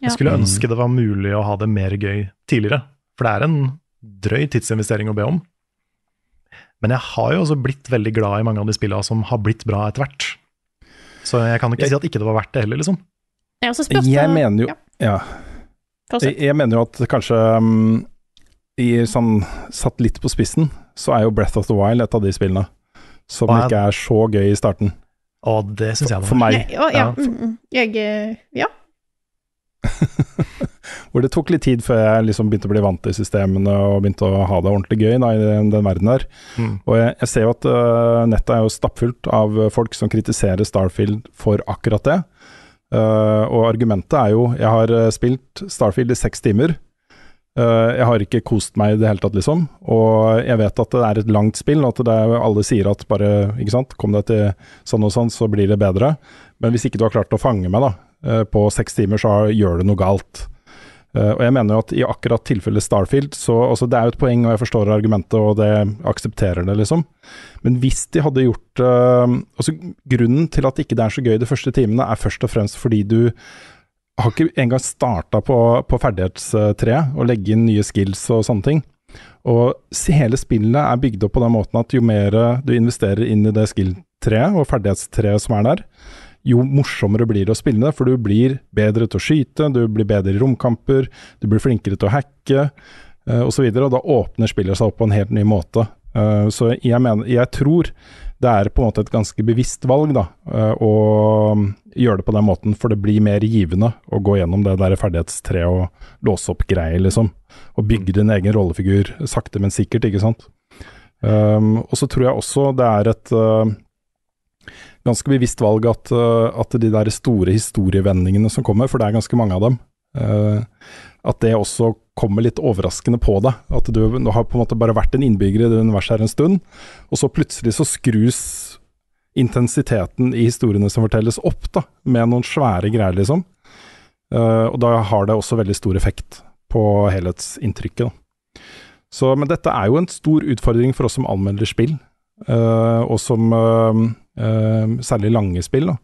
Ja. Jeg skulle Mm. ønske det var mulig å ha det mer gøy tidligere. For det er en drøy tidsinvestering å be om. Men jeg har jo også blitt veldig glad i mange av de spillene som har blitt bra etter hvert. Så jeg kan ikke si at ikke det var verdt det heller, liksom. Ja, også spørs Jeg mener jo ja. Ja. Jeg, jeg mener jo at kanskje um, i sånn satt litt på spissen, så er jo Breath of the Wild et av de spillene som Hva er- ikke er så gøy i starten. Og det syns jeg var For meg. Ja, ja, mm, mm. Jeg eh, Ja. Hvor det tok litt tid før jeg liksom begynte å bli vant til systemene og begynte å ha det ordentlig gøy da, i den, den verden her. Mm. Og jeg, jeg ser jo at uh, nettet er jo stappfullt av folk som kritiserer Starfield for akkurat det. Øh, og argumentet er jo Jeg har øh, spilt Starfield i seks timer. Uh, jeg har ikke kost meg i det hele tatt, liksom. Og jeg vet at det er et langt spill, og at det er, alle sier at bare ikke sant, kom deg til sånn og sånn, så blir det bedre. Men hvis ikke du har klart å fange meg da, uh, på seks timer, så gjør du noe galt. Eh, og jeg mener jo at i akkurat tilfellet Starfield, så altså det er jo et poeng, og jeg forstår argumentet, og det aksepterer det, liksom. Men hvis de hadde gjort uh, Altså, grunnen til at ikke det er så gøy de første timene, er først og fremst fordi du har ikke engang starta på, på ferdighetstreet og legge inn nye skills og sånne ting. Og hele spillet er bygd opp på den måten at jo mer du investerer inn i det skill-treet og ferdighetstreet som er der, jo morsommere blir det å spille det, for du blir bedre til å skyte, du blir bedre i romkamper, du blir flinkere til å hacke uh, osv. Og, og da åpner spillet seg opp på en helt ny måte. Eh, så jeg, mener, jeg tror det er på en måte et ganske bevisst valg da, eh, å gjøre det på den måten, for det blir mer givende å gå gjennom det der ferdighetstreet og låse opp greier, liksom. Og bygge din egen rollefigur sakte, men sikkert, ikke sant. Um, og så tror jeg også det er et uh, ganske bevisst valg at, uh, at de der store historievendingene som kommer, for det er ganske mange av dem, uh, at det også kommer litt overraskende på deg. At du, du har på en måte bare vært en innbygger i det universet her en stund, og så plutselig så skrus intensiteten i historiene som fortelles opp, da, med noen svære greier, liksom. Uh, og da har det også veldig stor effekt på helhetsinntrykket. Da. Så, men dette er jo en stor utfordring for oss som anmelder spill, og som uh, uh, særlig lange spill, da,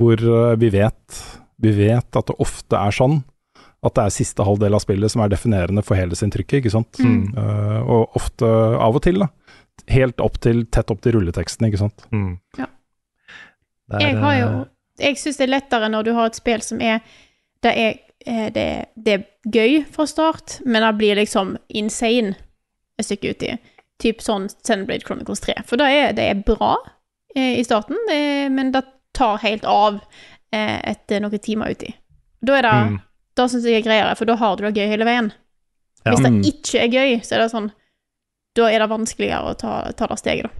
hvor uh, vi vet vi vet at det ofte er sånn at det er siste halvdel av spillet som er definerende for helhetsinntrykket, ikke sant. Mm. Uh, og ofte, av og til, da, helt opp til, tett opp til rulleteksten, ikke sant. Mm. Ja. Det er, Jeg har jo eh, Jeg syns det er lettere når du har et spill som er Det er, eh, det, det er gøy fra start, men det blir liksom insane et stykke uti. Typ sånn Xenoblade Chronicles 3. For det er, det er bra eh, i starten, det, men det tar helt av eh, etter noen timer uti. Da er det Mm. Da syns jeg er greiere, for da har du det gøy hele veien. Ja. Hvis det Mm. ikke er gøy, så er det sånn Da er det vanskeligere å ta, ta det steget, da.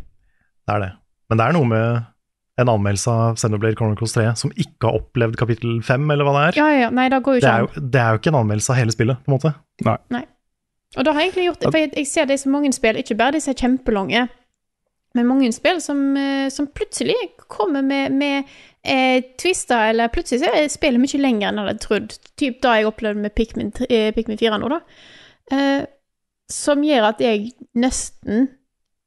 Det er det. Men det er noe med en anmeldelse av Xenoblade Chronicles 3 som ikke har opplevd kapittel 5, eller hva det er. Ja, ja, nei, det går jo Det er jo, det er jo ikke en anmeldelse av hele spillet, på en måte. Nei. Nei. Og da har jeg egentlig gjort For jeg, ser det i så mange spill, ikke bare disse kjempelange, men mange spill som, eh, som plutselig kommer med, med eh, twister, eller plutselig så er spillet mye lenger enn jeg hadde trodd. Typ da jeg opplevde med Pikmin, eh, Pikmin 4 nå, da. Eh, som gjør at jeg nesten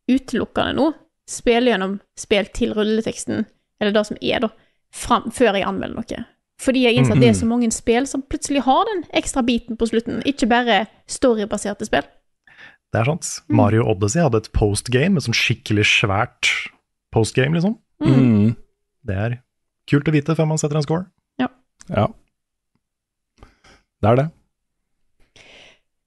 utelukkende nå spiller gjennom spill til rulleteksten, eller det som er, da, fram, før jeg anmelder noe. Fordi jeg innser at det er så mange spill som plutselig har den ekstra biten på slutten, ikke bare storybaserte spill. Det er sant. Mm. Mario Odyssey hadde et postgame, et sånn skikkelig svært postgame, liksom. Mm. Det er kult å vite før man setter en score. Ja. Ja. Det er det.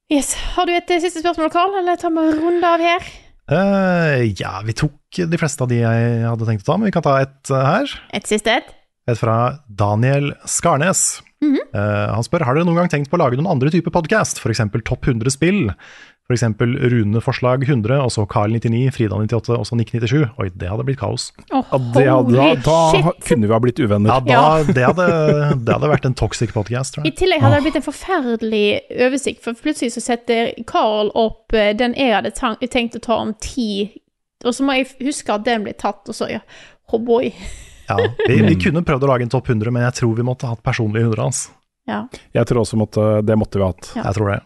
Yes. Har du et eh, siste spørsmål, Carl, eller tar vi en runde av her? Uh, ja, vi tok de fleste av de jeg hadde tenkt å ta, men vi kan ta et uh, her. Et siste et? Et fra Daniel Skarnes. Mm -hmm. uh, han spør har dere noen gang tenkt på å lage noen andre typer podkast, f.eks. Topp 100 spill. F.eks. Rune Forslag 100, og så Carl 99, Frida 98 og så Nick 97. Oi, det hadde blitt kaos. Oh, Ja, det hadde, da, da kunne vi ha blitt uvenner. Ja, da, Ja. Det, hadde, det hadde vært en toxic podcast, tror jeg. I tillegg hadde det blitt en forferdelig oversikt, for plutselig så setter Carl opp eh, den jeg hadde tenkt å ta om ti, og så må jeg huske at den ble tatt, og så ja, oh boy. Ja, vi, vi kunne prøvd å lage en topp 100, men jeg tror vi måtte hatt personlig 100 hans. Ja. Jeg tror også måtte, det måtte vi hatt. Ja. Jeg tror det.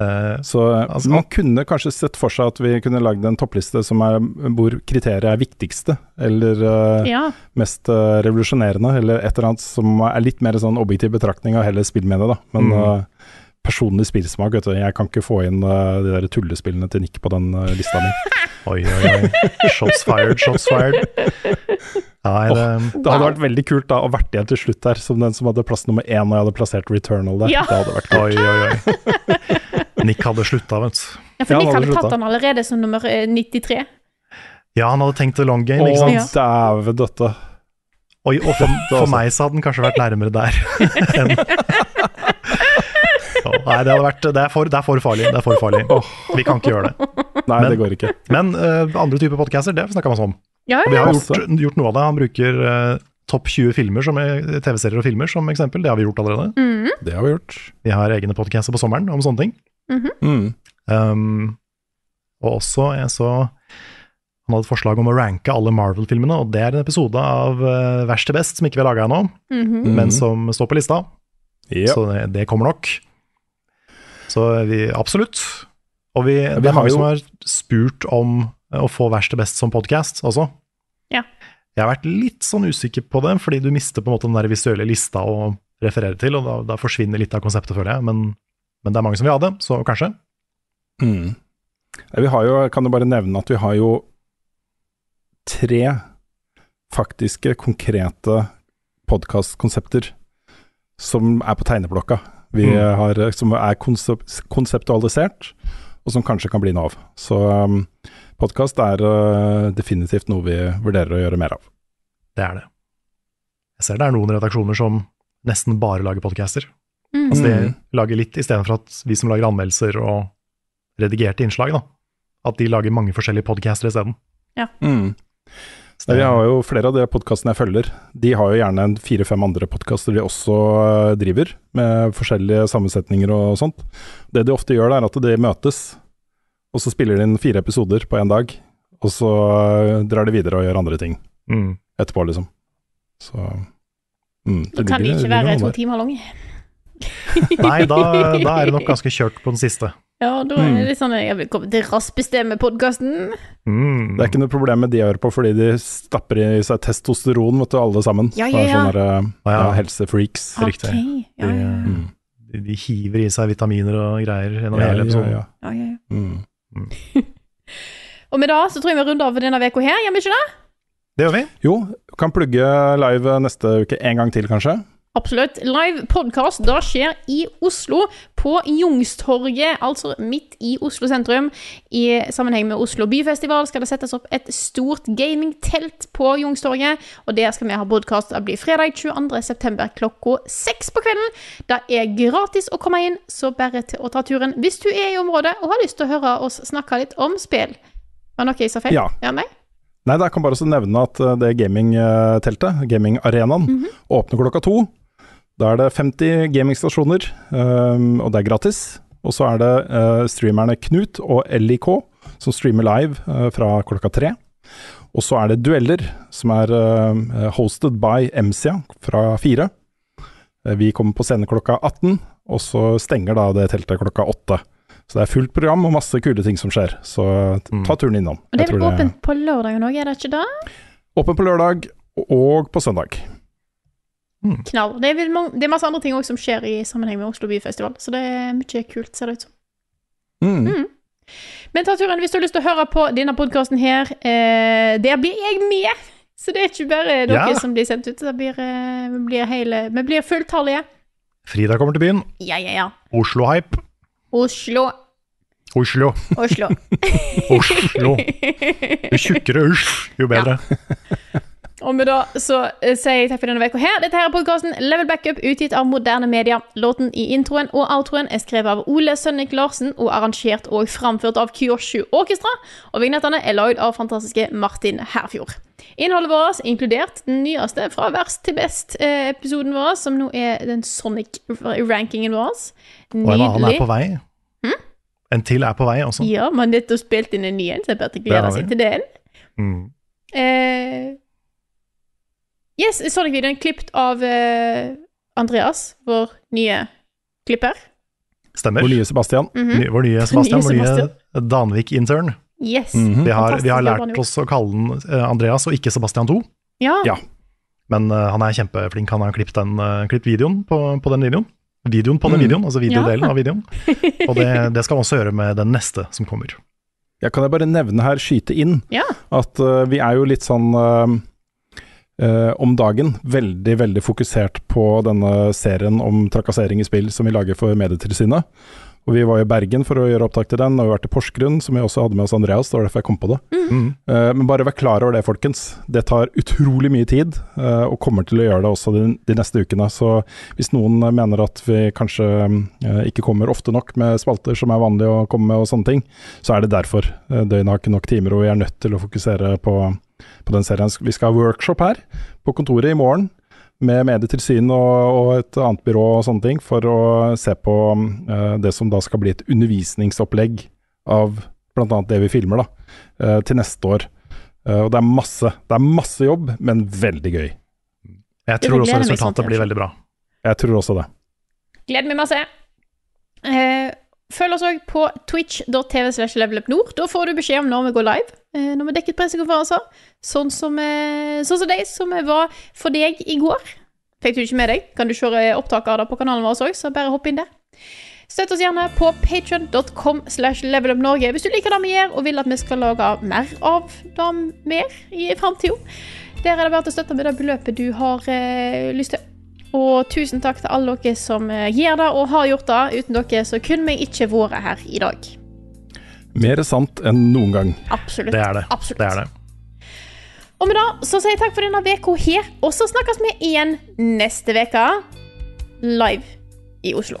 Eh, Så Altså- man kunne kanskje sett for seg at vi kunne lagd en toppliste som er, hvor kriteriet er viktigste, eller uh, ja. mest uh, revolusjonerende, eller et eller annet som er litt mer sånn objektiv betraktning av hele spillmediet, da. Men Mm. Eh, personlig spillsmak, vet du. Jeg kan ikke få inn uh, de der tullespillene til Nick på den uh, lista mi. oi, oi, oi. Shots fired, shots fired. Nei, det, Det hadde vært veldig kult da å vært igjen til slutt der, som den som hadde plass nummer én, og jeg hadde plassert Returnal der. Ja. Det hadde vært kult. oi, oi, oi. Nick hadde slutta, vet du. ja, for Ja, Nick hadde hadde tatt han allerede som nummer eh, 93. Ja, han hadde tenkt det long game, ikke sant? Ja. dæven døtte. Oi, og for, for meg så hadde den kanskje vært nærmere der enn Å, Nei, det hadde vært Det er for, det er for farlig. Det er for farlig. Vi kan ikke gjøre det. Nei, Men- det går ikke. Men uh, andre typer podcaster, det snakka vi om. Ja, Og vi har gjort, gjort noe av det. Han bruker uh, topp 20 filmer som er- TV-serier og filmer som eksempel. Det har vi gjort allerede. Mm. Det har vi gjort. Vi har egne podcaster på sommeren om sånne ting. mhm. Mm. Um, og også jeg så Han hadde et forslag om å ranke alle Marvel-filmene, og det er en episode av uh, Verst til best som ikke vi har laga ennå, mm -hmm. men som står på lista. Yep. Så det, det kommer nok. Så vi absolutt. Og vi, vi det er mange jo- som har spurt om eh, å få Verst til best som podkast også. Ja. Jeg har vært litt sånn usikker på det, fordi du mister på en måte den der visuelle lista å referere til, og da, da forsvinner litt av konseptet, føler jeg. Men, men det er mange som vil ha det, så kanskje. Mm. Vi har jo, kan jo bare nevne at vi har jo tre faktiske, konkrete podkastkonsepter som er på tegneblokka. Vi Mm. har, som er konsep konseptualisert, og som kanskje kan bli noe av. Så um, podkast er uh, definitivt noe vi vurderer å gjøre mer av. Det er det. Jeg ser det er noen redaksjoner som nesten bare lager podcaster. Mm. Altså de Mm. lager litt istedenfor at vi som lager anmeldelser og redigerte innslag, da. At de lager mange forskjellige podcaster isteden. Mm. Så det- Vi har jo flere av de podkastene jeg følger. De har jo gjerne en fire-fem andre podkaster de også eh, driver, med forskjellige sammensetninger og sånt. Det de ofte gjør, er at de møtes, og så spiller de inn fire episoder på én dag. Og så eh, drar de videre og gjør andre ting Mm. etterpå, liksom. Så mm, Da kan de ikke være to timer lange. Nei, da, da er det nok ganske kjørt på den siste. Ja, da er det litt sånn Jeg vil komme til raspestemme-podkasten. Mm. Det er ikke noe problem med de jeg hører på, fordi de stapper i seg testosteron, vet du, alle sammen. Ja, ja, det er ja. sånne der, eh, ja. helsefreaks. helsefreaks. Riktig. Ja, ja. Mm. De, de hiver i seg vitaminer og greier gjennom Ja, hele ja, episoden. ja. ja, ja, ja. Mm. Og med det så tror jeg vi runder av for denne uka her, gjør vi ikke det? Det gjør vi. Jo, kan plugge live neste uke en gang til, kanskje. Absolutt. Live podkast da skjer i Oslo, på Jungstorget, altså midt i Oslo sentrum. I sammenheng med Oslo byfestival skal det settes opp et stort gamingtelt på Jungstorget. Og der skal vi ha podkast. Det blir fredag 22.9. klokka seks på kvelden. Det er gratis å komme inn, så bare til å ta turen hvis du er i området og har lyst til å høre oss snakke litt om spill. Var det noe jeg sa feil? Ja. ja nei? Nei, jeg kan bare også nevne at eh, det gamingteltet, gamingarenaen, Mhm. åpner klokka to. Da er det 50 gamingstasjoner, um, og det er gratis. Og så er det uh, streamerne Knut og LIK som streamer live uh, fra klokka tre. Og så er det dueller, som er uh, hosted by MCA fra fire. Vi kommer på scene klokka 18, og så stenger da det teltet klokka åtte. Så det er fullt program og masse kule ting som skjer, så t- ta turen innom. Og det er vel åpent på lørdagen òg, er det ikke da? Åpent på lørdag og på søndag. Knall. Det er, det er masse andre ting som skjer i sammenheng med Oslo Byfestival, så det er mye kult, ser det ut som. Mm. Mm. Men ta turen hvis du har lyst til å høre på denne podkasten her. Eh, der blir jeg med! Så det er ikke bare dere Ja. som blir sendt ut. Det blir, eh, vi blir hele Vi blir fulltallige. Frida kommer til byen. Ja, ja, ja. Oslo-hype. Oslo. Oslo. Oslo. Oslo. Jo tjukkere usj, jo bedre. Og med da så eh, sier jeg takk for denne uka her. Dette her er podkasten Level Backup, utgitt av Moderne Media. Låten i introen og outroen er skrevet av Ole Sønnik Larsen og arrangert og framført av Kyoshu Orkestra. Og vignettene er lagd av fantastiske Martin Herfjord. Innholdet vårt, inkludert den nyeste fra verst til best-episoden vår, som nå er den Sonic-rankingen vår. Og en annen er på vei. En til er på vei også. Ja, man har nettopp spilt inn en ny en, så jeg gleder har seg vi. til den. Mm. Eh, yes, Sonic-videoen er klippet av eh, Andreas, vår nye klipper. Stemmer. Vår nye Sebastian. Mhm. Ny- Vår nye Nye Sebastian, vår nye Danvik-intern. Yes. Mhm. Vi har, vi har lært oss å kalle den eh, Andreas og ikke Sebastian 2. Ja. Men uh, han er kjempeflink. Han har klippet, den, uh, klippet videoen på, på den videoen. Videoen på den Mm. videoen, altså videodelen Ja. av videoen. Og det, det skal han også gjøre med den neste som kommer. Ja, kan jeg bare nevne her, skyte inn, Ja. at uh, vi er jo litt sånn eh, om dagen veldig, veldig fokusert på denne serien om trakassering i spill som vi lager for Medietilsynet. Og vi var i Bergen for å gjøre opptak til den, og vi har vært i Porsgrunn, som vi også hadde med oss Andreas, det var derfor jeg kom på det. Mm. Eh, men bare vær klar over det, folkens. Det tar utrolig mye tid, eh, og kommer til å gjøre det også de, de neste ukene. Så hvis noen mener at vi kanskje eh, ikke kommer ofte nok med spalter som er vanlig å komme med og sånne ting, så er det derfor. Eh, Døgnet har ikke nok timer, og vi er nødt til å fokusere på, på den serien. Vi skal ha workshop her på kontoret i morgen. Med Medietilsyn og, og et annet byrå og sånne ting, for å se på uh, det som da skal bli et undervisningsopplegg av bl.a. det vi filmer, da, uh, til neste år. Uh, og det er masse, det er masse jobb, men veldig gøy. Jeg tror også resultatet blir veldig bra. Jeg tror også det. Gleder meg masse. Eh, følg oss òg på twitch.tv slash levelupnord. Da får du beskjed om når vi går live. Eh, når vi dekker pressekonferanser. Sånn som, eh, sånn som de som var for deg i går. Fikk du ikke med deg, kan du se opptak av det på kanalen vår òg, så bare hopp inn der. Støtt oss gjerne på patreon.com slash levelupnorge hvis du liker det vi gjør og vil at vi skal lage mer av det mer i framtida. Der er det til å støtte med det beløpet du har eh, lyst til. Og tusen takk til alle dere som eh, gjør det og har gjort det. Uten dere så kunne vi ikke vært her i dag. Mer sant enn noen gang. Absolutt. Det er det. Absolutt. det, er det. Og med det så sier jeg takk for denne uka her, og så snakkes vi igjen neste uke. Live i Oslo.